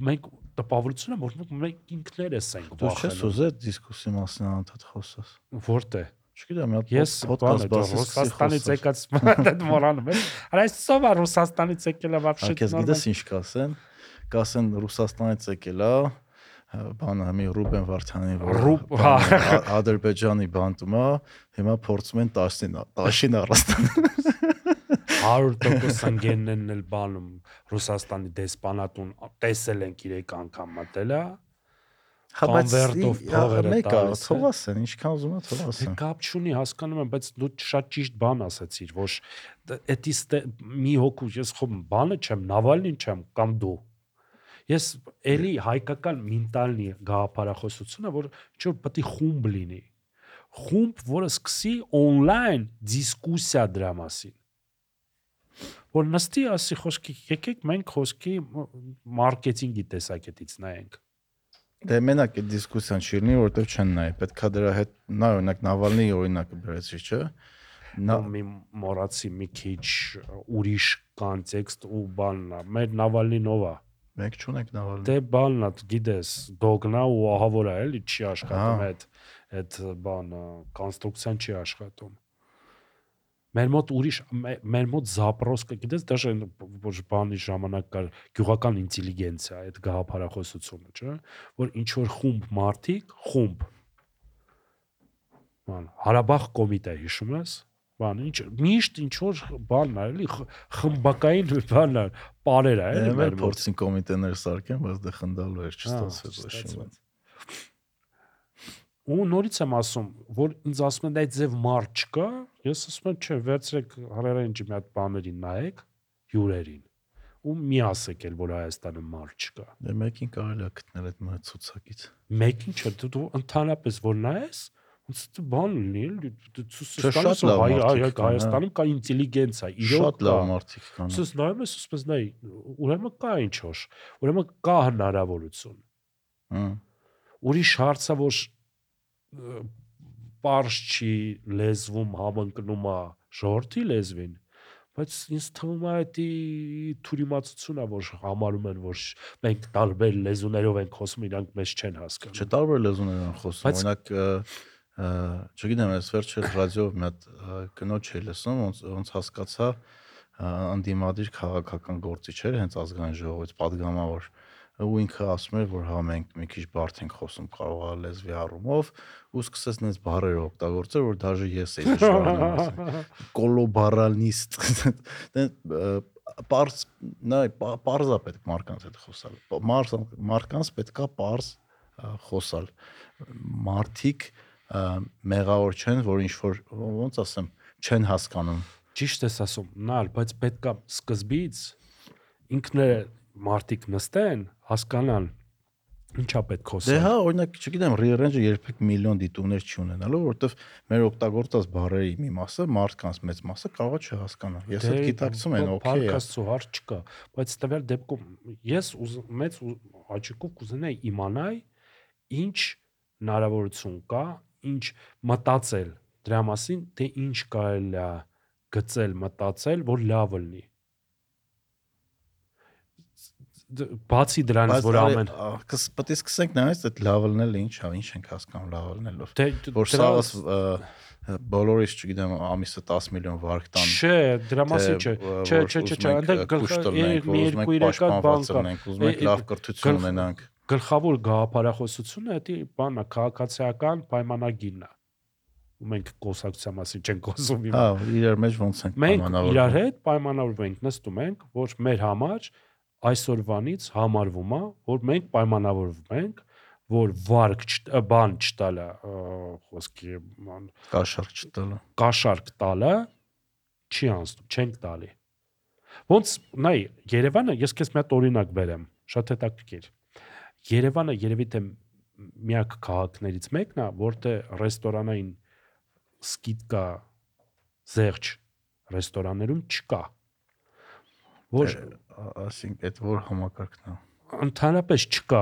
C: Մենք տպավորությունը որ մենք ինքներս ենք
B: Դու չես
C: վախենում։
B: ուզել դիսկուսի մասին անդադ խոսես։
C: Որտե՞ղ։
B: Չգիտեմ, մի հատ
C: Ես
B: podcast բասի
C: Ռուսաստանից եկած այդ մորանում եմ։ Արա այսով է Ռուսաստանից եկել է вообще։
B: Ակես գիտես ինչ կասեն։ Կասեն Ռուսաստանից եկել է բանը մի Ռուբեն Վարդյանի որ
C: Ռուբ-
B: բանը, Ա- Ադրբեջանի բանտում է, հիմա փորձում են տաշին տաշին առաստան։
C: 100% ընկերներն էլ բանում Ռուսաստանի դեսպանատուն տեսել են 3 անգամ մտել է։ Convert-ով փողերը
B: մեկը թողասեն, ինչքան ուզում
C: Դե
B: թողասեն։
C: կապ չունի, հասկանում եմ, բայց դու շատ ճիշտ բան ասացիր, որ էտիս մի հոգու ես խո բանը չեմ, Նավալնին չեմ կամ դու։ Ես էլի հայկական մենտալնի գաղափարախոսությունը, որ ինչ որ պետք է խումբ լինի։ Խումբ, որը սկսի on-line դիսկուսիա դրա մասին։ Որ նստի ասի խոսքի, եկեք մենք խոսքի մարքեթինգի տեսակետից նայենք։
B: Դե մենակ այդ դիսկուսիան չի լինի, որովհետև չեն նայ։ Պետքա դրա հետ նա օրինակ Նավալնիի օրինակը բերեցի, չէ՞։ Նա
C: մի մորացի մի քիչ ուրիշ կոնտեքստ ու բանն է։ Մեր Նավալնին ով է։
B: մեկ չունեք Նավալնի։
C: Դե բանն է, գիտես, դոգնա ու ահավոր է, էլի չի աշխատում այդ այդ բանը, կոնստրուկցիան չի աշխատում։ Մեր մոտ ուրիշ մե- մեր մոտ զապրոսկը, գիտես, դաշը որ բանի ժամանակ կար գյուղական ինտելիգենցիա, այդ գաղափարախոսությունը, չէ՞, որ ինչ որ խումբ մարդիկ, խումբ բան, Հարաբաղ կոմիտե հիշում ես բան ինչ միշտ ինչ որ բանն է էլի խմբակային բանն է բարեր է էլի մեր
B: փորձին կոմիտեներ սարքեն, բայց դե խնդալու էր, չստացվեց ոչ մի։
C: ու նորից եմ ասում, որ ինձ ասում են այդ ձև մարդ չկա, ես ասում եմ, չէ, վերցրեք հարերենջի մի հատ բաներին նայեք, հյուրերին։ Ու մի ասեք էլ, որ Հայաստանը մարդ չկա։
B: Դե մեկին կարելի է գտնել այդ մը ցուցակից։
C: Մեկին չէ, դու դու ընդհանրապես որ նայես, ոնց թե բան լինի, դու ցույց
B: կան, հա։
C: Հայաստանում կա ինտելիգենցիա, իրոք
B: Շատ լավ մարդիկ կան։
C: Սուս նայում ես, ասես նայ, ուրեմն կա ինչ որ։ Ուրեմն կա հնարավորություն։
B: Հմ։
C: ուրիշ հարցը որ պարզ չի լեզվում համընկնում է ժողովրդի լեզվին բայց ինձ թվում է դա թուրիմացությունն է որ համարում են որ մենք տարբեր լեզուներով ենք խոսում իրանք մեզ չեն հասկանում
B: չէ տարբեր լեզուներ են խոսում օրինակ չգիտեմ ես վերջը ռադիոյով մի հատ կնոջ էի լսում ոնց ոնց հասկացա անդիմադիր քաղաքական գործիչ էր հենց ազգային ժողովից падգամավոր ու ինքը ասում էր որ հա մենք մի քիչ բարդ ենք խոսում կարող է լեզվի առումով ու սկսեց նենց բառեր օգտագործել որ դաժե ես էի դժվարանում ասել կոլոբարալնիստ դե պարզ նայ պարզա պետք մարկանց հետ խոսալ մարս մարկանց պետքա պարզ խոսալ մարդիկ ա, մեղավոր չեն որ ինչ որ ոնց ասեմ չեն հասկանում
C: ճիշտ ես ասում նալ բայց պետքա սկզբից ինքները մարտիկ նստեն հասկանան ինչա պետք
B: Դե
C: խոսել
B: հա, օրինակ, չգիտեմ, rearrange-ը երբեք միլիոն դիտումներ չի ունենալու, որովհետև մեր օգտագործած բառերի մի մասը, մարդկանց մեծ մասը կարող է չհասկանա։ Ես
C: Դե,
B: էլ գիտակցում եմ, օքեյ
C: Պարքաստու հարց չկա, բայց տվյալ դեպքում ես մեծ աճիկով կուզենայի իմանալ ինչ հնարավորություն կա, ինչ մտածել դրա մասին, թե ինչ կարելի է գծել, մտածել, որ լավը լինի։ Բացի դրանից, որ ամեն
B: կս պետք է սկսենք նայած այդ լավելնելը ինչ է, ինչ ենք հասկանում լավելնելով։
C: դե
B: Որ
C: դրա-
B: սա բոլորից, չգիտեմ, ամիսը 10 միլիոն վարկ տան։
C: Չէ, դրա մասին չէ։ Չէ, չէ, չէ, չէ, այնտեղ
B: ը,
C: գլխ-
B: կուշտ տնենք,
C: մի երկու իրական բան կա։
B: ուզում ենք
C: Է-
B: լավ
C: է-
B: կրթություն ունենանք։
C: գլխավոր գաղափարախոսությունը դա բանա քաղաքացիական պայմանագիրն է։ Ու մենք կոսակցության մասին չենք խոսում հիմա։
B: Հա, իրար մեջ ոնց ենք
C: Մենք
B: պայմանավորվում։
C: իրար հետ պայմանավորվում ենք, նստում ենք, որ մեր համար այսօրվանից համարվում է, որ մենք պայմանավորվում ենք, որ վարկ բան չտալը, ը, խոսքի ման
B: կաշառք չտալը։
C: կաշարք տալը չի անցնում, չենք տալի։ Ոնց նայ Երևանը, ես քեզ մի հատ օրինակ բերեմ, շատ հետաքրքիր։ Երևանը երևի թե միակ քաղաքներից մեկն է, որտեղ ռեստորանային սկիթկա զերջ ռեստորաններում չկա։ Որ
B: Ասինքն այդ որ համակարգն է։
C: ընդհանրապես չկա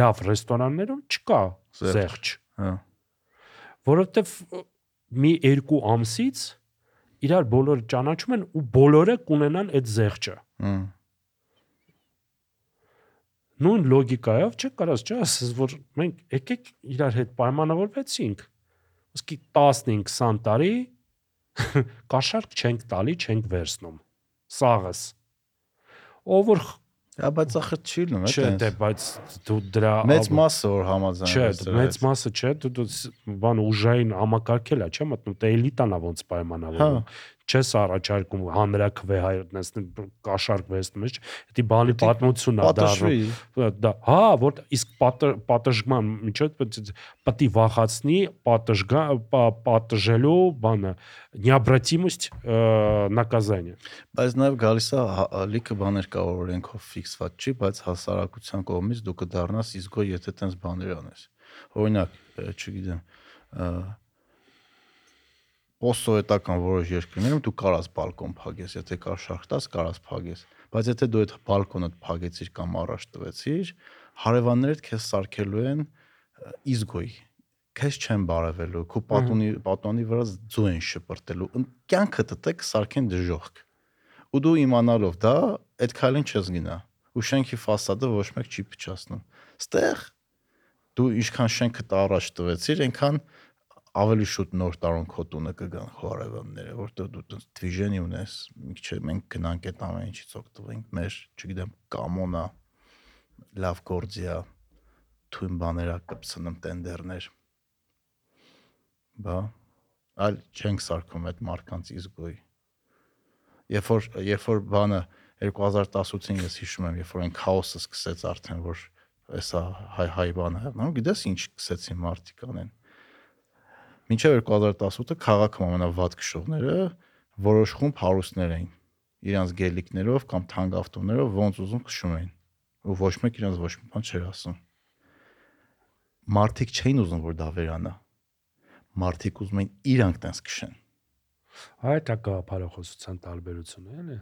C: լավ ռեստորաններում չկա
B: զերջ, Հա։
C: որովհետև մի երկու ամսից իրար բոլորը ճանաչում են ու բոլորը կունենան այդ զեղչը։ նույն լոգիկայով չէ կարաս չէ ասես որ մենք եկեք իրար հետ պայմանավորվեցինք ոսկի 15-20 տարի կաշառք չենք տալի, չենք վերցնում։ Սաղս։ Ով որ
B: Հա, բայց ախր չի լինում,
C: չէ,
B: է
C: դե բայց դու դրա
B: մեծ մասը որ համաձայն
C: Չէ, դու մեծ մասը չէ, դու դու բան ուժային համակարգել է, չէ՞ մտնում, դե էլիտան է ոնց պայմանավորվում։
B: Հա
C: Չես առաջարկում հանրակվե հայտնես կաշառք վերցնում ես, դա բանի պատմությունն է դառնում։
B: պատշվի։
C: դա հա որ իսկ պատը- պատժման միջոց պետք է վախացնի պատժգա պա- պատժելու բանը необратимость наказания
B: Բայց նաև գալիս է հա- լիքը բաներ կա որ օրենքով ֆիքսված չի, բայց հասարակության կողմից դու կդառնաս իսկո եթե տենց բաներ անես։ Օրինակ, ը, չգիտեմ, ը, post-սովետական որոշ երկրներում դու կարաս բալկոն փագես, եթե կար շախտած, կարաս փագես։ Բայց եթե դու այդ բալկոնը փագեցիր կամ առաջ տվեցիր, հարևաններդ քեզ սարքելու են իզգոյ քեզ չեն բարևելու, քո պատունի պատոնի վրա ձու են շպրտելու։ Կյանքը տտեք սարքեն դժողք։ Ու դու իմանալով դա, այդ քայլին չես գնա։ Ու շենքի ֆասադը ոչ մեկ չի փչացնում։ Ստեղ դու ինչքան շենքը տա առաջ տվեցիր, այնքան ավելի շուտ նոր տարուն քո տունը կգան քո հարևանները, որտեղ դու տես դվիժենի ունես, մի քիչ մենք գնանք այդ ամեն ինչից օգտվենք, մեր, չգիտեմ, կամոնա, լավ գործիա, թույն բաներա կպցնեմ տենդերներ։ Բա այլ չենք սարքում այդ մարկանց իզգոյ։ Երբ որ երբ որ բանը 2018-ին ես հիշում եմ, երբ որ այն քաոսը սկսեց արդեն որ հեսա հայ հայ բանը հեռնում, գիտես ինչ սկսեցին մարդիկ անեն։ Մինչև 2018-ը քաղաքում ամենավատ քշողները որոշ խումբ հարուստներ էին իրանց գելիկներով կամ թանկ ավտոներով ոնց ուզում քշում էին ու ոչ մեկ իրանց ոչ մի բան չէր ասում մարդիկ չէին ուզում որ դա վերանա մարդիկ ուզում էին իրանք տես քշեն
C: այդ է գաղափարախոսության տարբերությունը էլի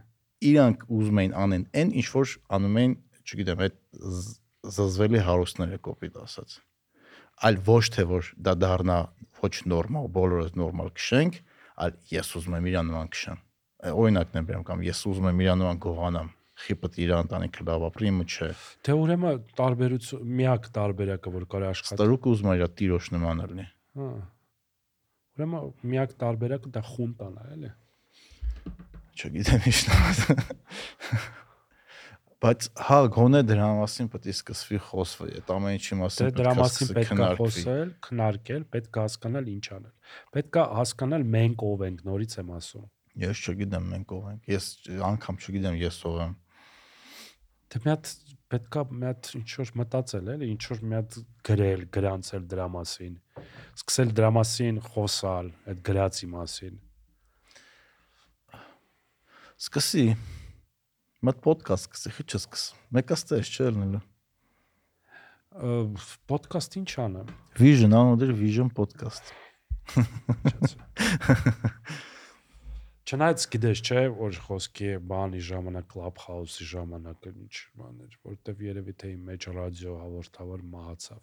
B: իրանք ուզում էին անեն այն ինչ որ անում էին չգիտեմ այդ զզվելի հարուստները կոպիտ ասած այլ ոչ թե որ դա դառնա ոչ նորմալ բոլորը նորմալ քշենք այլ ես ուզում եմ իրան նման քշեմ օրինակն եմ բերում կամ ես ուզում եմ իրան նման գողանամ խիպը իրան ընտանիքը լավ ապրի իմը չէ
C: թե ուրեմն տարբերություն միակ տարբերակը որ կարի աշխատի
B: Ստրուկը ուզում է իր տիրոջ նման լինի։
C: հա ուրեմն միակ տարբերակը դա խունտան է էլի
B: Չգիտեմ ինչ նման։ Բայց հա գոնե դրա մասին պետք է սկսվի խոսվել։ Այդ ամեն ինչի
C: դե
B: մասին
C: դրա մասին պետք է խոսել քննարկել պետք է հասկանալ ինչ անել պետք է հասկանալ մենք ով ենք նորից եմ ասում
B: Ես չգիտեմ մենք ով ենք։ Ես անգամ չգիտեմ ես ով եմ։
C: Դե մի հատ պետքա մի հատ ինչ որ մտածել էլի, ինչ որ մի հատ գրել, գրանցել դրա մասին։ Սկսել դրա մասին խոսալ, այդ գրածի մասին։
B: Սկսի։ Մտ ոդկաստ սկսի, քիչ չսկս։ Մեկը ստես չէ լինելու։
C: Պոդքասթ ինչ անեմ։
B: Vision, անոդեր Vision podcast։
C: Չնայած գիտես, չէ, որ խոսքի բանի ժամանակ Clubhouse-ի ժամանակ ինչ բաներ, որտեվ երևի թե իմ մեջ ռադիո հաղորդավար մահացավ։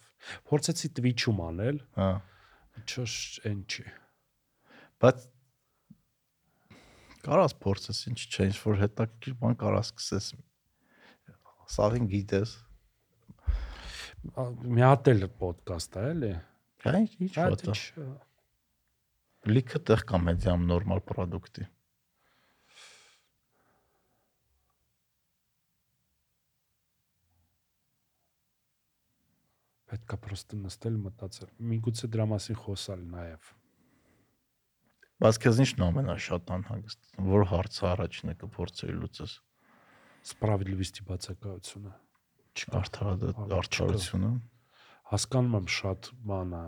C: Փորձեցի Twitch-ում անել,
B: Հա։
C: չոշ այն չի։
B: Բայց կարաս փորձես ինչ չէ, ինչ որ հետաքրքիր բան կարաս սկսես։ Սաղին գիտես։
C: Մի հատ էլ ոդկաստ է, էլի։
B: Հա ինչ ինչ
C: Հա,
B: Լիքը տեղ կա մեդիամ նորմալ product-ի։
C: Պետքա պրոստը նստել մտածել։ Միգուցե դրա մասին խոսալ նաև։
B: Բայց քեզ ինչն ամենաշատ անհանգստացնում, որ հարցը առաջինը կփորձեի լուծես։
C: Սպրավիլիվիստի բացակայությունը։ Չկա
B: Արդարադատ
C: Ահա,
B: արդարությունը։
C: հասկանում եմ շատ բան է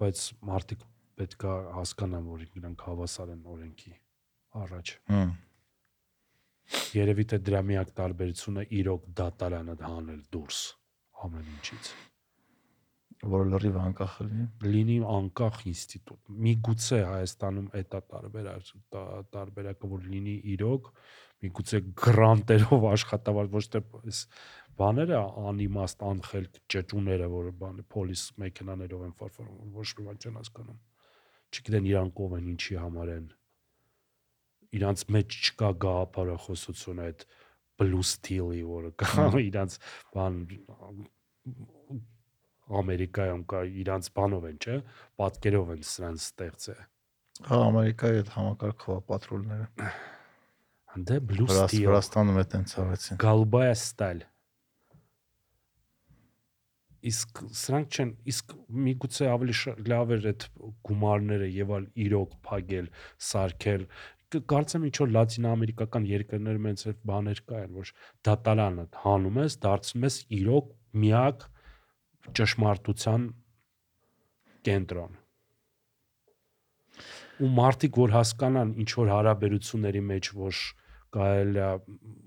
C: բայց մարդիկ պետքա հասկանան որ իրանք հավասար են օրենքի առաջ
B: Հմ։
C: երևի թե դրա միակ տարբերությունը իրոք դատարանը հանել դուրս ամեն ինչից
B: Որ լրիվ անկախ լինի։
C: լինի անկախ ինստիտուտ միգուցե հայաստանում էտա տարբերակ տա- տարբերակը որ լինի իրոք միգուցե գրանտերով աշխատավար ոչ թե այս բաները անիմաստ անխելք ճճուները որ բանը պոլիս մեքենաներով են ֆարֆորում ոչ մի բան չեն հասկանում չգիտեն իրանք ով են ինչի համար են իրանց մեջ չկա գաղափարախոսություն այդ Blue Steel-ի, որը կա իրանց բան Ամերիկայում կա իրանց բանով են, չէ՞, պատկերով են սրանց ստեղծել։
B: Հա, Ամերիկայի այդ համակարգով պատրոլները։
C: Հանդե Blue Steel։
B: Վրաստանում է տենց արեցին։
C: Galbaya Style։ Իսկ սրանք չեն, իսկ միգուցե ավելի լավ էր այդ գումարները եւ այլ իրոք փակել, սարքել կարծեմ ինչ որ լատինամերիկական երկրներում այնպես բաներ կային, որ դատարանը հանում ես, դարձում ես իրոք միակ ճշմարտության կենտրոն։ Ու մարդիկ որ հասկանան ինչ որ հարաբերությունների մեջ որ կարելի է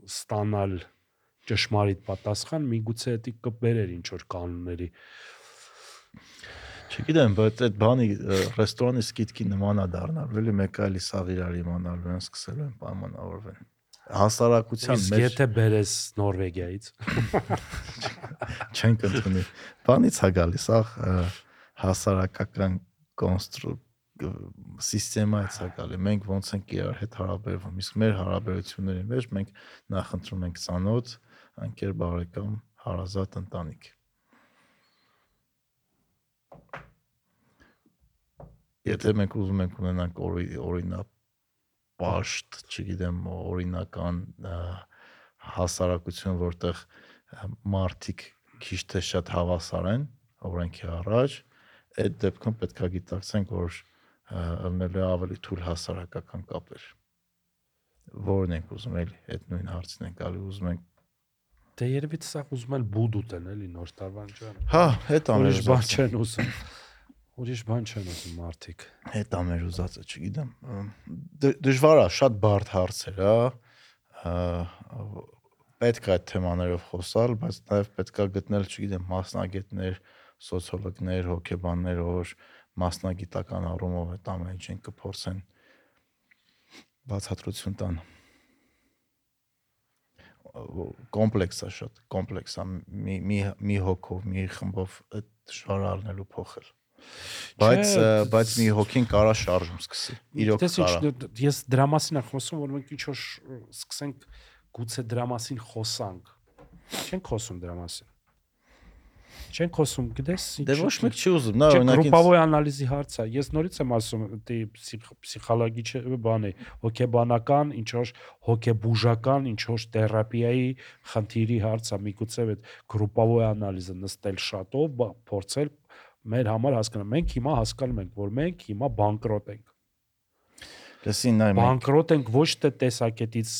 C: ստանալ ճշմարիտ պատասխան, միգուցե դա կբերեր ինչ որ կանոնների։
B: Չգիտեմ, բայց այդ բանի ռեստորանի սկիթքի նման է դառնալու, էլի մեկ այլի սաղ իրար իմանալու են, սկսելու են պայմանավորվել։ Հասարակության
C: Իսկ
B: մեջ
C: եթե բերես Նորվեգիայից,
B: չեն կընտրի։ Բանից է գալիս, ախ հասարակական կոնստրու սիստեմայից է գալի։ Մենք ոնց ենք իրար հետ հարաբերվում։ Իսկ մեր հարաբերությունների մեջ մենք նախընտրում ենք ցանոց, անկեր բարեկամ, հարազատ ընտանիք։ Եթե մենք ուզում ենք ունենանք օրի- օրինակ պաշտ, չգիտեմ, օրինական հասարակություն, որտեղ մարդիկ քիչ թե շատ հավասար են օրենքի առաջ, այդ դեպքում պետք է գիտակցենք, որ ըլնելու ավելի թույլ հասարակական կապեր։ Որն ենք ուզում էլի, այդ նույն հարցն ենք ալի ուզում ենք։
C: դե երևի սա ուզում են բուդ ուտեն էլի նոր տարվան ջան։
B: Հա, հետ
C: Ուրիշ բան չեն ուզում։ Ուրիշ բան չեն ուզում մարդիկ։
B: Հետ ամերուզածը, չգիտեմ։ դ- Դժվար է, շատ բարդ հարցեր, հա։ Պետք է այդ թեմաներով խոսալ, բայց նաև պետք է գտնել, չգիտեմ, մասնագետներ, սոցիոլոգներ, հոգեբաններ, որ մասնագիտական առումով այդ ամեն ինչին կփորձեն բացատրություն տան կոմպլեքս է շատ կոմպլեքս է մի մի հոգով մի խմբով այդ առնելու փոխել բայց
C: Չէ,
B: բայց մի հոգին կարա շարժում սկսի իրոք կարա
C: ես դրա մասին եմ խոսում, որ մենք ինչ որ սկսենք գուցե դրա մասին խոսանք։ Չենք խոսում դրա մասին։ Չենք խոսում, գիտես, ինչ
B: դե ոչ մեկ չի ուզում նա
C: Չէ,
B: օրինակ ինձ
C: գրուպավոյ անալիզի հարց է։ Ես նորից եմ ասում, դի պսիխոլոգիչ բան է, հոգեբանական, ինչ որ հոգեբուժական, ինչ որ թերապիայի խնդիրի հարց է։ Միգուցե այդ գրուպավոյ անալիզը նստել շատով, փորձել մեր համար հասկանալ։ Մենք հիմա հասկանում ենք, որ մենք հիմա բանկրոտ ենք։
B: լսին նայ մենք
C: Բանկրոտ ենք ոչ թե տեսակետից,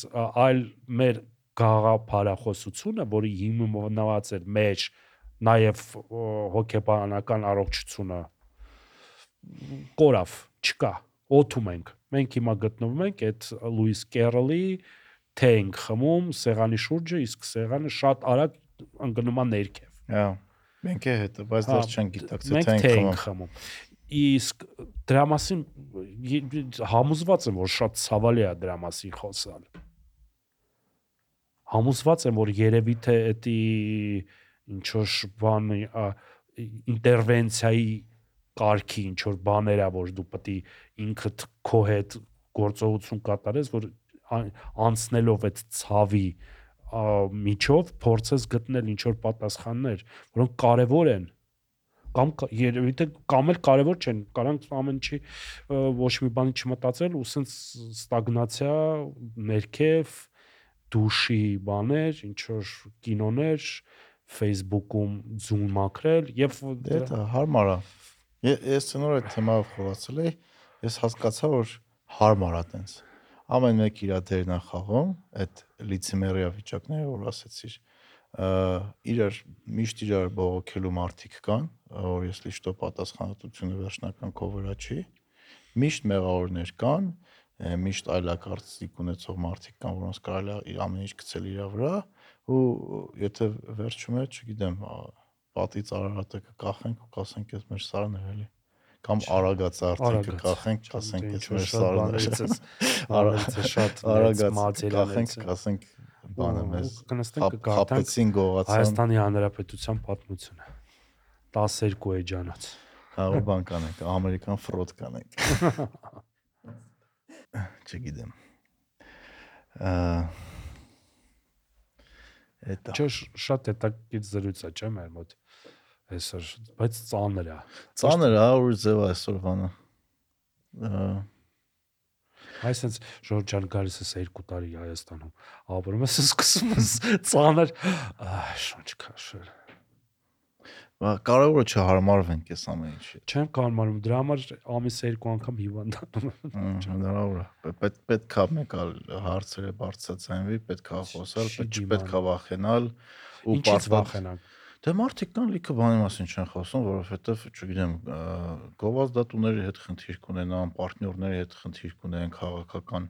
C: այլ մեր գաղափարախոսությունը, որի հիմնված էր մեր նաև հոգեբանական առողջությունը կորավ, չկա, օթում ենք։ Մենք հիմա գտնվում ենք այդ Լուիս Կերոլի թե ենք խմում սեղանի շուրջը, իսկ սեղանը շատ արագ ընկնում է ներքև։
B: հա մենք է հետը բայց
C: Հա,
B: դեռ չեն գիտակցել
C: մենք
B: թե ենք խմում
C: Իսկ դրա մասին համոզված եմ, որ շատ ցավալի է դրա մասին խոսալ։ Համոզված եմ, որ երևի թե էդի ինչ որ բան ինտերվենցիայի կարգի ինչ որ բաներ ա, որ դու պետք է ինքդ քո հետ գործողություն կատարես, որ անցնելով այդ ցավի միջով փորձես գտնել ինչ որ պատասխաններ, որոնք կարևոր են կամ կա- երևի թե կամ էլ կարևոր չեն կարանք ամեն ինչի ոչ մի բանի չմտածել ու սենց ստագնացիա ներքև դուշի բաներ ինչ որ կինոներ Facebook-ում zoom մաքրել եւ
B: Դե դա հարմար է։ Ես ցնոր այդ թեմայով խորացել էի, ես հասկացա, որ հարմար է տենց։ Ամեն մեկ իր դերն է խաղում, այդ լիցիմերիա վիճակները, որ ասեցիր, ը, իրար միշտ իրար բողոքելու մարդիկ կան, որ ես լիշտո պատասխանատվությունը վերջնական քո վրա չի։ Միշտ մեղավորներ կան, միշտ այլակարծիք ունեցող մարդիկ կան, որոնց կարելի է ամեն ինչ գցել իր վրա ու եթե վերջում է, չգիտեմ, պատից արարատը կկախենք ու կասենք ես մեր սարն էր էլի կամ արագած արդեն
C: Արագած։
B: կկախենք, կասենք ես մեր
C: շատ
B: սարն
C: բաներից
B: էր։
C: ես արագած շատ
B: Արագած
C: մատերիալներից
B: կախենք, կասենք բանը մեզ խապեցին գողացան,
C: Հայաստանի Հանրապետության պատմությունը 12 էջանոց
B: հա ու բան կանենք, ամերիկան ֆրոդ կանենք։ Չգիտեմ։ Ա Էտա։
C: Չէ շատ հետաքրքիր զրույց է, չէ՞ մեր մոտ։ Այսօր, բայց ծանր է։
B: Ծանր է ուր ձև այսօր բանը։ Ա,
C: Այսինքն Ժորժ ջան գալիս է 2 տարի Հայաստանում։ Ապրում ես սկսում ես ծանր շունչ քաշել։
B: բա կարևորը չհարմարվենք այս ամեն ինչի։
C: Չեմ կարողանում դրա համար ամիս երկու անգամ հիվանդանում եմ։
B: Ա, Հնարավոր է։ Պե- Պետք պետքա մեկ ալ հարցերը բարձրացնվի, պետքա խոսալ,
C: Չի
B: պետք
C: դիմանալ։
B: չպետքա վախենալ ու
C: վախենանք։
B: Դե մարդիկ կան լիքը բանի մասին չեն խոսում, որովհետև, չգիտեմ, գովազդատուների հետ խնդիր կունենան, պարտներների հետ խնդիր կունենան, քաղաքական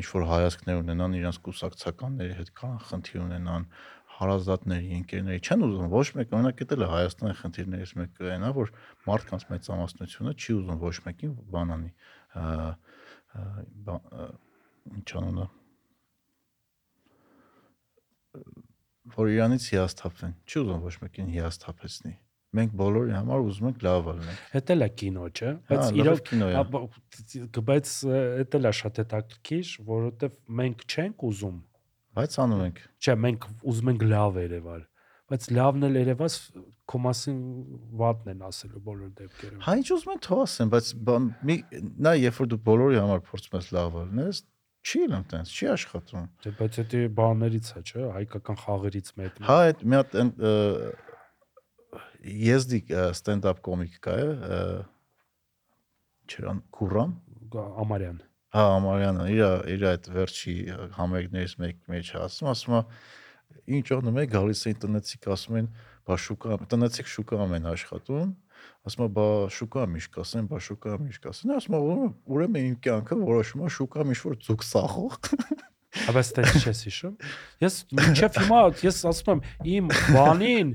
B: ինչ որ հայացքներ ունենան, իրancs կուսակցականների հետ կան խնդիր ունենան, հարազատների, ընկերների չեն ուզում ոչ մեկ օրինակ դա էլ Հայաստանի խնդիրներից մեկը այն է, որ մարդկանց մեծամասնությունը չի ուզում ոչ մեկին բանանի ինչ անունը որ իրանից հիասթափվեն։ Չի ուզում ոչ մեկին հիասթափեցնի։ Մենք բոլորի համար ուզում ենք լավ լինենք։
C: Հետ էլ է կինո, չէ՞։
B: Հա,
C: Բայց իրոք
B: կինո է։
C: բայց հետ էլ է շատ հետաքրքիր, որովհետև մենք չենք ուզում
B: Բայց անում ենք։
C: Չէ, մենք ուզում ենք լավ երևալ, բայց լավն էլ երևաս քո մասին վատն են ասելու բոլոր դեպքերում։
B: Հա ինչ ուզում են թող ասեն, բայց մի նա երբ որ դու բոլորի համար փորձում ես լավ լինես, չի լինում տենց, չի աշխատում։
C: Դե բայց դա բաներից է, չէ, հայկական խաղերից մեկն է։
B: Հա այդ մի հատ եզդի ստենդափ կոմիկ կա է, չրան Կուրան
C: Ամարյան։
B: Հա, Ամարյանը իր իր այդ վերջի համերգներից մեկ մեջ ասում, ասում է ինչ անում է գալիս է ինտերնետիկ ասում են, բա շուկա, տնեցիկ շուկայում են աշխատում, ասում է, բա շուկա միշտ կասեն, բա շուկա միշտ կասեն, ասում է, ուրեմն իմ կյանքը որոշում է շուկա միշտ որ ձուկ սախող։
C: Բայց դա չես հիշում։ Ես մինչև հիմա ես ասում եմ իմ բանին,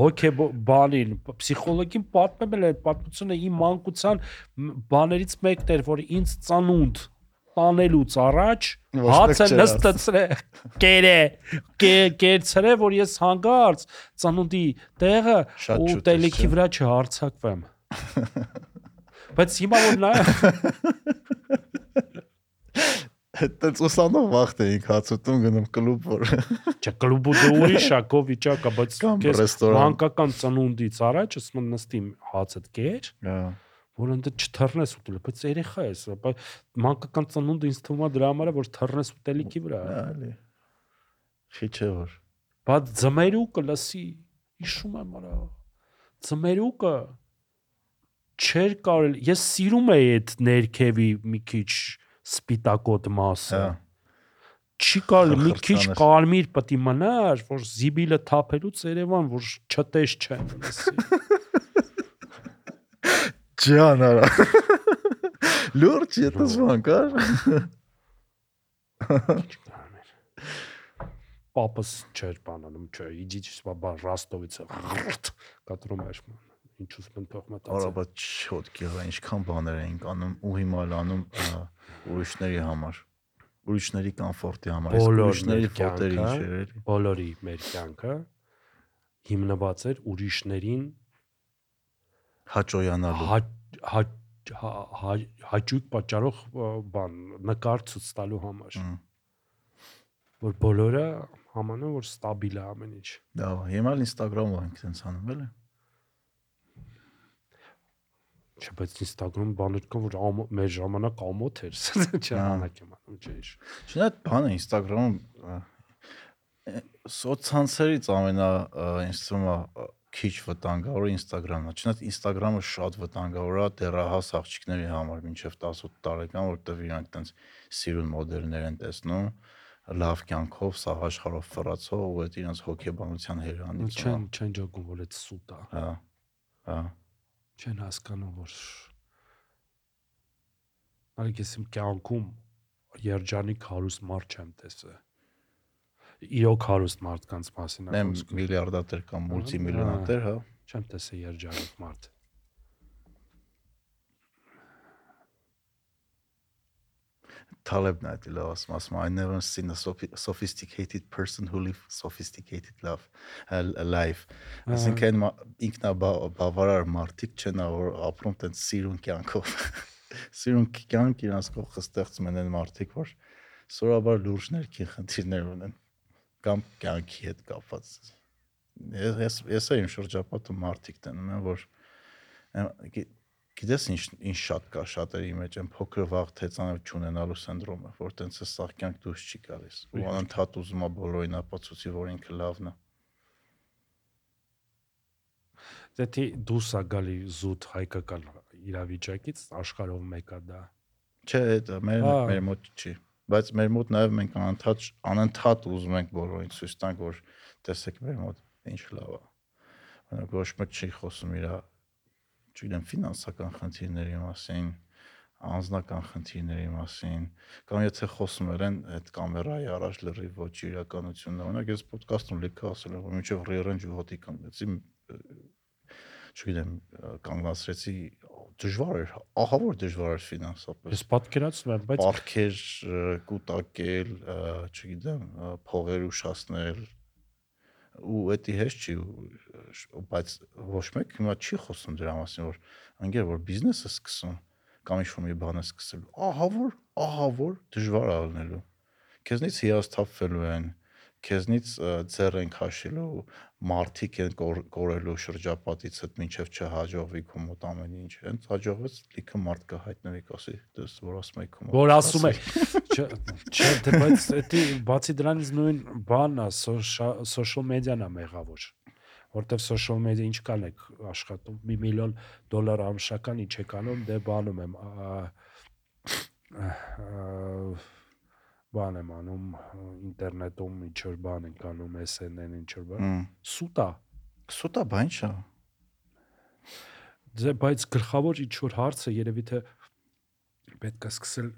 C: հոկե բանին, պսիխոլոգին պատմել է պատմությունը իմ մանկության բաներից մեկն էր, որ ինձ ծանունդ տանելուց առաջ
B: Ոչ
C: հաց է
B: մեկ չէր
C: նստեցրե կերե կե- կերցրե որ ես հանգարց ծանունդի տեղը ու
B: չէ՞։
C: վրա չհարցակվեմ բայց հիմա որ նայ
B: Այդտենց ուսանող վախտ էինք հացուտում գնում կլուբ որ
C: Չէ, կլուբը դե ուրիշ է, կո վիճակա, բայց
B: ռեստորան։
C: մանկական ծնունդից առաջ ասում եմ նստի հացդ կեր,
B: Հա
C: որ ընդ չթռնես ուտել, բայց երեխա ես, բայց մանկական ծնունդը ինձ թվում է դրա համար է, որ թռնես ուտելիքի վրա։
B: այլի Չի չէ որ
C: Բայց ձմերուկը լսի, հիշում եմ արա։ Ձմերուկը չեր կարել, ես սիրում էի այդ ներքևի մի քիչ սպիտակոտ մասը։
B: հա
C: չի կարելի մի քիչ կարմիր պետք է մնար, որ զիբիլը թափելուց Երևան, որ չտես չեն
B: Ջան արա Լուրջ ետս բան կար
C: Պապս չէր բանանում, չէ, իջիչ բաբա Ռաստովից կտրում էր։ Ինչ ուզում են թող մտածել։
B: Արաբա չոտ գիղա ինչքան բաներ էինք անում ու հիմա էլ անում ուրիշների համար ուրիշների կոմֆորտի համար իսկ ուրիշների
C: մեր
B: ֆոտերը
C: կյանքը,
B: ինչ էր էլի
C: Բոլորի մեր կյանքը հիմնված էր ուրիշներին
B: հաճոյանալու
C: հա հա- հա- հա- հաճույք պատճառող բան նկար ցույց տալու համար որ բոլորը համանում որ ստաբիլ է ամեն ինչ
B: դա հիմա Instagram-ով ենք տենց անում էլի
C: չէ բայց Instagram բաներ կան որ մեր ժամանակ ամոթ էր չէ
B: Հա։
C: անակ եմ անում չէ իշ
B: Չնայած այդ բանը Instagram-ում սոցցանցերից ամենա ա, քիչ վտանգավոր է։ Չնայած Instagram-ը շատ վտանգավոր է դեռահաս աղջիկների համար, մինչև 18 տարեկան, որտեղ իրանք տենց սիրուն մոդելներ են տեսնում լավ կյանքով, սաղ աշխարհով ֆրացող ու այդ իրենց հոգեբանության հերանից։
C: չեն չեն ջոգում որ այդ սուտ է
B: Հա։ Հա։
C: չեն հասկանում որ Արիք ես իմ կյանքում երջանիկ հարուստ մարդ չեմ տեսել իրոք հարուստ մարդկանց մասին
B: Նեմ
C: խոսքը
B: միլիարդատեր կամ մուլտիմիլիոնատեր, հա։
C: չեմ տեսել երջանիկ մարդ
B: է դի լավ ասում, ասում I never seen a sophi- sophisticated person who live sophisticated love life։ Այսինքն ինքնաբավարար մարդիկ չեն որ ապրում տենց սիրուն կյանքով։ Սիրուն կյանք իրանց կողքը ստեղծում են այն մարդիկ, որ սովորաբար լուրջ ներքին խնդիրներ ունեն։ կամ կյանքի հետ կապված։ Ես ես ես եմ շրջապատում մարդիկ տենում եմ, որ գիտես ինչ ինչ շատ կա շատերի մեջ են փոքր վաղ թեծանով չունենալու սինդրոմը, որ տենց է սաղ կյանք դուրս չի գալիս։ Ու անընդհատ ուզում է բոլորին ապացուցի, որ ինքը լավն է։
C: Դե թի դուրս է գալի զուտ հայկական իրավիճակից աշխարհով մեկա դա։
B: Չէ, դա մեր մեր մոտ չի բայց մեր մոտ նաև մենք անընդհատ անընդհատ ուզում ենք բոլորին ցույց տանք, որ տեսեք մեր մոտ ինչ լավ է։ Օրինակ ոչ մեկ չի խոսում իր չգիտեմ, ֆինանսական խնդիրների մասին, անձնական խնդիրների մասին, կամ եթե խոսում են այդ կամերայի առաջ լրիվ ոչ իրականությունն, օրինակ ես ոդկասթում լիքը ասել եմ, որ մինչև ռեյրենջ ոտի կանգնեցի, չգիտեմ, կանգնացրեցի դժվար էր, ահա որ դժվար էր ֆինանսապես։
C: Ես պատկերացնում եմ, բայց
B: պարքեր կուտակել, չգիտեմ, փողեր ուշացնել, ու էդի հեշտ չի բայց ոչ մեկ հիմա չի խոսում դրա մասին որ անգեր որ բիզնեսը սկսում կամ ինչ-որ մի բան է սկսել ահա որ ահա որ դժվար ալնելու քեզնից հիասթափվելու են քեզնից ձեռ են քաշելու մարտիկ են կորելու շրջապատից հետ մինչև չհաջողվի քո մոտ ամեն ինչ հենց հաջողվեց լիքը մարդ կհայտնվի կասի դες որ ասում եք քո
C: որ ասում է չէ դե բայց դա բացի դրանից նույն բանն է social media-ն է մեղավոր որտեվ social media ինչ կան եք աշխատում 1 միլիոն դոլար ամսական ինչ եք անում դե բանում եմ բան եմ անում ինտերնետում ինչ որ բան ենք անում SNN ինչ որ բան սուտա
B: սուտա բան չէ
C: դե բայց գլխավոր ինչ որ հարցը երևի թե պետք է սկսել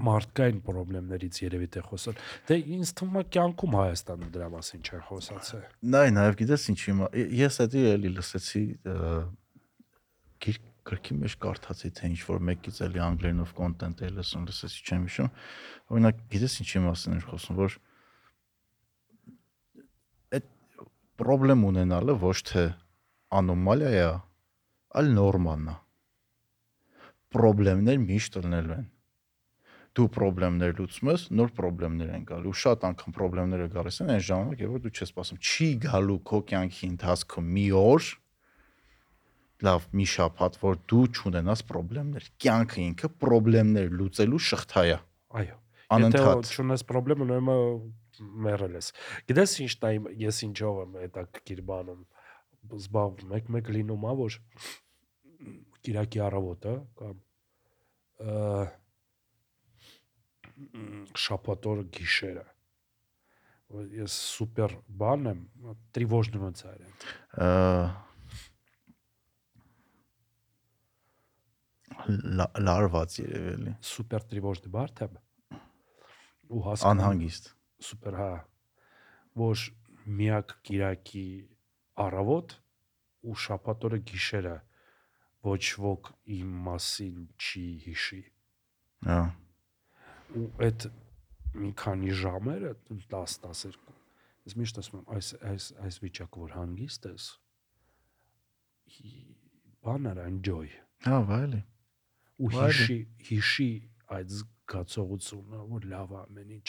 C: մարդկային խնդիրներից երևի թե խոսալ։ Դե ինձ թվում է կյանքում Հայաստանը դրա մասին չեն խոսացել։
B: Նայ, նաև գիտես ինչի՞ ես էդի էլի լսեցի գիրք գրքի մեջ կարդացի թե ինչ որ մեկից էլի անգլերենով կոնտենտ է լսում, լսեցի չեմ հիշում։ Օրինակ, գիտես ինչի մասին էր խոսում, որ այդ խնդրեմ ունենալը ոչ թե անոմալիա է, այլ նորման է։ Խնդիրներ միշտ լինելու են դու խնդիրներ լուծում ես, նոր խնդիրներ են գալու։ Շատ անգամ խնդիրները գալիս են այն ժամանակ, երբ դու չես սպասում։ Չի գալու քո կյանքի ընթացքում մի օր, լավ մի շփատ, որ դու չունենաս խնդիրներ։ Կյանքը ինքը խնդիրներ լուծելու շղթայա։
C: Այո։ Անընդհատ։ Եթե չունես խնդիր, ուրեմն մեռել ես։ Գիտես ինչ տայմ ես ինչով եմ այդ ակիր բանում զբաղվում, մեկ-մեկ լինում ա որ Կիրակի առավոտը կամ շապատոր գիշերը ես սուպեր բան եմ տրիվոժնում ցայր։
B: լարված երևելի։
C: Սուպեր տրիվոժ բարդ է։
B: Ու հասկանում անհանգիստ։
C: Սուպեր, հա։ Որ միակ Կիրակի առավոտ ու շաբաթօրը գիշերը ոչ ոք իմ մասին չի հիշի։
B: Հա։
C: Ու այդ մի քանի ժամերը 10-12 ես միշտ ասում եմ այս այս այս վիճակը որ հանգիստ ես բաներ enjoy
B: հա վայելի
C: ու հիշի հիշի այդ զգացողությունը, որ լավ է ամեն ինչ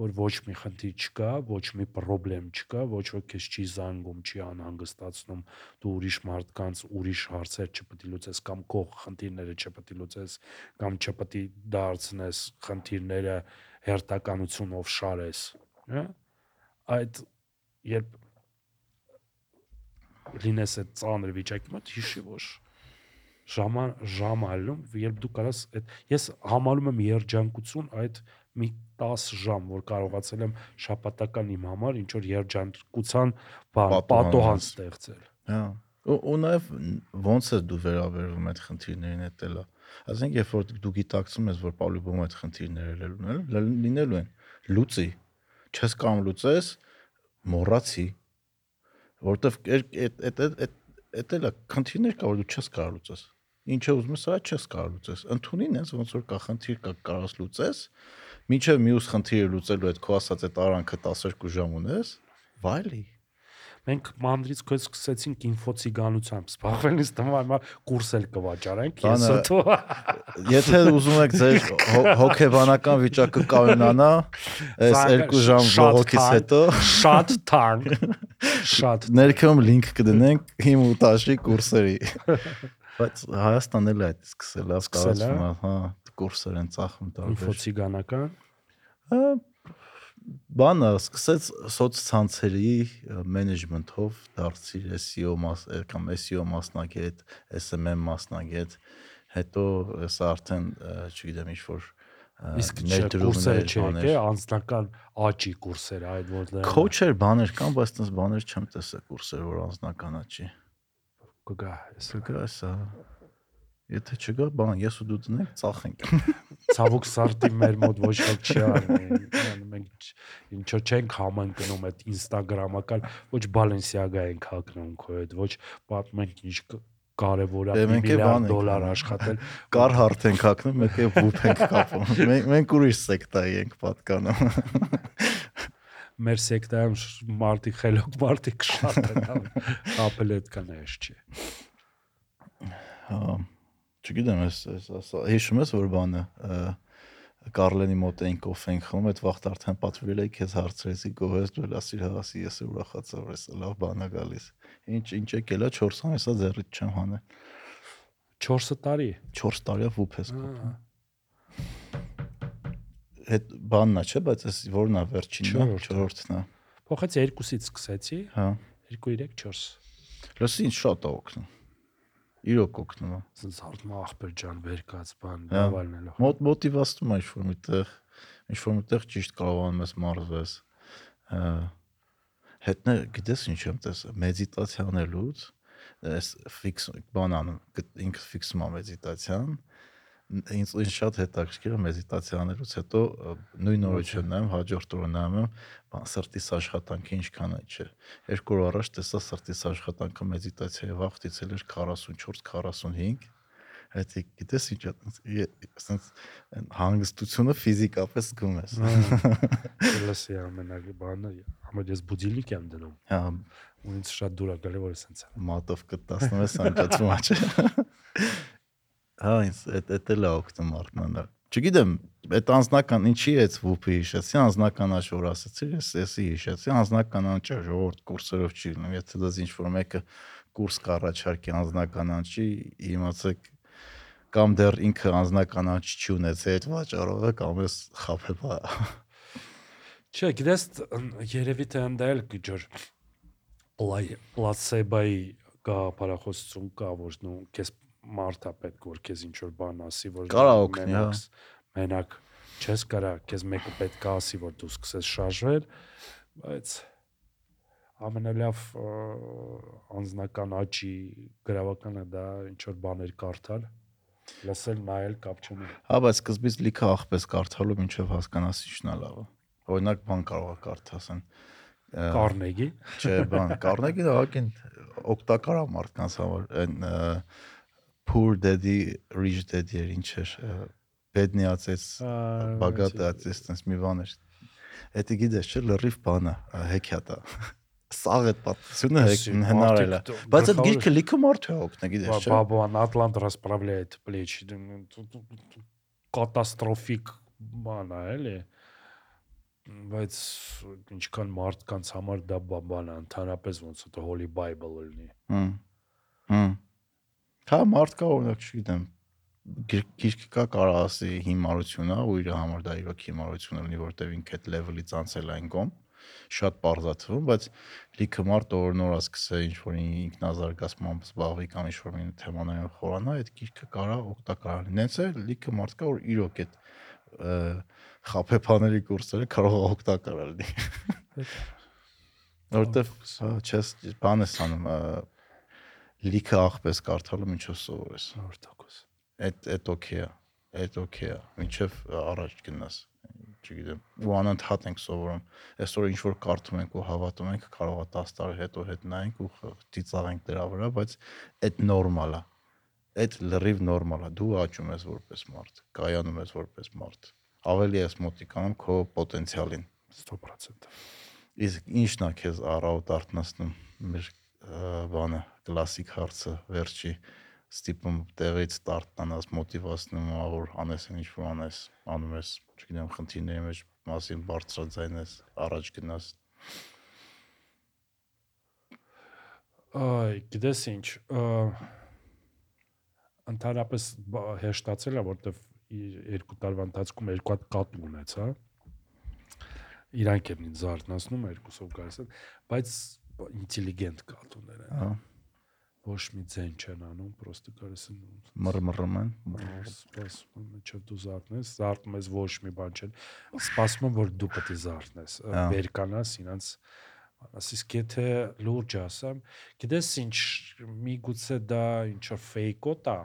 C: որ ոչ մի խնդիր չկա, ոչ մի խնդրեմ չկա, ոչ ոք քեզ չի զանգում, չի անհանգստացնում, դու ուրիշ մարդկանց ուրիշ հարցեր չպետք է լուծես կամ քո խնդիրները չպետք է լուծես կամ չպետք է դարձնես խնդիրները հերթականությունով շարես, հա? Այդ երբ լինես այդ ծանր վիճակի մոտ հիշի որ ժամա ժամ այլում, երբ դու կարաս այդ ես համալում եմ երջանկություն այդ մի 10 ժամ, որ կարողացել եմ շապատական իմ համար ինչ որ երջանկության բան պատոհան ստեղծել։
B: Հա։ Ու ու նաև ո՞նց է դու վերաբերվում այդ խնդիրներին էտելա։ Ասենք երբ որ դու գիտակցում ես, որ պալուբում այդ խնդիրները լինելու են, լինելու են, լուծի։ Չես կամ լուծես, մոռացի։ Որտեվ այդ այդ այդ այդ էլա խնդիրներ կա, որ դու չես կարող լուծես ինչը ուզում ես, այդ չես կարող լուծես։ Ընթունին ես ոնց որ կա խնդիր կա կարաս լուծես, մինչև մյուս խնդիրը լուծելու այդ քո ասած այդ արանքը 12 ժամ ունես, վայլի։
C: Մենք մանդրից քո սկսեցինք ինֆոցիգանությամբ զբաղվել, իսկ դեմա կուրս էլ կվաճառենք։ Ես ոտո
B: Եթե ուզում եք ձեր հո- հոգեբանական վիճակը կայունանա, այս
C: Զանգ-
B: 2 ժամ բողոքից հետո
C: շատ թանկ։ Շատ
B: ներքևում link կդնենք իմ ու Տաշի կուրսերի։ Բայց Հայաստանն էլ է այդ սկսել,
C: է,
B: է, հա, կուրսեր են ծախում տարբեր։
C: ինֆոցիգանական։
B: Հա, բանը սկսեց սոցցանցերի մենեջմենթով դարձիր SEO մաս կամ SEO մասնագետ, SMM մասնագետ, հետո հեսա արդեն չգիտեմ ինչ որ
C: Իսկ կուրսերը չէ,
B: բաներ։
C: անձնական աճի կուրսերը այդ որ դրանք
B: Քոուչեր բաներ կան, բայց տես բաներ չեմ տեսել կուրսեր, որ անձնականա չի։
C: կգա։ Ես
B: Կգա սա։ Եթե չգա, բան, ես ու դու դնենք, ծախենք։
C: ցավոք սարտի մեր մոտ ոչ ոք չի արում։ Մենք չ- ինչ որ չենք համընկնում այդ Instagram-ական, ոչ Balenciaga ենք հակնում քո հետ, ոչ պատմենք ինչ կարևոր է
B: Դե է
C: միլիարդ դոլար աշխատել։
B: Կար հարթ ենք հակնում, մեկ է վուփ ենք կապում։ Մենք մենք ուրիշ սեկտայի ենք պատկանում։
C: Մեր սեկտայում մարդիկ խելոք մարդիկ շատ են, ապել այդքան էս չի։
B: Հա, չգիտեմ, ես ես ասա, հիշում ես որ բանը Կարլենի մոտ էինք կոֆե ենք խմում, այդ վաղտ արդեն պատվիրել էի քեզ հարցրեցի գոհես դու լասիր հավասի ես ուրախացա որ ես լավ բան է գալիս։ Ինչ ինչ եկել է 4 ամիս, հա ձեռիդ չեմ հանել։
C: 4 տարի։
B: 4 տարի է վուփ ես
C: Ահա։
B: կապում։ Այդ բանն է, չէ, բայց այս որն է վերջինն է,
C: Չորրորդը։
B: 4-րդն է։
C: Փոխեց 2-ից սկսեցի,
B: Հա։
C: 2 3 4։
B: Լսի ինչ շատ է օգնում։ Իրոք օգնում է։
C: Սենց հարթում ախպեր ջան վերկած բան,
B: Հա։
C: դավալնելով։
B: Մոտ մոտիվացնում է ինչ որ միտեղ, ինչ որ միտեղ ճիշտ կարողանում ես մարզվես։ Հա։ Հետն գիտես ինչ եմ տեսել, մեդիտացիա անելուց, այս ֆիքս բան անում, ինքը ֆիքսում է մեդիտացիան։ Ինձ ինձ շատ հետաքրքիր է մեդիտացիա անելուց հետո նույն օրը նայում, հաջորդ օրը նայում եմ, բան սրտիս աշխատանքը ինչքան է, չէ։ Երկու օր առաջ տեսա սրտիս աշխատանքը մեդիտացիայի վաղտից էլ էր 44-45 Այդ գիտես ինչ է, ասենց հանգստությունը ֆիզիկապես զգում ես։
C: Լսի ամենագ բանը, ամեն ես բուդիլիկ եմ դնում։
B: Հա,
C: ու ինձ շատ դուր է գալի որ սենց է։
B: մատով կտասնվես անջացում աճ։ Հա, ինձ էդ էլ է օգտում արտնանալ։ Չգիտեմ, այդ անznական ինչի է ցուփի հիշեցի, անznական աշոր ասացի, ես էսի հիշեցի, անznական անճը ժողովուրդ կուրսերով չի լինում, եթե դες ինչ որ մեկը կուրս կառաջարկի անznական անճի, իմացեք կամ դեռ ինքը անznական անճ չի ունեցել այդ վաճառողը կամ էս խափեփա։
C: Չէ, գիտես, երևի թե այնտեղ էլ գջր լայ լացեբայի կա բարախոսություն կա, որ նո քեզ մարդա պետք որ քեզ ինչ որ բան ասի որ
B: Կարա օգնի, հա։
C: մենակ- չես կարա քեզ մեկը պետք է ասի որ դու սկսես շարժվել բայց ամենալավ ը, անձնական աճի գրավականը դա ինչ որ բաներ կարդալ լսել նայել կապ չունի
B: Հա, բայց սկզբից լիքը աղպես կարդալու մինչև հասկանաս ինչն է լավը։ Օրինակ բան կարող է կարդասեն։
C: Կարնեգի
B: Չէ, բան, Կարնեգին ահագին օգտակար է մարդկանց համար, այն poor daddy, rich daddy էր ինչ էր, ը, բեդնի ածեց, բագատը ածեց, տես մի բան էր։ Էդի գիտես չէ, լրիվ բան է, ը, հեքիաթ է։ Սաղ այդ պատմությունը հեք-
C: Այսինքն,
B: հնարել է։
C: մարդիկ
B: Բայց այդ
C: գլխավոր-
B: գիրքը լիքը մարդ է օգնե, գիտես չէ։
C: Бабуан Атлант расправляет плечи. Думаю, тут- тут- тут Կատաստրոֆիկ բան է, էլի։ Բայց ինչքան մարդկանց համար դա բա- բան է, ընդհանրապես ոնց է Holy Bible լինի։
B: Հմ։ Հմ։ Հա, մարդ կա օրինակ, չգիտեմ, գիր- գիրքը կա կարող ասի հիմարություն է ու իր համար դա իրոք հիմարություն լինի, որտեվ ինքը այդ level-ից անցել այն կողմ շատ բարձրացվում, բայց լիքը մարդ որ նոր է սկսել ինչ որ ինքնազարգացմամբ զբաղվի կամ ինչ որ մի թեմաներով խորանա, այդ գիրքը կարող օգտակար լինի։ Նենց է լիքը մարդ կա որ իրոք այդ խափեփաների կուրսերը կարող է օգտակար լինի։ Որտեվ չես բան ես անում լիքը աղպես կարդալու միջով սովորես։
C: Օրտակոս։
B: Այդ այդ օքեյ է։ Այդ օքեյ է։ Մինչև առաջ գնաս։ Չգիտեմ։ Ու անընդհատ ենք սովորում։ Այսօր ինչ որ կարդում ենք ու հավատում ենք, կարող է 10 տարի հետո հետ նայենք ու ծիծաղենք դրա վրա, բայց այդ նորմալ է։ Այդ լրիվ նորմալ է։ Դու աճում ես որպես մարդ, կայանում ես որպես մարդ։ Ավելի ես մոտիկանում քո պոտենցիալին։
C: 100%։
B: Իսկ ի՞նչն է քեզ առավոտ արթնացնում մեր բանը կլասիկ հարցը վերջի ստիպում տեղից ստարտանաս մոտիվացնում ա որ անես ինչ որ անես անում ես չգիտեմ խնդիրների մեջ մասին բարձրաձայնես առաջ գնաս
C: Այ, գիտես ինչ, ընդհանրապես հեշտացել է, իր երկու տարվա ընթացքում երկու հատ կատ ունեցա։ Իրանք են ինձ զարթնացնում երկուսով գալիս են, բայց ինտելիգենտ կատուներ են։
B: հա
C: Ոչ մի ձեն չեն անում, պրոստը գալիս են
B: մռմռում են
C: սպասում եմ, չէ դու զարթնես, զարթնում ես ոչ մի բան չեն։ Սպասում եմ, որ դու պետք է զարթնես, վերկանաս իրancs ասես եթե լուրջ ասեմ, գիտես ինչ, միգուցե դա ինչ որ ֆեյքոտ է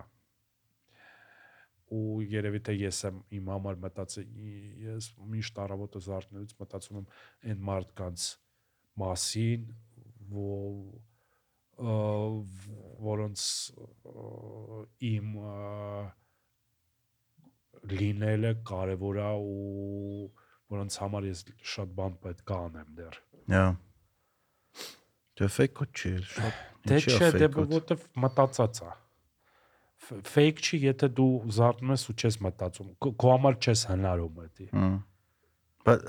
C: ու երևի թե ես եմ իմ համար մտածել ես միշտ առավոտը զարթնելուց մտածում եմ այն մարդկանց մասին, որոնց իմ լինելը կարևոր է ու որոնց համար ես շատ բան պետք է անեմ դեռ։
B: հա դե ֆեյքո չի շատ
C: Դե չէ, դե որտեվ մտածած է։ Ֆեյք չի, եթե դու զարթնում ես ու չես մտածում։ Քո քո համար չես հնարում դա։
B: Հմ։ բայց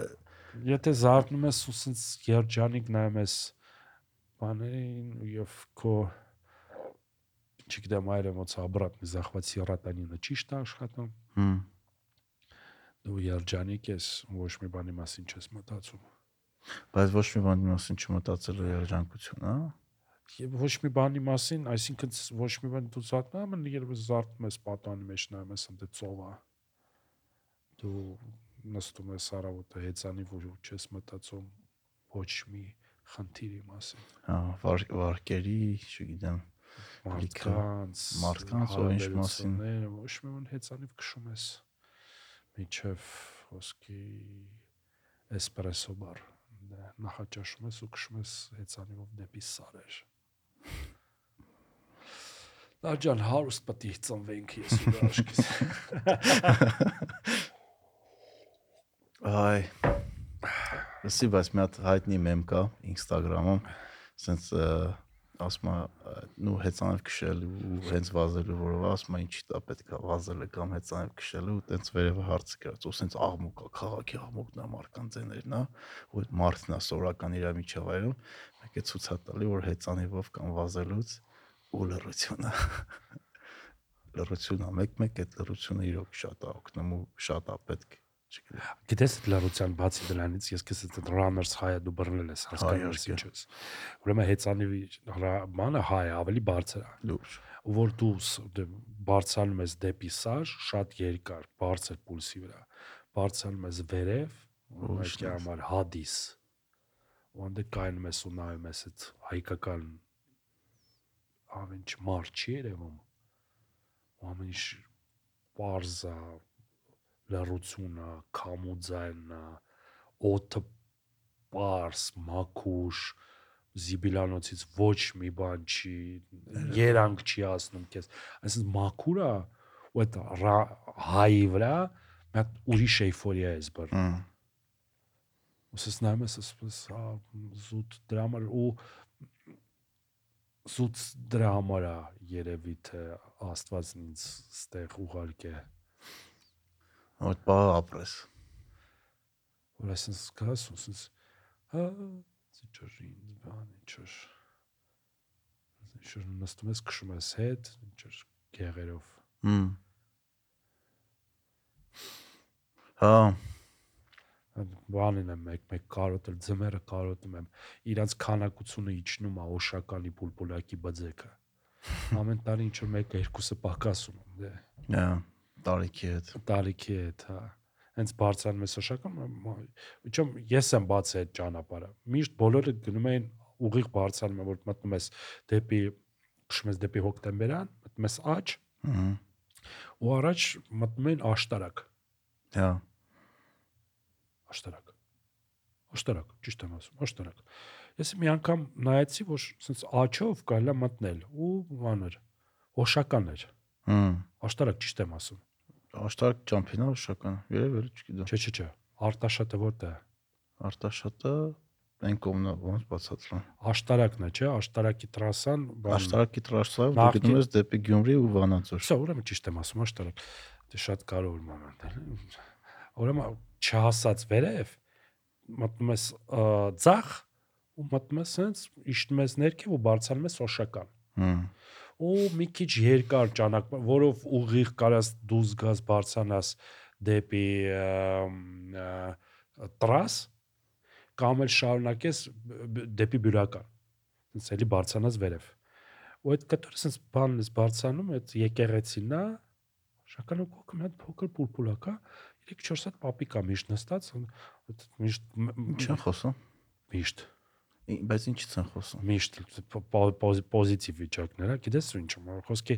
C: Եթե զարթնում ես ու սենց երջանիկ նայում ես բաներին եւ քո չգիտեմ այրը ոնց обратный захват сироtonина ճիշտ է աշխատում
B: հմ
C: դու երջանիկ ես ոչ մի բանի մասին չես մտածում
B: բայց ոչ մի բանի մասին չմտածելու երջանկություն, հա
C: եւ ոչ մի բանի մասին այսինքն ց- ոչ մի բան դու զարթնում ես երբ զարթնում ես պատանի մեջ նայում ես ընդ ծովա դու նստում ես առավոտը հեծանի որ չես մտածում ոչ մի խնդիրի մասին
B: հա վար, վարկերի, չգիտեմ
C: մարդկանց
B: մարդկանց, ու ինչ մասին։
C: ոչ մի բան հեծանիվ քշում ես միջև ոսկի էսպրեսո բար դե նախաճաշում ես ու քշում ես հեծանիվով դեպի սարեր Դաջան հարուստ պետք է ծնվենք ես ու դու աշկիս
B: Այ Լսի, բայց մի հատ հայտնի մեմ կա Instagram-ում, ասենց ասում է նու հեծանիվ քշելու ու հենց վազելու որով ասում է ինչի դա պետքա վազելը կամ հեծանիվ քշելու ու տենց վերևը հարցը գրած ու ասենց աղմուկ կա քաղաքի աղմուկն է մարկանցեներն է ու այդ մարդն է սորական իր միջավայրում մեկ է ցույց է տալի որ հեծանիվով կամ վազելուց ու լրությունը լրությունը մեկ-մեկ այդ լրությունը իրոք շատ է օգնում ու շատ է պետք
C: Գիտես այդ լարության բացի դրանից ես քեզ այդ runners high-ը դու բռնել ես հասկանում ես
B: իհարկե։
C: ինչ ես ուրեմն հեծանիվի հրա- բանը high է, ավելի բարձր է
B: լուրջ
C: ու որ դու դե բարձրանում ես դեպի սար շատ երկար բարձր պուլսի վրա բարձրանում ես վերև
B: ես։
C: համար հադիս ու անդե կայնում ես ու նայում ես այդ հայկական ամեն ինչ մարդ չի երևում ու ամեն ինչ պարզա լրությունա կամուձայնա օդը պարս մաքուշ զիբիլանոցից ոչ մի բան չի երանք չի ասնում քեզ այսինքն մաքուրա ու այդ հայի վրա մի հատ ուրիշ էйֆորիա է զբր
B: Հմ,
C: ուսս նայում ես ասես զուտ դրա համար ու զուտ դրա համար է երևի թե աստվածն ինձ ստեղ ուղարկե
B: Այդ բա ապրես։
C: որ այսպես գաս ուսս հա ծիճրին բան ինչոր ինչոր նստում ես քշում ես հետ ինչոր գեղերով
B: Հմ։ Հա,
C: բանին եմ մեկ-մեկ կարոտել ձմերը կարոտում եմ իրանց քանակությունը իջնում է օշականի պուլպուլակի բձեկը ամեն տարի ինչ որ մեկը երկուսը պակասում եմ դե
B: հա, տարիքի հետ։
C: տարիքի հետ հա հենց բարձրանում ես օշական իչում ես եմ բացել այդ ճանապարհը միշտ բոլորը գնում են ուղիղ բարձրանում որ մտնում ես դեպի քշում ես դեպի հոկտեմբերան մտնում ես աճ
B: Հմ։
C: ու առաջ մտնում են աշտարակ
B: Հա,
C: աշտարակ աշտարակ ճիշտ եմ ասում աշտարակ ես մի անգամ նայեցի որ sense աչով կարելի է մտնել ու բաներ օշական էր
B: հմ։
C: աշտարակ ճիշտ եմ ասում
B: Աշտարակ ճամփինա շական։ Երևի չգիտեմ։
C: չէ չէ չէ արտաշատը որտե է
B: Արտաշատը Այն կողմնա ոնց բացատրում։
C: Աշտարակն է, չէ՞, աշտարակի տրասան, բան։
B: Աշտարակի տրաշսայով դու գնում ես դեպի Գյումրի ու Վանաձոր։
C: Սա ուրեմն ճիշտ եմ ասում, աշտարակ։ Դե շատ կարևոր մոմենտ է։ Ուրեմն չհասած վերև մտնում ես ա, ձախ ու մտնում ես հենց իշտում ես ներքև ու բարձրանում ես սոշական։
B: Հմ։
C: ու մի քիչ երկար ճանապարհ, որով ուղիղ կարաս դուզ գազ բարձանաս դեպի տրաս կամ էլ շարունակես դեպի բյուրական։ Հենց էլի բարձանաս վերև։ Ու այդ կտորը sense բանն ես բարձանում, այդ եկեղեցին նա շակալը կոկը մի հատ փոքր պուլպուլա կա, 3-4 հատ պապի կա միշտ նստած, միշտ մ- մ-
B: Ինչ են խոսում։
C: միշտ
B: Բայց ինչից են խոսում։
C: միշտ պո- պո- պոզի- պոզիտիվ վիճակներ, հա, գիտես ու ինչ, խոսքի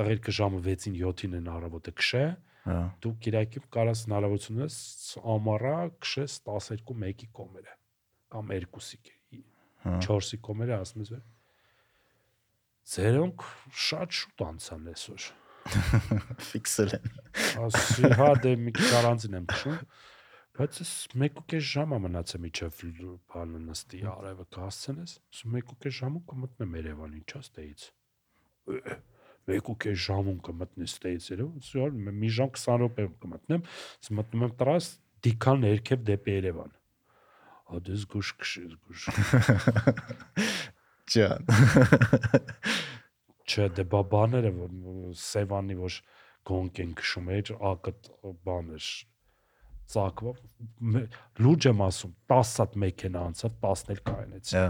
C: տղերքը ժամը 6-ին 7-ին են առավոտը քշե,
B: Հա։
C: դու Կիրակի կարաս հնարավորություն ես ամառա քշես 12-1-ի կոմերը կամ 2-ի,
B: Հա։
C: 4-ի կոմերը ասում ես։ Ձերոնք շատ շուտ անցան այսօր։
B: Ֆիքսել են։
C: Ասի հա դե մի քիչ առանձին եմ քշում, բայց ես 1.5 ժամ է մնացել միջև բանը նստի արևը կհասցնես, ասում 1.5 ժամում կմտնեմ Երևան ինչա ստեից։ 1.5 ժամում կմտնես ստեից Երևան, ասում մի ժամ 20 րոպե կմտնեմ, ես մտնում եմ տրաս դիքան ներքև դեպի Երևան։ Ադես գուշ քշես գուշ։
B: Ջան։
C: Չէ, դե բա բաները որ Սևանի որ գոնք են քշում էր, ակտ բաներ ծակվա լուրջ եմ ասում 10 հատ մեքենա անցավ 10 էլ կայնեց
B: Հա։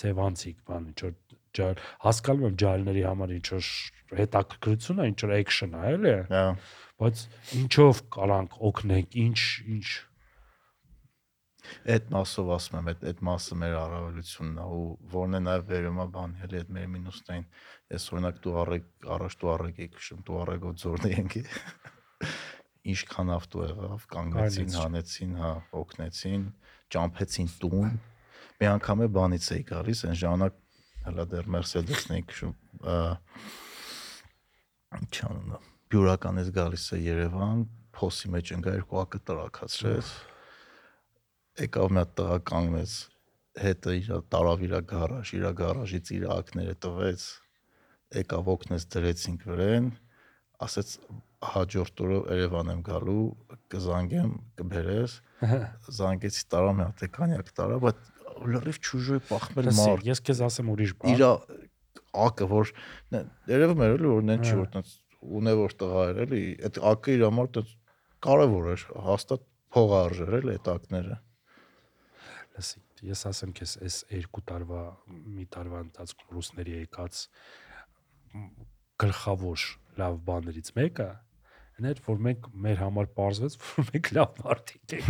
C: սևանցիկ բան ինչ որ ջալ հասկանում եմ ջալների համար ինչ որ հետաքրքրություն է ինչ որ action է էլի
B: Հա։
C: բայց ինչով կարանք օգնենք ինչ ինչ
B: Այդ մասով ասում եմ, այդ այդ մասը մեր առավելությունն է ու որն է նաև վերում է բան, հələ այդ մեր մինուսներին։ Ես օրինակ դու առեկ առաջ դու առեկ եք քշում, դու առեգով ձորնի ենքի։ Ինչքան ավտո եղավ, կանգնեցին, հանեցին, հա, օգնեցին, ճամփեցին տուն։ Մի անգամ է բանից էի գալիս, այն ժամանակ հələ դեռ Mercedes-ն էի քշում, ա, ինչ անունը։ Բյուրականից գալիս է Երևան, փոսի մեջ ընկա երկու ակը տրակացրեց եկավ մի հատ տղա կանգնեց հետը իր տարավ իր գարաժ, իր գարաժից իր ակները տվեց, եկավ օգնեց դրեցինք վրեն, ասեց հաջորդ օրը Երևան եմ գալու, կզանգեմ, կբերես, զանգեցի տարա մի հատ կանյակ տարա, բայց լրիվ ճուժոյ պախմել մարդ
C: ես քեզ ասեմ ուրիշ բան
B: իր ակը որ երևում էր էլի որ նեն չի որ տենց ունևոր տղա էր էլի այդ ակը իր համար տենց կարևոր էր հաստատ փող արժեր էլի այդ ակները
C: լսի ես ասեմ քեզ այս երկու տարվա մի տարվա ընթացքում ռուսների եկած գլխավոր լավ բաներից մեկը այն էր որ մենք մեր համար parzվեց որ մենք լավ մարդիկ ենք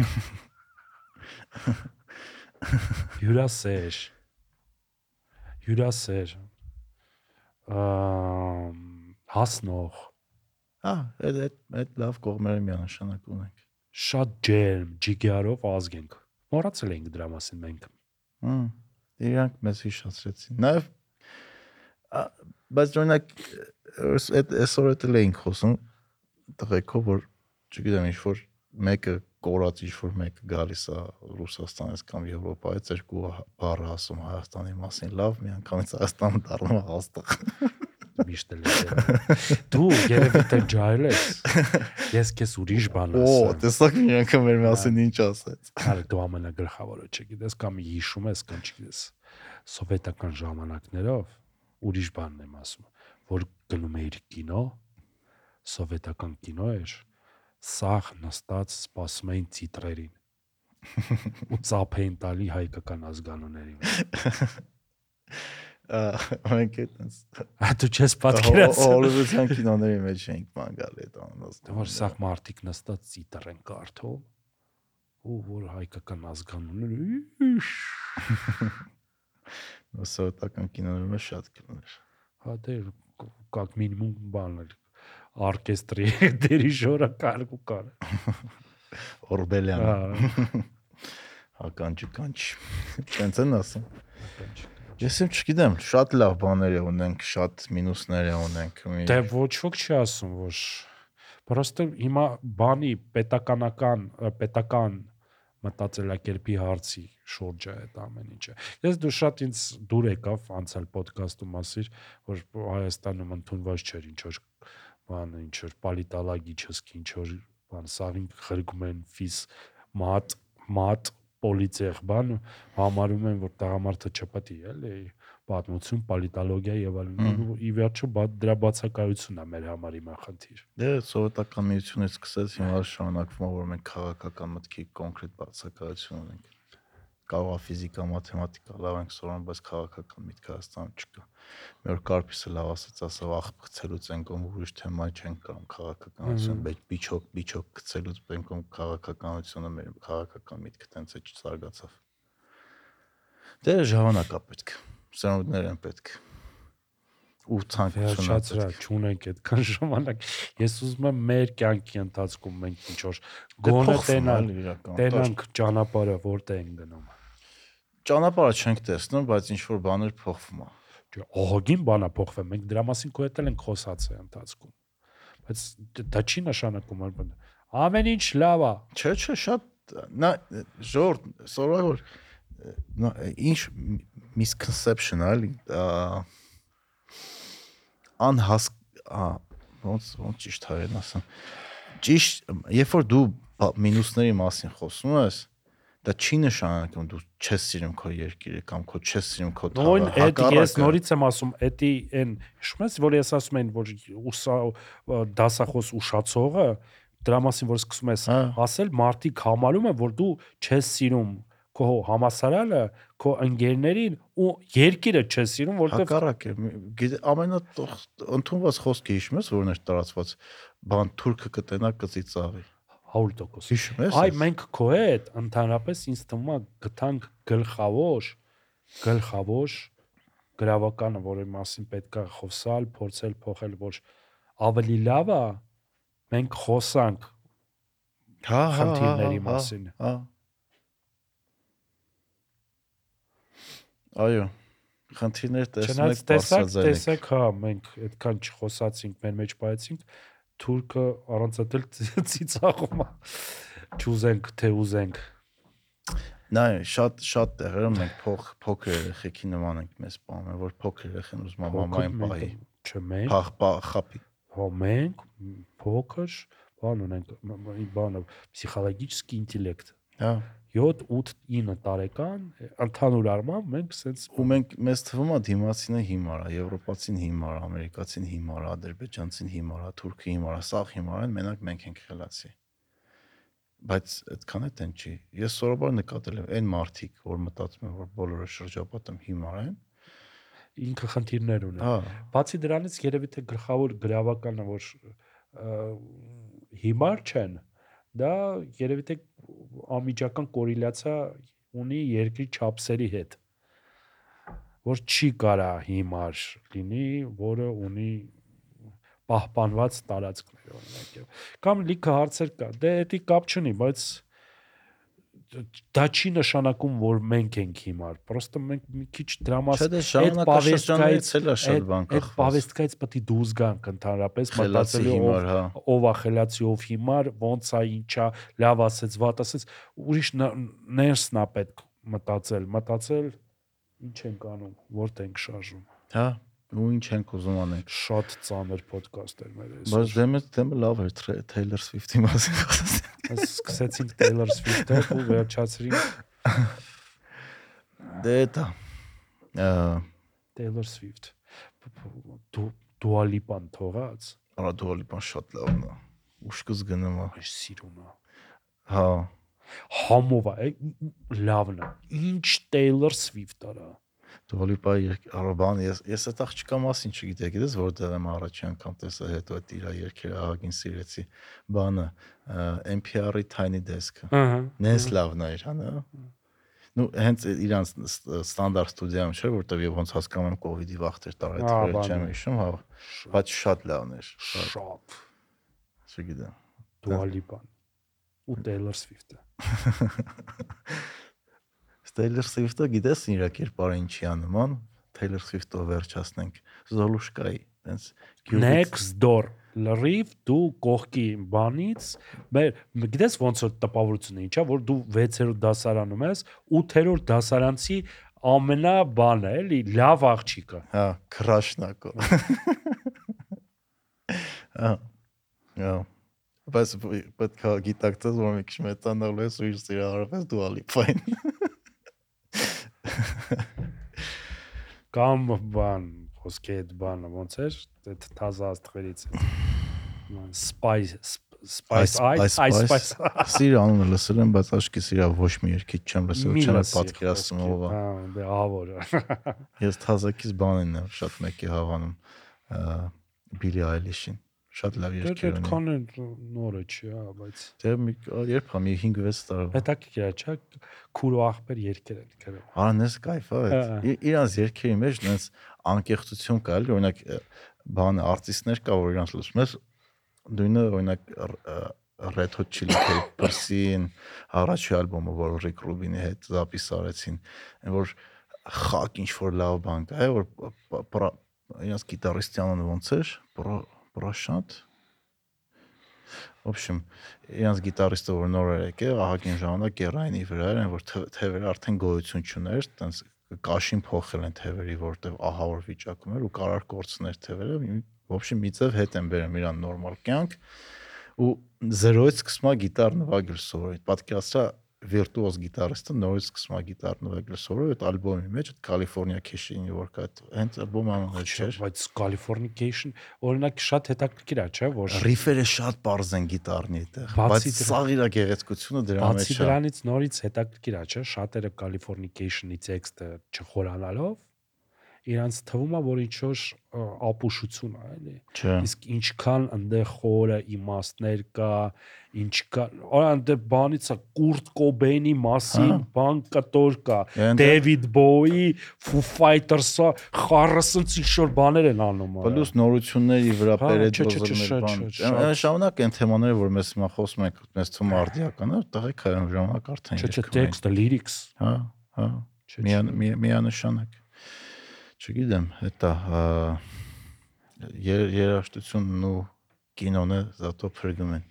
C: հյուրասեր հյուրասեր ամ հասնող
B: հա այդ այդ լավ կողմերը միանշանակ ունենք
C: շատ ջերմ ջիգարով ազգ ենք մոռացել ենք դրա մասին մենք
B: հմ իրանք մեզ հիշացրեցին նաև բայց օրինակ այսօր էլ էինք խոսում տղեկով որ չգիտեմ ինչ որ մեկը կորած ինչ որ մեկը գալիս է Ռուսաստանից կամ Եվրոպայից երկու բառ ասում Հայաստանի մասին լավ մի անգամից Հայաստանը դառնում է հաստատ
C: միշտ էլ դու երևի թե ջայլ ես ես քեզ ուրիշ բան
B: Օ,
C: ասեմ
B: տեսակ մի անգամ մեր մասին ինչ ասեց։
C: Հələ դու ամենագլխավորը չգիտես կամ հիշում ես կամ չգիտես սովետական ժամանակներով ուրիշ բանն եմ ասում որ գնում էիր կինո սովետական կինո էր, սախ նստած սպասում էին տիտրերին։ Ու ծափ էին տալի հայկական ազգանուներին։
B: Մենք այդպես։
C: Հա դու չես պատկերացնում։
B: Հոլիվուդյան կինոների մեջ ենք ման գալի այդ անոց։
C: Դե որ սախ մարդիկ նստած ծիտր են կարթով, ու որ հայկական ազգանունը
B: Սովետական կինոներում շատ կլներ։
C: Հա դե կակ մինիմում բան էր օրկեստրի դիրիժորը կար ու կար։
B: Օրբելյան,
C: Հա։
B: հականջի կանչ։ Տենց են ասում։ Ես եմ չգիտեմ, շատ լավ բաներ ունենք, շատ մինուսներ ունենք։ մի-
C: Դե ոչ ոք չի ասում, որ Պրոստը հիմա բանի պետականական պետական մտածելակերպի հարցի շուրջը այդ ամեն ինչը։ Ես դու շատ ինձ դուր եկավ անցյալ ոդկասթում ասիր, որ Հայաստանում ընդունված չէր ինչ որ բան ինչ որ պոլիտալագիչսկի ինչ որ բան սաղին խրգում են ֆիս մատ մատ պոլիցիախ բան համարում են որ տղամարդը չպետք է էլի պատմություն, պոլիտոլոգիա եւ այլն։ Ի վերջո դրա բացակայությունն է մեր համար հիմա խնդիր։
B: Դե սովետական միությունից սկսած հիմա շարունակվում է որ մենք քաղաքական մտքի կոնկրետ բացակայություն ունենք։ Կարող է ֆիզիկա, մաթեմատիկա լավ ենք սովորում, բայց քաղաքական միտք Հայաստանում չկա։ Մի օր Կարպիսը լավ ասաց, ասավ աղբ գցելուց են կոմ ուրիշ թեմա չեն կարող քաղաքականություն, բայց բիչոկ բիչոկ գցելուց բենկոմ քաղաքականությունը մեր քաղաքական միտքը տենց է չզարգացավ։ Դե ժամանակ է պետք սերունդներ են պետք ու ցանկություն
C: վերջացրա չունենք այդքան ժամանակ ես ուզում եմ մեր կյանքի ընթացքում մենք ինչ որ
B: Դե
C: գոնե տենալ տենանք ճանապարհը որտեղ են գնում
B: ճանապարհը չենք տեսնում բայց ինչ որ բաներ փոխվում է
C: չէ ողոգին բանա փոխվում մենք դրա մասին քո հետ ենք խոսացել ընթացքում բայց դա չի նշանակում որ ամեն ինչ լավ է
B: չէ չէ շատ նա ժորդ սովորավոր ինչ misconception ալի անհաս ոնց ոնց ճիշտ հայերեն ասեմ ճիշտ երբ որ դու մինուսների մասին խոսում ես դա չի նշանակում դու չես սիրում քո երկիրը կամ քո չես սիրում քո
C: թաղը նույն այդ ես նորից եմ ասում էդի այն հիշում ես որ ես ասում եմ որ ուսա դասախոս ուշացողը դրա մասին որ սկսում ես
B: հա։
C: ասել մարդիկ համարում են որ դու չես սիրում քո համասարանը, քո ընկերներին ու երկիրը չես սիրում, որովհետև
B: հակառակ է։ Ամենա ընդունված խոսքը հիշում ես, որն էր տարածված, բան թուրքը կտենա կծի ծաղի։
C: 100%
B: հիշում ես։
C: Այ մենք քո հետ ընդհանրապես ինձ թվում է գտանք գլխավոր գլխավոր գրավականը, որի մասին պետքա խոսալ, փորձել փոխել, որ ավելի լավ է մենք խոսանք
B: հա, հա, հա
C: խնդիրների մասին։
B: Հա։ Այո։ Խնդիրներ տեսնում եք
C: տեսակ, տեսեք, հա, մենք այդքան չխոսացինք, մեր մեջ բայեցինք, թուրքը առանց այդ էլ ծիծաղում է չուզենք թե ուզենք
B: Նա շատ շատ տեղերում մենք փող փոքր երեխեքի նման ենք մեզ բանը, որ փոքր երեխեն ուզում է մամային պահի։
C: Չէ, մենք
B: փախ խապի։
C: Հա մենք փոքր բան ունենք, բանը պսիխոլոգիչի ինտելեկտ։
B: Հա։
C: 7, 8, 9 տարեկան ընդհանուր առմամբ մենք սենց
B: ու մենք մեզ թվում է դիմացինը հիմար է, եվրոպացին հիմար է, ամերիկացին հիմար է, ադրբեջանցին հիմար է, թուրքը հիմար է, սաղ հիմար են, մենակ մենք ենք խելացի։ Բայց այդքան է տեն չի։ Ես սովորաբար նկատել եմ այն մարդիկ, որ մտածում են, որ բոլորը շրջապատում հիմար են,
C: ինքը խնդիրներ ունի։
B: Հա։
C: Բացի դրանից երևի թե գլխավոր գրավականը, որ հիմար չեն, դա երևի թե անմիջական կորելյացիա ունի երկրի չափսերի հետ որ չի կարա հիմար լինի, որը ունի պահպանված տարածքներ օրինակ։ Կամ լիքը հարցեր կա։ Դե դա կապ չունի, բայց դա չի նշանակում որ մենք ենք հիմար պրոստը մենք մի քիչ դրա մասին
B: այդ պավեստկայից էլ է շատ բան կախված
C: այդ պավեստկայից պետք է դուրս գանք ընդհանրապես մտածելու ով
B: հա։
C: ով է խելացի ով հիմար ոնց է ինչա լավ ասեց վատ ասեց ուրիշ ներսն է պետք մտածել մտածել ինչ ենք անում որտեղ ենք շարժում
B: հա ու ինչ ենք ուզում անենք
C: շատ ծանր ոդկաստ էր մեր
B: այսօր բայց դեմը դեմը լավ էր Taylor Swift-ի մասին խոսել
C: Այս սկսեցինք Taylor Swift-ը ու վերջացրինք
B: դե դա
C: Taylor Swift դու Dua Lipa-ն թողած
B: արա Lipa-ն շատ լավն է ուշքս գնում է
C: այս սիրուն է
B: հա
C: համով է լավն է ինչ Taylor Swift արա
B: Dua Lipa-ի արաբան ես ես այդ աղջկա մասին չգիտեի գիտես որտեղ եմ առաջի անգամ տեսա հետո այդ իր երկերը ահագին սիրեցի բանը NPR-ի Tiny Desk-ը
C: ահա
B: նես լավն է իրան հա Ну, հենց իրանց ստանդարտ ստուդիայում չէ, որտեղ եւ ոնց հասկանում եմ կ ូវ իդի վախտեր տարա այդ վրա չեմ հիշում, հա, բայց շատ լավն էր։
C: Շատ։
B: Չգիտեմ։
C: Dua Lipa-ն ու Taylor Swift-ը։
B: Taylor Swift-ը գիտես իր կերպարը ինչի է նման, Taylor Swift-ով վերջացնենք Zolushka-ի, տենց
C: Next door։ լրիվ դու կողքի բանից մեր գիտես ոնց որ տպավորությունը ինչա որ դու 6-րդ դասարանում ես 8-րդ դասարանցի ամենա բանը էլի լավ աղջիկը
B: Հա, քրաշնակո։ Հա։ Հա։ Բայց պետք է գիտակցես, որ մի քիչ մեծանալու ես ու իր սիրահարպես դու ալիփային։
C: կամ բան ոսկե այդ բանը ոնց էր այդ թազա աստղերից spice spice ice ice spice
B: Սիր անունը լսել եմ, բայց աշկի սիրա ոչ մի երկիչ չեմ լսել, չեմ պատկերացնում
C: խոսքի,
B: ով է։
C: Հա, դե ավոր։
B: Ես թազակից բանին եմ շատ մեկի հավանում։ Բիլի Այլիշին։ Շատ լավ
C: Դե
B: երկեր ունի։
C: այդքան էլ նորը չի, հա, բայց
B: Դե մի երբ հա մի 5-6 տարի։
C: հետաքրքիր է, չէ՞, քուրու ախպեր երկեր են գրել։
B: Արանես կայֆ է։
C: Հա։
B: այդ։ Ի- Իրանց երկերի մեջ նենց անկեղծություն կա, էլի, օրինակ ը, բանը արտիստներ կա, որ իրանց լսում ես դույնը օրինակ Red Hot Chili Peppers-ին առաջի ալբոմը, որ Rick Rubin-ի հետ զապիս արեցին, որ խակ ինչ որ լավ բան կա, է, որ իրանց գիտարիստի անունը ոնց էր, Պրա- Պրաշանտ։ Ոբշեմ, իրանց գիտարիստը որ նոր էր եկել, ահագին ժամանակ գերայինի վրա էր, որ թևերը արդեն գոյություն չուներ, տենց կաշին փոխել են թևերի, որտեվ ահա որ վիճակում էր ու կարար կորցներ թևերը, ոբշեմ մի ծև հետ են բերում իրան նորմալ կյանք ու զրոյից սկսում է գիտար նվագել սովորել։ Պատկերացրա վիրտուոզ գիտարիստը նորից սկսում է գիտար նվագել սովորել այդ ալբոմի մեջ, այդ California Cash-ի որ կա, այդ հենց ալբոմը անունը չէր։
C: Բայց Californication օրինակ շատ հետաքրքիր է, չէ՞, որ
B: Ռիֆերը շատ པարզ են գիտարնի այդտեղ,
C: Բացի
B: բայց սաղ իր գեղեցկությունը դրա մեջ
C: բացի
B: է։
C: դրանից նորից հետաքրքիր է, չէ՞, շատերը Californication-ի տեքստը չխորանալով իրանց թվում է որ ինչ որ ապուշություն է, էլի։ Իսկ ինչքան այնտեղ խորը իմաստներ կա, ինչքան այնտեղ բանից է Կուրտ Կոբեյնի մասին
B: Հա։
C: բան կտոր կա, Դեվիդ Բոուի, Foo Fighters-ը, խառսնց ինչ որ բաներ են անում։ արա։
B: Պլյուս նորությունների վրա
C: Հա, չէ, չէ,
B: դոզերներ բան։ Այն ժամանակ այն թեմաները, որ մեզ հիմա խոսում ենք, մեզ թվում է արդիական է, տղեկ այն ժամանակ արդեն
C: Չէ, չէ, տեքստը, lyrics։
B: Հա, հա։
C: Չէ,
B: Միան միանշանակ։ Չգիտեմ, հետա եր- երաժշտությունն ու կինոնը զատո փրկում են։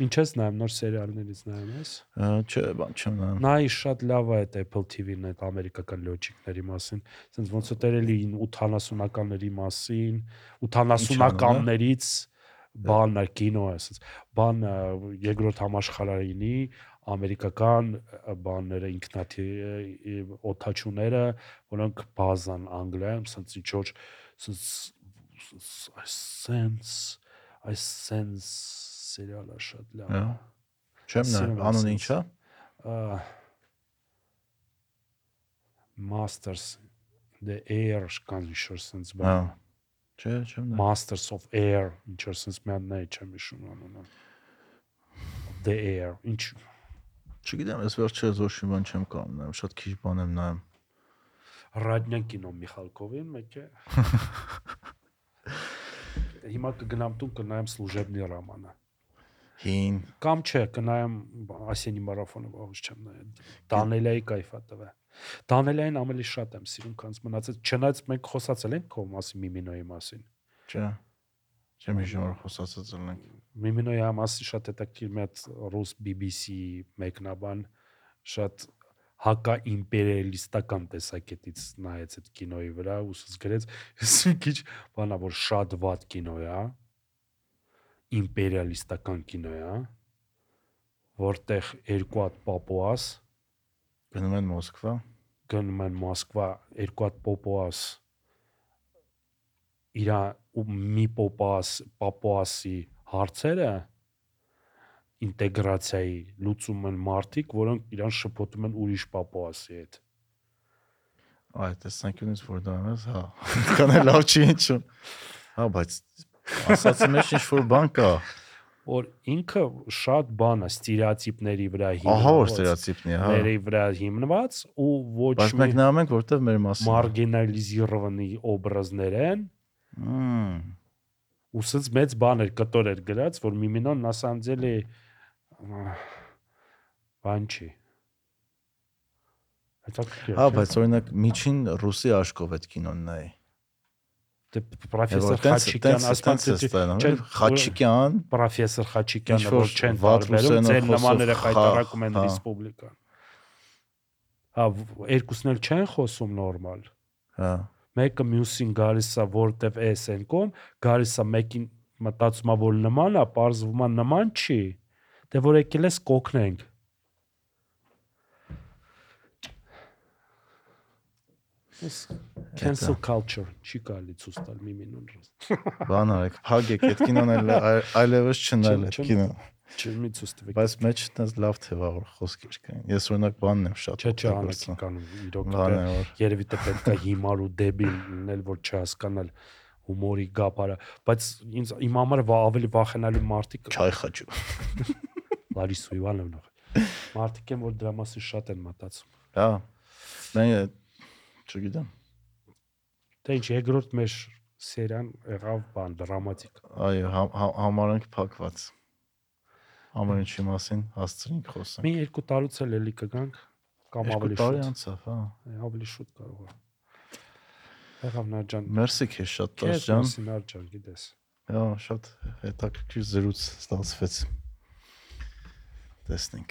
C: Ինչ ես նայում նոր սերիալներից նայում ես։
B: Չէ, բան չեմ նայում։
C: Նայ շատ լավ է այդ Apple TV-ն այդ ամերիկական լոջիկների մասին։ Սենց ոնց որ տերելի 80-ականների մասին, 80-ականներից բան է կինո է, սենց բան երկրորդ համաշխարհայինի ամերիկական բանները ինքնաթի օթաչուները, որոնք բազան անգլիայում սենց ինչ որ սենց sense այս sense սերիալը շատ լավ. Է։
B: Չեմ
C: եմ
B: անունը ի՞նչ է։
C: masters the air կան ինչ-որ sense
B: Հա։
C: բան
B: Չէ, չեմ նայում։
C: masters of air ինչ-որ sense մի հատ նայ չեմ հիշում անունը the air ինչ
B: Չգիտեմ, ես վերջերս ոչ մի բան չեմ կարող նայում, շատ քիչ բան եմ նայում։
C: ռադնյան կինո Միխալկովին մեկ է հիմա կգնամ տուն կնայեմ служебный романа
B: Հին,
C: կամ չէ կնայեմ ասենի մարաֆոնը ոչ չեմ նայել դանելայի կայֆա տվե դանելային ավելի շատ եմ սիրում քան մնացած չնայած մենք խոսացել ենք քո մասին միմինոյի մասին
B: չէ։ Չեմ հիշում որ խոսացած ենք։
C: Միմինոյի մասին շատ հետաքրքիր հատ ռուս BBC մեկնաբան շատ հակա իմպերիալիստական տեսակետից նայեց այդ կինոյի վրա ու ասես գրեց ես մի քիչ բանա որ շատ վատ կինո է իմպերիալիստական կինո է որտեղ երկու հատ պապուաս
B: Գնում են Մոսկվա։
C: գնում են Մոսկվա երկու հատ պոպոաս իրա ու մի պոպաս պապուասի հարցերը ինտեգրացիայի լուծում են մարդիկ, որոնք իրան շփոթում են ուրիշ պապուասի հետ։
B: Այ տեսանկյունից որ դա ես, հա, կան լավ չի ինչու։ Հա, բայց ասած մեջ ինչ որ բան կա
C: որ ինքը շատ բան է ստերեոտիպների վրա հիմնված։
B: Ահա որ ստերեոտիպն է, հա։
C: Ների վրա հիմնված ու ոչ մի
B: Բայց մենք նայում ենք, որտեվ մեր մասին
C: մարգինալիզիրованный օբրազներ են։
B: Մմ
C: ու սենց մեծ բաներ կտոր էր գրած, որ Միմինոն նասանձել է բան չի։
B: Հա, բայց օրինակ միջին ռուսի աշկով այդ կինոն նայ։
C: Դե պրոֆեսոր Խաչիկյան ասպանցը
B: Խաչիկյան,
C: պրոֆեսոր Խաչիկյանը որ չեն տարբերում, ձեր նմանները հայտարարում են ռեսպուբլիկան։ Հա, երկուսն էլ չեն խոսում նորմալ։
B: Հա։
C: Մեկը մյուսին գալիս է որտեվ էս են կողմ, գալիս է մեկին մտածում է որ նման է, է նման չի։ Դե որ եկել ես կոկնենք։ Ես cancel culture չի կարելի ցույց տալ մի մինուտ։
B: բան արեք, փագեք այդ կինոն այլևս չնայել այդ
C: Չեմ- Չի մի ցույց տվեք։
B: Բայց մեջ տես լավ թեվավոր խոսքեր կային։ Ես օրինակ բանն եմ շատ
C: Չէ, չէ,
B: օգտագործում։
C: անակիկանում իրոք դե
B: որ
C: երևի թե պետք է հիմար ու դեբիլ լինել, որ չհասկանալ հումորի գապարը, բայց ինձ իմ համար ավելի վախենալի մարդիկ
B: չայ խաչու։
C: Լարիսա Իվանովնա։ Մարդիկ են, որ դրա մասին շատ են մտածում։
B: Հա։ Մենք չգիտեմ։
C: Դե ինչ երկրորդ մեր սերիան եղավ բան դրամատիկ։
B: Այո, համ- համ- համարանք փակված։ Ամեն ինչի մասին հասցրինք խոսել։
C: Մի երկու տարուց էլ էլի կգանք կամ
B: Երկու
C: ավելի
B: տարի
C: շուտ։
B: անցավ, հա։
C: Ավելի շուտ կարող է։ Եղավ Նաջան։
B: Մերսի քեզ շատ
C: Քեզ
B: տաշջան։
C: մասի Նաջան, գիտես։
B: Հա, շատ հետաքրքիր զրույց ստացվեց։ Տեսնենք։